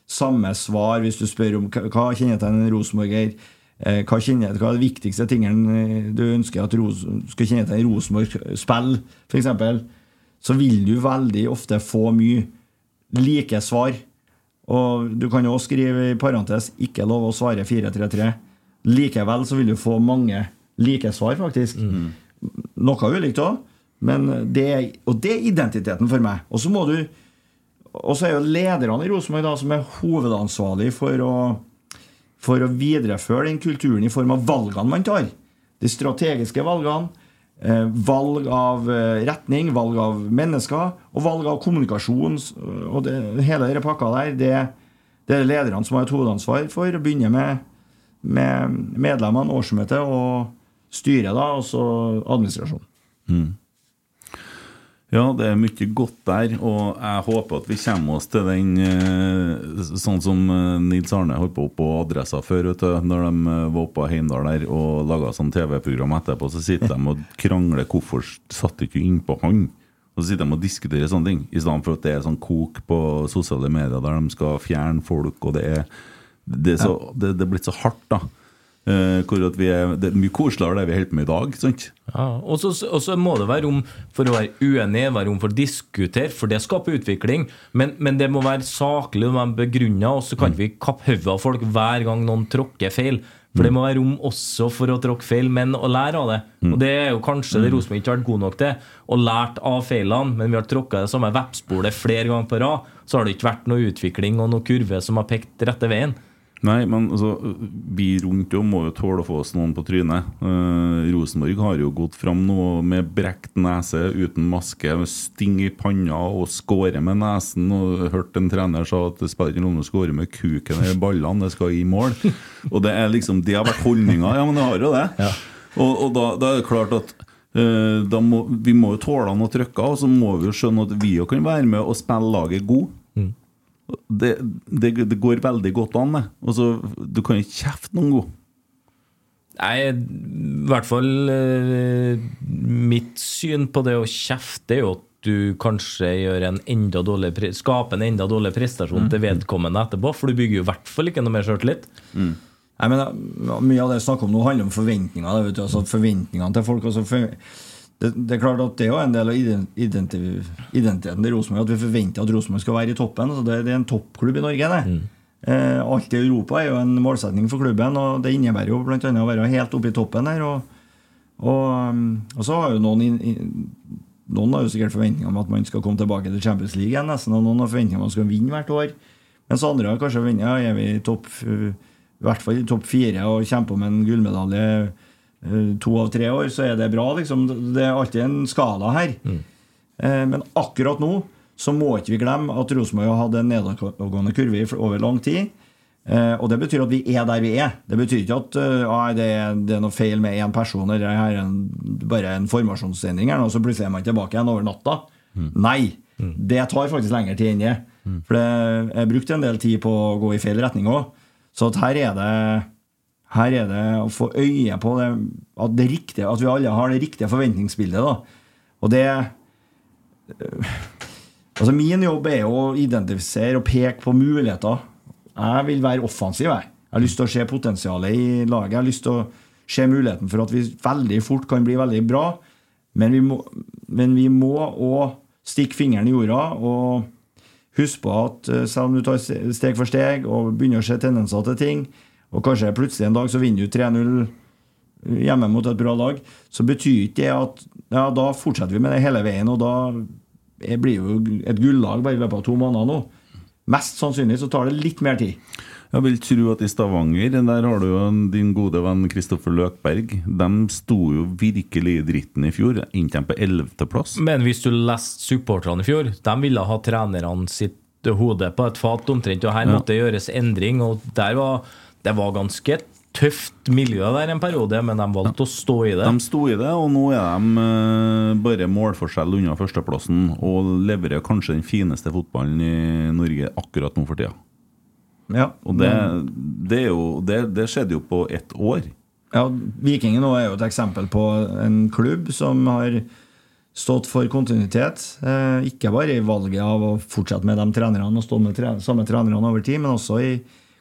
samme svar hvis du spør om hva kjennetegner en rosenborger. Eh, hva, kjenner, hva er de viktigste tingene eh, du ønsker at Ros skal kjenne til en Rosenborg spill, f.eks., så vil du veldig ofte få mye like svar. Og du kan jo skrive i parentes 'ikke lov å svare 433'. Likevel så vil du få mange like svar, faktisk. Noe ulikt òg, men det, og det er identiteten for meg. Og så må du og så er jo lederne i Rosenborg som er hovedansvarlig for å, for å videreføre den kulturen i form av valgene man tar. De strategiske valgene, eh, valg av eh, retning, valg av mennesker og valg av kommunikasjon. Og det, hele denne pakka der, det, det er lederne som har et hovedansvar for. Å begynne med, med medlemmene, årsmøtet og styret, da, og så administrasjonen. Ja, det er mye godt der, og jeg håper at vi kommer oss til den eh, Sånn som eh, Nils Arne holdt på på Adressa før, vet du. Når de eh, var oppe på Heimdal der og laga sånn TV-program etterpå, så sitter de og krangler hvorfor satt ikke innpå han. Og så sitter de og diskuterer sånne ting, i stedet for at det er sånn kok på sosiale medier der de skal fjerne folk, og det er Det er, så, det, det er blitt så hardt, da. Eh, hvor vi er, det er mye koseligere det vi holder på med i dag. sant? Ja, og så, må det være rom for å være uenig, være rom for å diskutere, for det skaper utvikling. Men, men det må være saklig og være begrunna, og så kan mm. vi kappe hodet av folk hver gang noen tråkker feil. For det må være rom også for å tråkke feil, men å lære av det. Og det er jo kanskje det Rosenborg ikke har vært god nok til. Og lært av feilene, men vi har tråkka det samme veppsporet flere ganger på rad. Så har det ikke vært noe utvikling og noe kurve som har pekt rette veien. Nei, men altså, vi rundt jo må jo tåle å få oss noen på trynet. Eh, Rosenborg har jo gått fram nå med brekt nese, uten maske, sting i panna og skåre med nesen. Og hørt en trener sa at det spiller ingen rolle å skåre med kuken i ballene, det skal i mål. Og det er liksom, det har vært holdninga. Ja, men det har jo det. Og, og da, da er det klart at eh, må, vi må jo tåle noen trykker, og så må vi jo skjønne at vi jo kan være med og spille laget god. Det, det, det går veldig godt an, det. Altså, du kan ikke kjefte noen god. Nei, i hvert fall eh, mitt syn på det å kjefte er jo at du kanskje gjør en enda dårlig, skaper en enda dårlig prestasjon til vedkommende etterpå, for du bygger jo i hvert fall ikke noe mer sjøltillit. Nei, men Mye av det jeg snakker om nå, handler om forventninger. Det, vet du, altså Forventningene til folk. Altså for, det, det er klart at det er jo en del av identi- identiteten til Rosenborg at vi forventer at Rosenborg skal være i toppen. Altså det, det er en toppklubb i Norge. det eh, Alt i Europa er jo en målsetning for klubben, og det innebærer jo bl.a. å være helt oppe i toppen her. Og, og, um, og så har jo noen in, in, Noen har jo sikkert forventninger om at man skal komme tilbake til Champions League igjen, nesten, og noen har forventninger om at man skal vinne hvert år. Mens andre har kanskje vunnet. ja, er vi i topp i hvert fall i topp fire og kjemper om en gullmedalje to av tre år, så er det bra. liksom. Det er alltid en skala her. Mm. Men akkurat nå så må ikke vi glemme at Rosenborg har hatt en nedadgående kurve over lang tid. Eh, og det betyr at vi er der vi er. Det betyr ikke at eh, ah, det, er, det er noe feil med én person, eller her er bare en formasjonsendring, her nå, så plutselig er man tilbake igjen over natta. Nei! Det tar faktisk lengre tid enn det. For det, jeg brukte en del tid på å gå i feil retning òg. Så her er det her er det å få øye på det, at, det riktige, at vi alle har det riktige forventningsbildet. Da. Og det Altså Min jobb er å identifisere og peke på muligheter. Jeg vil være offensiv. Jeg, jeg har lyst til å se potensialet i laget. Jeg har lyst til å se muligheten for at vi veldig fort kan bli veldig bra. Men vi må, men òg stikke fingeren i jorda og huske på at eh, selv om du tar steg for steg og begynner å se tendenser til ting, og kanskje plutselig en dag så vinner du 3-0 hjemme mot et bra lag, så betyr ikke det at ja, da fortsetter vi med det hele veien, og da er- blir jo et gullag bare i løpet av to måneder nå. Mest sannsynlig så tar det litt mer tid. Jeg vil tro at i Stavanger, der har du jo din gode venn Kristoffer Løkberg. De sto jo virkelig i dritten i fjor. inntil de på 11.-plass. Men hvis du leste supporterne i fjor, de ville ha trenerne sitt hode på et fat omtrent, og her Ja. måtte det gjøres endring. og der var, Det var ganske tøft miljø der en periode, men de valgte å stå i det. De sto i det, og nå er de eh, bare målforskjell unna førsteplassen og leverer kanskje den fineste fotballen i Norge akkurat nå for tida. Ja, Og det, det, er jo, det, det skjedde jo på ett år. Ja, Vikingen er jo et eksempel på en klubb som har stått for kontinuitet. Eh, ikke bare i valget av å fortsette med de trenerne og stå med tre samme trenerne over tid, men også i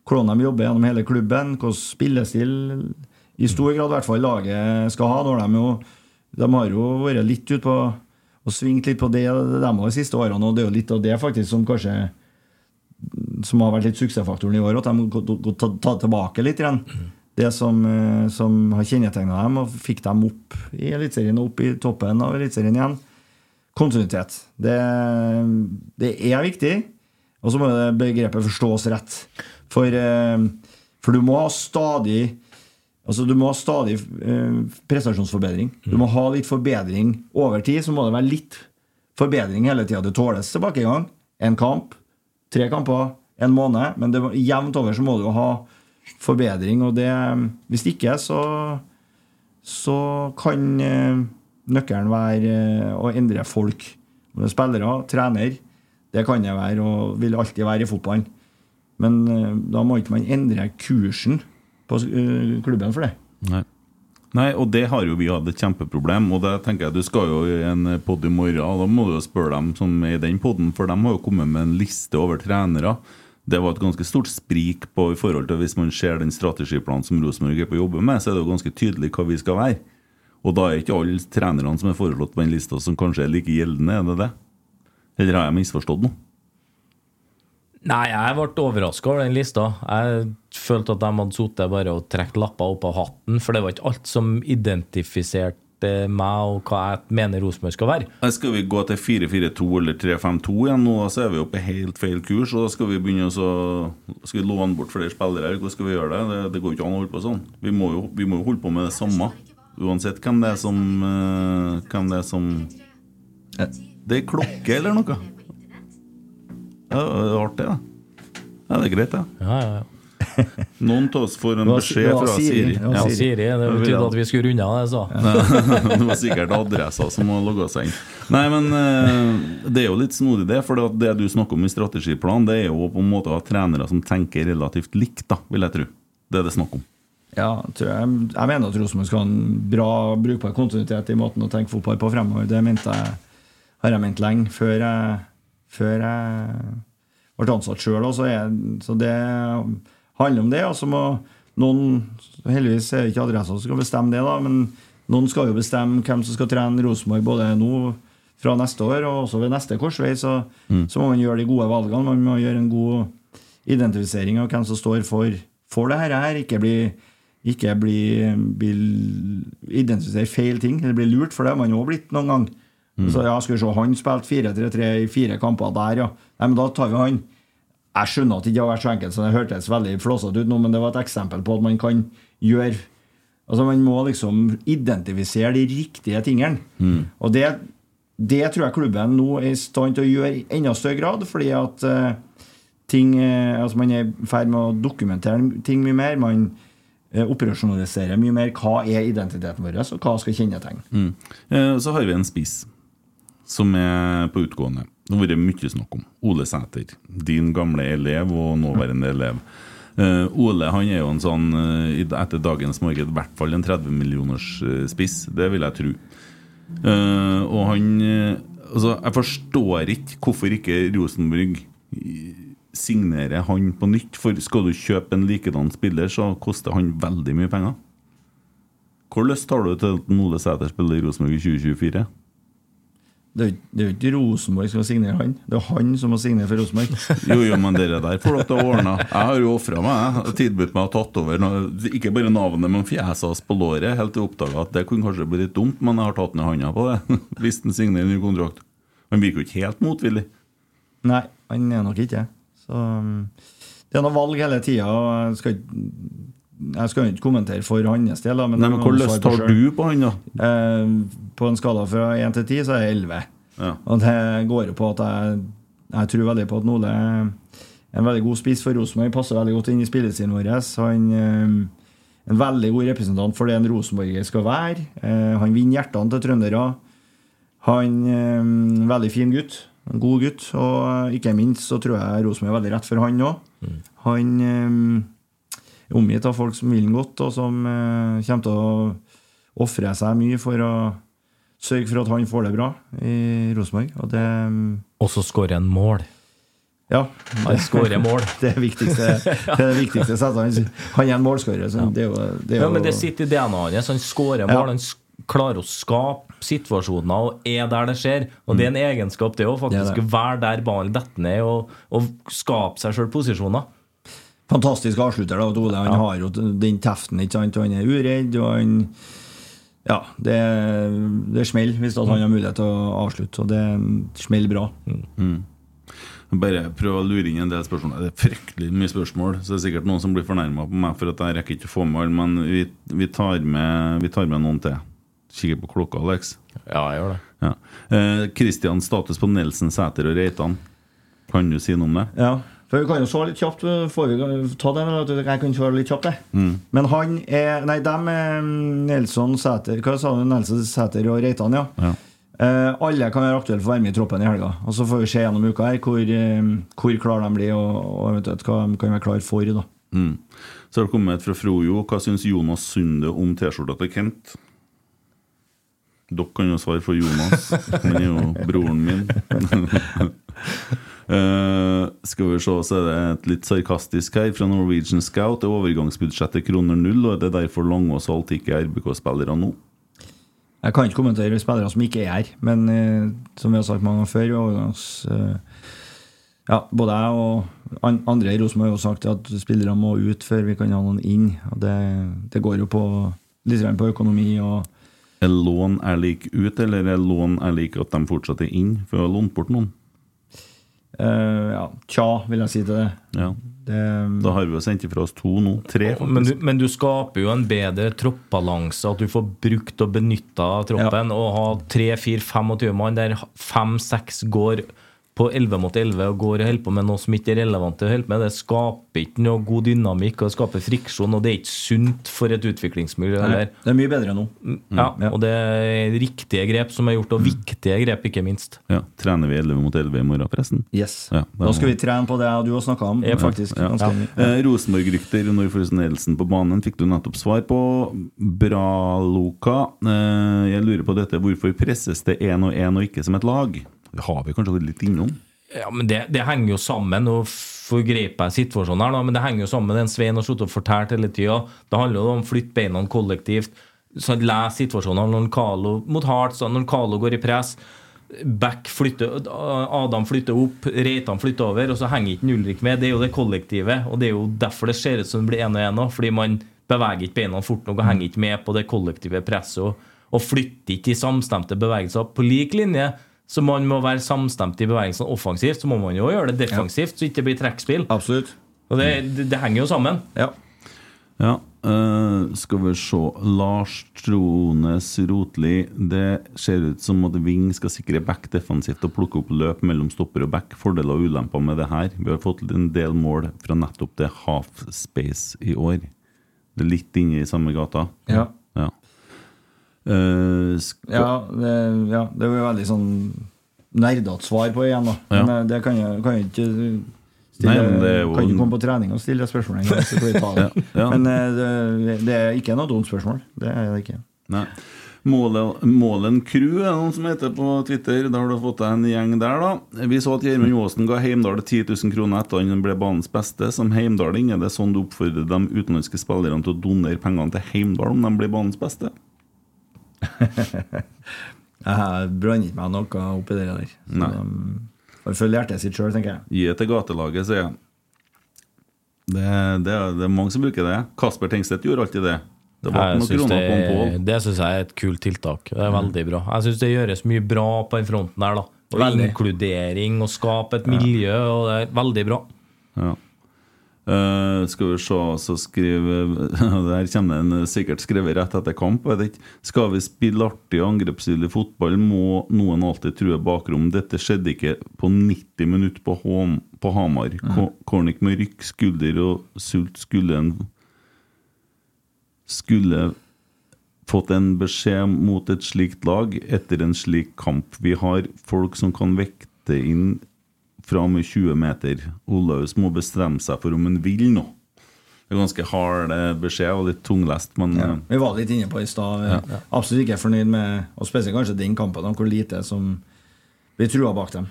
hvordan de jobber gjennom hele klubben, hvordan spillestil i stor grad i hvert fall laget skal ha. når De jo de har jo vært litt ute på og svingt litt på det de har de siste årene, og det er jo litt av det faktisk som kanskje som har vært litt suksessfaktoren i år, at de har tatt tatt tilbake litt igjen. Det som, eh, som har kjennetegna dem, og fikk dem opp i Eliteserien og opp i toppen av Eliteserien igjen. Kontinuitet. Det, det er viktig. Og så må det begrepet forstås rett. For, eh, for du må ha stadig Altså Du må ha stadig eh, prestasjonsforbedring. Du må ha litt forbedring over tid. Så må det være litt forbedring hele tida. Det tåles tilbakegang. En kamp, tre kamper, en måned. Men det, jevnt over så må du ha forbedring. Og det, hvis ikke, så, så kan eh, nøkkelen være å endre folk. Om det er Spillere, trener. Det kan det være, og vil alltid være i fotballen. Men eh, da må ikke man endre kursen på eh, klubben for det. Nei. Nei, og det har jo vi hatt et kjempeproblem. Og det tenker jeg Du skal jo i en pod i morgen, og da må du jo spørre dem som er i den poden, for de har jo kommet med en liste over trenere. Det var et ganske stort sprik på i forhold til hvis man ser den strategiplanen som Rosenborg er på å jobbe med, så er det jo ganske tydelig hva vi skal være. Og da er ikke alle trenerne som er foreslått på den lista, som kanskje er like gjeldende, er det det? Eller har jeg misforstått noe? Nei, jeg ble overraska over den lista. Jeg følte at de hadde sittet bare og trukket lapper opp av hatten, for det var ikke alt som identifiserte meg og hva jeg mener Rosenborg skal være. Skal vi gå til 4-4-2 eller 3-5-2 igjen nå, så er vi jo på helt feil kurs. Og da skal vi begynne å Skal vi låne bort flere spillere? Hvordan skal vi gjøre det? Det, det går ikke an å holde på sånn. Vi må, jo, vi må jo holde på med det samme. Uansett hvem det er som eh, Hvem det er som Det er klokke eller noe. Ja, det er artig, da. Ja, det er greit, det. Ja, ja, ja. Noen av oss får en beskjed fra Siri. Var Ja, Siri. Det betydde at vi skulle runde av det, så. det var sikkert adressa som må logge seg inn. Nei, men eh, det er jo litt snodig, det. For det, det du snakker om i strategiplanen, det er jo på en måte å ha trenere som tenker relativt likt, da, vil jeg tro. Det er det snakk om. Ja, tror jeg, jeg mener at Rosenborg skal ha en bra brukbar kontinuitet i måten å tenke fotball på fremover. Det mente jeg, har jeg ment lenge, før jeg, før jeg ble ansatt sjøl. Så, så det handler om det. Og så må noen Heldigvis er det ikke adressa som skal bestemme det, da, men noen skal jo bestemme hvem som skal trene Rosenborg både nå fra neste år og også ved neste korsvei. Så, så må man gjøre de gode valgene. Man må gjøre en god identifisering av hvem som står for, for det her. Ikke bli ikke bli, bli identifisere feil ting, eller bli lurt, for det har man jo blitt noen gang. Så ja, skal vi se, Han spilte 4-3-3 i fire kamper der, ja. Nei, men da tar vi han. Jeg skjønner at det ikke har vært så enkelt, så det hørtes veldig flåsete ut nå, men det var et eksempel på at man kan gjøre Altså Man må liksom identifisere de riktige tingene. Og det, det tror jeg klubben nå er i stand til å gjøre i enda større grad, fordi at uh, ting uh, Altså man er i ferd med å dokumentere ting mye mer. Man operasjonaliserer mye mer. Hva er identiteten vår, og hva skal kjennetegne? Mm. Så har vi en spiss som er på utgående. Det har vært mye snakk om. Ole Sæter. Din gamle elev og nåværende elev. Uh, Ole han er jo en sånn, uh, etter dagens marked, i hvert fall en 30 millioners uh, spiss. Det vil jeg tro. Eh, og han eh, Altså, jeg forstår ikke hvorfor ikke Rosenborg eh, signerer han på nytt. For skal du kjøpe en likedan spiller, så koster han veldig mye penger. Hvor lyst har du til at Ole Sæter spiller i Rosenborg i 2024? Det er jo- ikke Rosenborg som skal signere han. Det er han som må signere for Rosenborg. Jo, jo, men dere der får dere ordne. Jeg har jo ofra meg. Jeg har tilbudt meg å tatt over noe, ikke bare navnet, men fjeset hans på låret. Helt til jeg oppdaga at det kunne kanskje bli litt dumt, men jeg har tatt ned handa på det. Hvis han signerer ny kontrakt. Han virker jo ikke helt motvillig. Nei, han er nok ikke det. Så um, det er noe valg hele tida. Jeg skal ikke jeg skal jo ikke kommentere for hans del, men, Nei, men Hvor løst har du på han, da? Eh, på en skala fra 1 til 10 så er jeg 11. Ja. Og det går på at jeg, jeg tror veldig på at Nole er en veldig god spiss for Rosenborg. Passer veldig godt inn i spillestilen vår. Han er en veldig god representant for det en rosenborger skal være. Eh, han vinner hjertene til trøndere. Han en veldig fin gutt. En god gutt. Og ikke minst så tror jeg Rosenborg er veldig rett for han òg. Han eh, er omgitt av folk som vil ham godt, og som kommer til å ofre seg mye for å sørge for at han får det bra i Rosenborg. Og det Og så skårer han mål. Ja. Han skårer mål. Det er viktigste. Det er det viktigste settet. Han er en målskårer. Ja. Det jo, det Ja, men det sitter i DNA-et hans. Han skårer Ja. mål. Han klarer å skape situasjoner og er der det skjer. Og det er en egenskap, det òg, Mm. Det er faktisk. det. Være der ballen detter ned og, og skape seg sjøl posisjoner. fantastisk avslutter. da, Ole. Han Ja. har jo den teften, ikke sant? han er uredd. og han ja, det, det smeller hvis han har mulighet til å avslutte, og det smeller bra. Bare prøv å lure inn en del spørsmål. Det er fryktelig mye spørsmål, så det er sikkert noen som blir fornærma på meg for at jeg rekker ikke å få med alle, men vi, vi, tar med, vi tar med noen til. Kikker på klokka, Alex. Ja, jeg gjør det. Ja. Eh, Kristian, status på Nelson, Sæter og Reitan. Kan du si noe om det? Ja, for Vi kan jo svare litt kjapt. Får vi ta det? Jeg kan svare litt kjapt, det. Men han er Nei, dem er mm, Nelson Sæter Hva sa du? Nelson Sæter og Reitan, ja. Ja. Eh, alle kan være aktuelle for å være med i troppen i helga. Og Så får vi se gjennom uka her hvor, eh, hvor klare de blir, og, og eventuelt hva de kan være klare for. da Mm. Så har det kommet et fra Frojo. Hva syns Jonas Sunde om T-skjorta til Kent? Dere kan jo svare for Jonas. Han er jo broren min. Eh, skal vi se, så er det et litt sarkastisk her fra Norwegian Scout. Er overgangsbudsjettet kroner null, og er det derfor Langås alt ikke er RBK-spillere nå? Jeg kan ikke kommentere spillere som ikke er her, men uh, som vi har sagt mange ganger før overgangs... uh, ja, både jeg og an andre i Rosenborg har jo sagt at spillere må ut før vi kan ha noen inn. Og det, det går jo på litt på økonomi og Er lån er lik ut, eller er lån er lik at de fortsatt er inn? For vi har lånt bort noen. Eh, ja, tja, vil jeg si til det. Ja. det Da har vi jo sendt ifra oss to nå. Tre, Men du, men du skaper jo en bedre troppbalanse, at du får brukt og benytta troppen. Og ha 3-4-25 mann der 5-6 går på 11 mot 11 og går og holder på med noe som ikke er relevant å holde med. Det skaper ikke noe god dynamikk og det skaper friksjon, og det er ikke sunt for et utviklingsmiljø. Nei, det er mye bedre nå. Ja, og det er riktige grep som er gjort, og viktige grep, ikke minst. Ja, Trener vi 11 mot 11 i morgen, forresten? Yes. Ja, da skal vi trene på det du har snakka om. Ja, faktisk Ja. Eh, Rosenborg-rykter når får Nelson på banen, fikk du nettopp svar på. Bra, Loka. Eh, jeg lurer på dette, hvorfor presses det én og én og ikke som et lag? Det har vi kanskje vært litt innom? Ja, men det, det henger jo sammen. Nå forgriper jeg situasjonen her, da, men det henger jo sammen den Svein har sittet og fortalt hele tida. Det handler jo om å flytte beina kollektivt. Så Les situasjonen når Carlo mot Hartstad, når Carlo går i press. Back flytter, Adam flytter opp, Reitan flytter over, og så henger ikke Ulrik med. Det er jo det kollektive, og det er jo derfor det ser ut som det blir én og én. Fordi man beveger ikke beina fort nok og henger ikke med på det kollektive presset. Og, og flytter ikke i samstemte bevegelser. På lik linje så man må være samstemt i bevegelsene offensivt, så må man jo gjøre det defensivt, så ikke det blir trekkspill. Absolutt. Og det, det, det henger jo sammen. Ja. Ja, Uh, skal vi se Lars Trones Rotli. Det ser ut som at Ving skal sikre back defensivt og plukke opp løp mellom stopper og back. Fordeler og ulemper med det her. Vi har fått en del mål fra nettopp det half space i år. Det er litt inne i samme gata. Ja. Eh, Ja, det, ja, det var jo veldig sånn nerdete svar på igjen, da. Ja. Men det kan jeg, kan jeg ikke stille Nei, det jo- Kan ikke komme på trening og stille spørsmål engang. så får vi ta det. Ja. Men eh, det, det er ikke noe dumt spørsmål. Det er det ikke. Nei. Målen, Målen Crew er noen som heter på Twitter. Da har du fått deg en gjeng der, da. Vi så at Gjermund Aasen ga Heimdal 10 000 kroner etter han ble banens beste. Som heimdaling er det sånn du oppfordrer de utenlandske spillerne til å donere pengene til Heimdal om de blir banens beste? Jeg blander ikke meg noe oppi det der. Så de får følge hjertet sitt sjøl, tenker jeg. Gi det til gatelaget, sier jeg. Det, det, det er mange som bruker det. Kasper Tengstedt gjorde alltid det. Det var Jeg synes det, det synes jeg er et kult tiltak. Det er veldig bra. Jeg syns det gjøres mye bra på den fronten der. da Og Veldig. Inkludering og skape et miljø, og det er veldig bra. Ja. Eh, skal vi se, så skriver Der kommer en sikkert skrevet rett etter kamp. Skal vi spille artig og angrepsvillig fotball, må noen alltid true bakrom. Dette skjedde ikke på 90 minutter på, Håm, på Hamar. Mm. Kornik med rykk, skulder og sult skulle en Skulle fått en beskjed mot et slikt lag etter en slik kamp. Vi har folk som kan vekte inn fra med 20 meter. Olaus må bestemme seg for om han vil nå. Det er ganske hard eh, beskjed og litt tunglest, men Ja. eh, Vi var litt inne på i stad. Ja. Absolutt ikke fornøyd med Og spesielt kanskje den kampen, hvor lite som blir trua bak dem.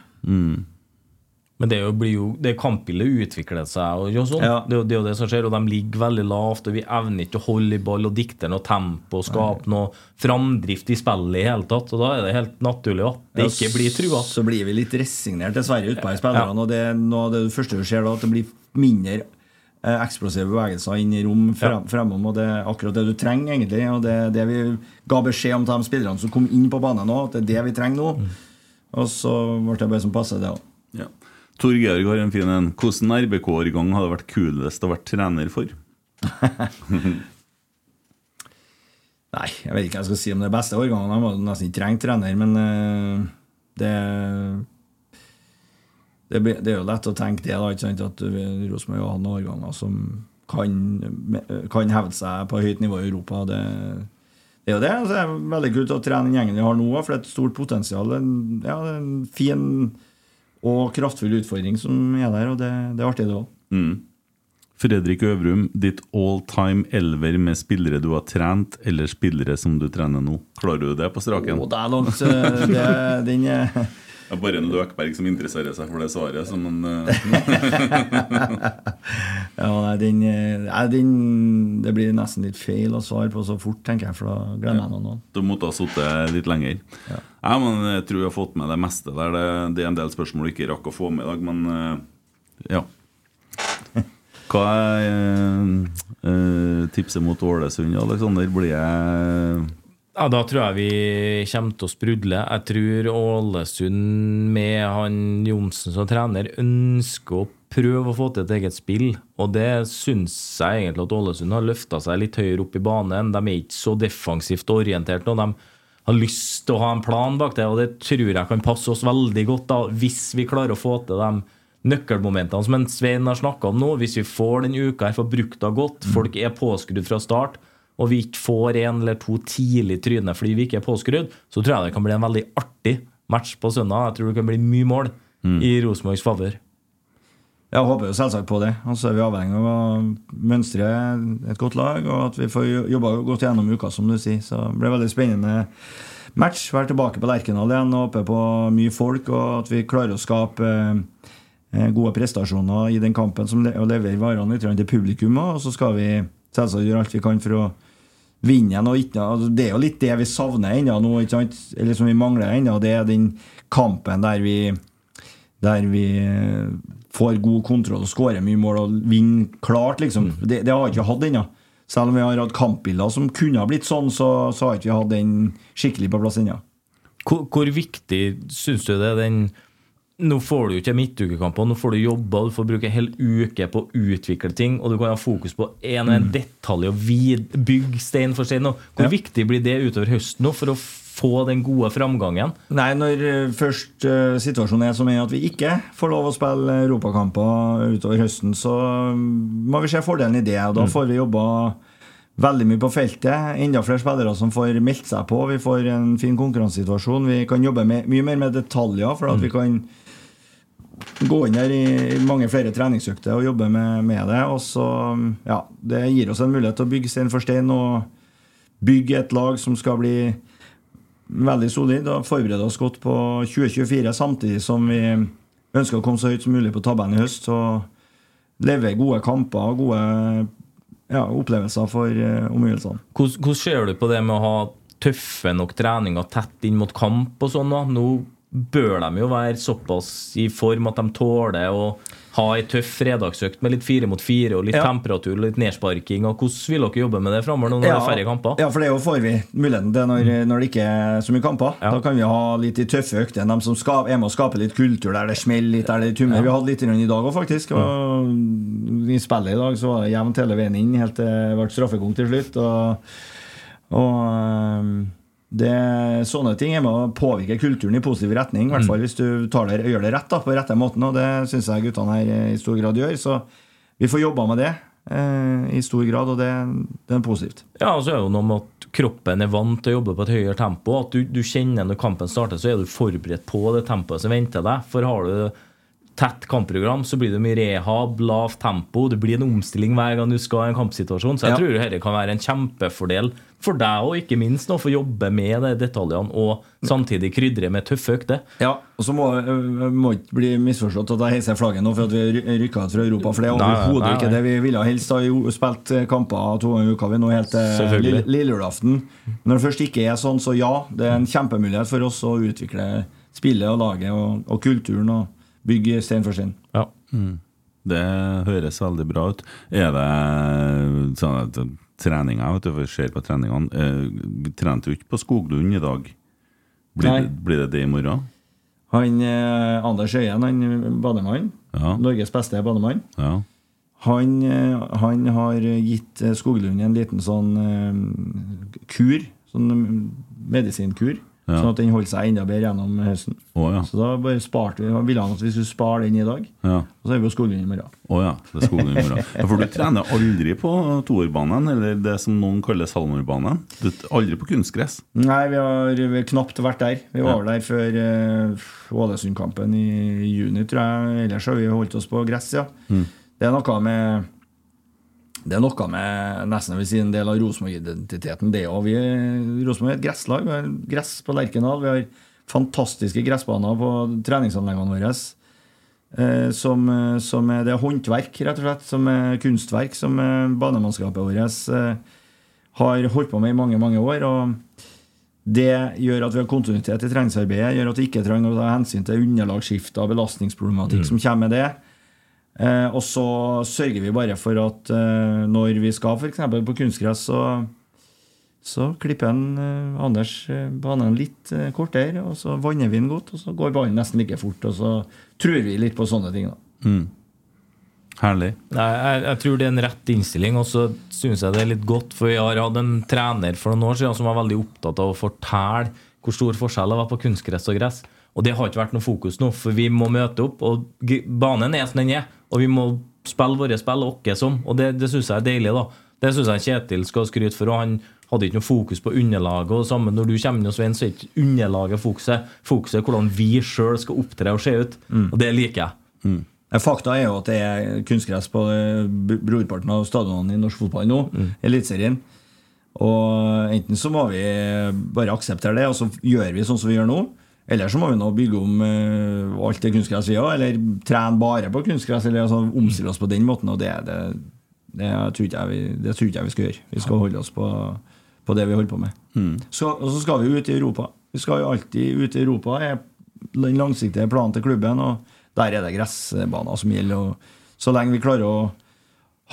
Men det jo, blir jo, det kampbildet utvikler seg, og sånn. Ja. det, det er jo det som skjer. Og de ligger veldig lavt, og vi evner ikke å holde i ball og dikte noe tempo og skape noe framdrift i spillet i hele tatt. Og da er det helt naturlig at det Ja, ikke blir trua. Så blir vi litt resignert dessverre utpå spillerne. Og det er noe av det første du ser da, at det blir mindre eh, eksplosive bevegelser inn i rom frem, fremom. Og det er akkurat det du trenger, egentlig. Og det det vi ga beskjed om til de spillerne som kom inn på banen nå, at det er det vi trenger nå. Og så ble det bare som passer, det òg. Ja. Tor Georg har en fin en. Hvilken RBK-årgang hadde vært kulest å være trener for? Nei, jeg vet ikke hva jeg skal si om det beste årgangen. Han hadde nesten ikke trengt trener, men eh, det det, det er jo lett å tenke det, da, ikke sant? at Rosenborg har noen årganger som kan, kan hevde seg på høyt nivå i Europa. Det, det er jo det. Altså, det er veldig kult å trene den gjengen vi har nå, for det er et stort potensial. En, ja, det er en fin og kraftfull utfordring som er der, og det, det er artig, det òg. Mm. Fredrik Øvrum, ditt all time elver med spillere du har trent, eller spillere som du trener nå. Klarer du det på straken? Oh, det er langt eh, det, Den er Det er bare en Løkberg som interesserer seg for det svaret. Så men, eh, Ja, nei, den, eh, den Det blir nesten litt feil å svare på så fort, tenker jeg, for da glemmer jeg noen. du måtte ha sittet litt lenger. Ja. men Jeg tror jeg har fått med det meste der. Det, det er en del spørsmål du ikke rakk å få med i dag, men eh, ja. Hva er tipset mot Ålesund, Aleksander? Blir jeg Ja, Da tror jeg vi kommer til å sprudle. Jeg tror Ålesund med han Johnsen som trener ønsker å prøve å få til et eget spill. Og det syns jeg egentlig at Ålesund har løfta seg litt høyere opp i banen. De er ikke så defensivt orientert nå. De har lyst til å ha en plan bak det, og det tror jeg kan passe oss veldig godt da, hvis vi klarer å få til de nøkkelmomentene som Svein har snakka om nå. Hvis vi får den uka her for brukt det godt, folk er påskrudd fra start, og vi ikke får en eller to tidlig i trynet fordi vi ikke er påskrudd, så tror jeg det kan bli en veldig artig match på søndag. Jeg tror det kan bli mye mål i Rosenborgs favør. Jeg håper jo selvsagt på det. Og så er vi avhengig av å mønstre et godt lag, og at vi får jobba godt gjennom uka, som du sier. Så det blir veldig spennende match. Være tilbake på Lerkendal igjen og håper på mye folk, og at vi klarer å skape eh, gode prestasjoner i den kampen som le og leverer varene litt til publikum. Og så skal vi selvsagt gjøre alt vi kan for å vinne igjen. Og ikke, altså, det er jo litt det vi savner ennå eller som vi mangler ennå. Det er den kampen der vi der vi eh, får god kontroll og skårer mye mål og vinner klart, liksom. Det, det har vi ikke hatt ennå. Selv om vi har hatt kampbilder som kunne ha blitt sånn, så, så har ikke vi hatt den skikkelig på plass ennå. Hvor, hvor viktig syns du det er den Nå får du ikke midtukekamper, nå får du jobba, du får bruke en hel uke på å utvikle ting, og du kan ha fokus på en og en detalj og vid, bygge stein for stein. Og Hvor Ja. viktig blir det utover høsten nå for å få den gode framgangen? Nei, når eh, først uh, situasjonen er som er at vi ikke får lov å spille europakamper utover høsten, så mm, må vi se fordelen i det. Og da får vi jobba veldig mye på feltet. Enda flere spillere som får meldt seg på. Vi får en fin konkurransesituasjon. Vi kan jobbe med, mye mer med detaljer, for at vi kan gå inn der i mange flere treningsøkter og jobbe med, med det. Og så, ja, Det gir oss en mulighet til å bygge stein for stein og bygge et lag som skal bli veldig solid og forberede oss godt på 2024, samtidig som vi ønsker å komme så høyt som mulig på tabellen i høst. Og leve gode kamper og gode ja, opplevelser for eh, omgivelsene. Hvordan, hvordan ser du på det med å ha tøffe nok treninger tett inn mot kamp og sånn? da? Nå bør de jo være såpass i form at de tåler å ha ei tøff fredagsøkt med litt fire mot fire og litt Ja. temperatur og litt nedsparking. og Hvordan vil dere jobbe med det framover når når det er færre kamper? Ja, for det er jo får vi muligheten til når, når det ikke er så mye kamper. Ja. Da kan vi ha litt i tøffe øktene, De som skal, er med å skape litt kultur der det smeller litt, der det tumler. Vi hadde litt i dag òg, faktisk. Og I spillet i dag så var det jevnt hele veien inn helt til det ble straffekonk til slutt. Og, og øhm, det, sånne ting er med å påvirke kulturen i positiv retning. I hvert fall hvis du det, gjør det rett da, på rette måten. Og det syns jeg guttene her i stor grad gjør. Så vi får jobba med det eh, i stor grad, og det, det er positivt. Ja, og så er det jo noe med at kroppen er vant til å jobbe på et høyere tempo. At du, du kjenner når kampen starter, så er du forberedt på det tempoet som venter deg. For har du tett kampprogram, så blir det mye rehab, lavt tempo. Det blir en omstilling hver gang du skal i en kampsituasjon. Så jeg Ja. tror dette kan være en kjempefordel for deg og ikke minst nå, for å jobbe med de detaljene og samtidig krydre med tøffe økter. Ja, og så må det må ikke bli misforstått at jeg heiser flagget nå for at vi rykka ut fra Europa. For det er overhodet ikke det. Vi ville helst ha spilt eh, kamper to ganger i uka vi nå helt til lille- lille julaften. Når det først ikke er sånn, så ja. Det er en kjempemulighet for oss å utvikle spillet og laget og, og kulturen og bygge stein for stein. Ja. Det høres veldig bra ut. Er det sånn at treninga, vet du, for ser på treningene eh, trente jo ikke på Skoglund i dag. Blir Nei. det, blir det det i morgen? Han eh, Anders Øyen, han bademann, Ja. Norges beste bademann, Ja. han, eh, han har gitt eh, Skoglund en liten sånn eh, kur, sånn mm, medisinkur, Ja. sånn at den holder seg enda bedre gjennom høsten. Oh, ja. Så da bare sparte vi, ville han at vi skulle spare den i dag, ja. og så er vi på Skoglund i morgen. Oh, ja. Det er Skoglund i morgen. For du trener aldri på toerbanen, eller det som noen kaller salmorbanen. Du Aldri på kunstgress. Nei, vi har, vi har knapt vært der. Vi var der før uh, Ålesund-kampen i juni, tror jeg. Ellers har vi holdt oss på gress, ja. Det er noe med det er noe med nesten vil si en del av Rosenborg-identiteten. det er- Rosenborg er et gresslag. Vi har gress på Lerkendal. Vi har fantastiske gressbaner på treningsanleggene våre. Eh, som, som er, det er håndverk, rett og slett. Som er kunstverk som banemannskapet vårt eh, har holdt på med i mange, mange år. og det gjør at vi har kontinuitet i treningsarbeidet, gjør at vi ikke trenger å ta hensyn til underlagsskifter og belastningsproblematikk som kommer med det. Eh, og så sørger vi bare for at eh, når vi skal f.eks. på kunstgress, så, så klipper en, eh, Anders eh, banen litt eh, kortere, og så vanner vi den godt, og så går banen nesten like fort. Og så tror vi litt på sånne ting. da. Herlig. Nei, jeg, jeg tror det er en rett innstilling, og så syns jeg det er litt godt. For vi har hatt en trener for noen år siden som var veldig opptatt av å fortelle hvor stor forskjell det var på kunstgress og gress. Og det har ikke vært noe fokus nå, for vi må møte opp. Og banen er som den er, og vi må spille våre spill åkke som. Og det, det syns jeg er deilig, da. Det syns jeg Kjetil skal ha skryt for. Og han hadde ikke noe fokus på underlaget. Og sammen når du kommer inn hos Svein, så er ikke underlaget fokuset. Fokuset er hvordan vi sjøl skal opptre og se ut. Og det liker jeg. Mm. Fakta er jo at det er kunstgress på eh, brorparten av stadionene i norsk fotball nå, Eliteserien. Og enten så må vi bare akseptere det, og så gjør vi sånn som vi gjør nå. Eller så må vi nå bygge om uh, alt det kunstgresset vi har, eller trene bare på kunstgress, eller altså, omstille oss på den måten. Og det, det, det, tror ikke jeg vi, det tror ikke jeg vi skal gjøre. Vi skal holde oss på, på det vi holder på med. Så, og så skal vi ut i Europa. Vi skal jo alltid ut i Europa. er den langsiktige planen til klubben. Og der er det gressbaner som gjelder. Og så lenge vi klarer å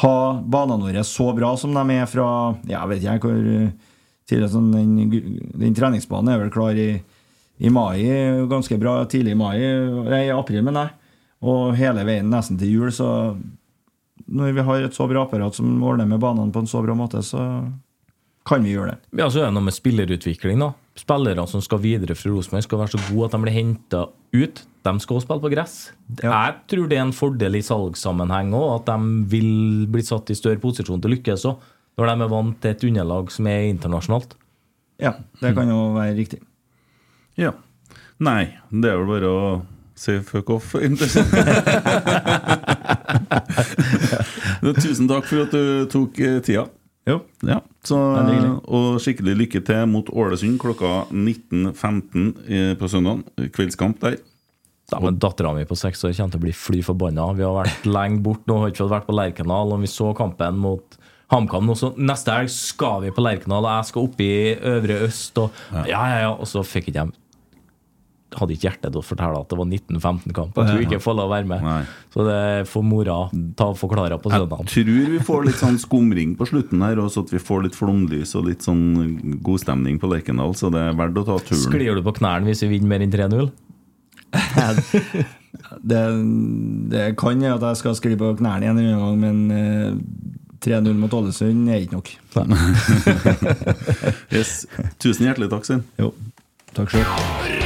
ha banene våre så bra som de er fra Jeg vet ikke jeg hvor tidligere sånn, den, den treningsbanen er vel klar i, i mai, ganske bra tidlig i mai, nei, i april, men nei. Og hele veien nesten til jul, så når vi har et så bra apparat som ordner med banene på en så bra måte, så kan vi gjøre det. Ja, så er det noe med spillerutvikling. da. Spillere som skal videre fra Rosenborg, skal være så gode at de blir henta ut. De skal også spille på gress. Jeg tror det er en fordel i salgssammenheng òg, at de vil bli satt i større posisjon til å lykkes òg. Når de er vant til et underlag som er internasjonalt. Ja, det kan jo være riktig. Ja. Nei, det er vel bare å si fuck off. Tusen takk for at du tok eh, tida. Jo. Ja, så, og skikkelig lykke til mot Ålesund klokka 19.15 på søndag. Kveldskamp der. Ja, men Dattera mi på seks år kommer til å bli fly forbanna. Vi har vært lenge bort nå, har ikke vært på Lerkendal. Og vi så kampen mot HamKam nå, så neste helg skal vi på Lerkendal, og jeg skal opp i Øvre Øst. Og ja, ja, ja, og så fikk ikke jeg hadde ikke hjerte til å fortelle at det var 1915-kamp. Jeg tror ikke jeg får lov å være med. Nei. Så det får mora ta og forklare på Jeg tror vi får litt sånn skumring på slutten her, og så at vi får litt flomlys og litt sånn god stemning på Lerkendal, så det er verdt å ta turen. Sklir du på knærne hvis vi vinner mer enn 3-0? Det, det kan jeg at jeg skal skli på knærne igjen en gang, men eh, 3-0 mot Ålesund er ikke nok. Yes. Tusen hjertelig takk, Svein. Jo, takk sjøl.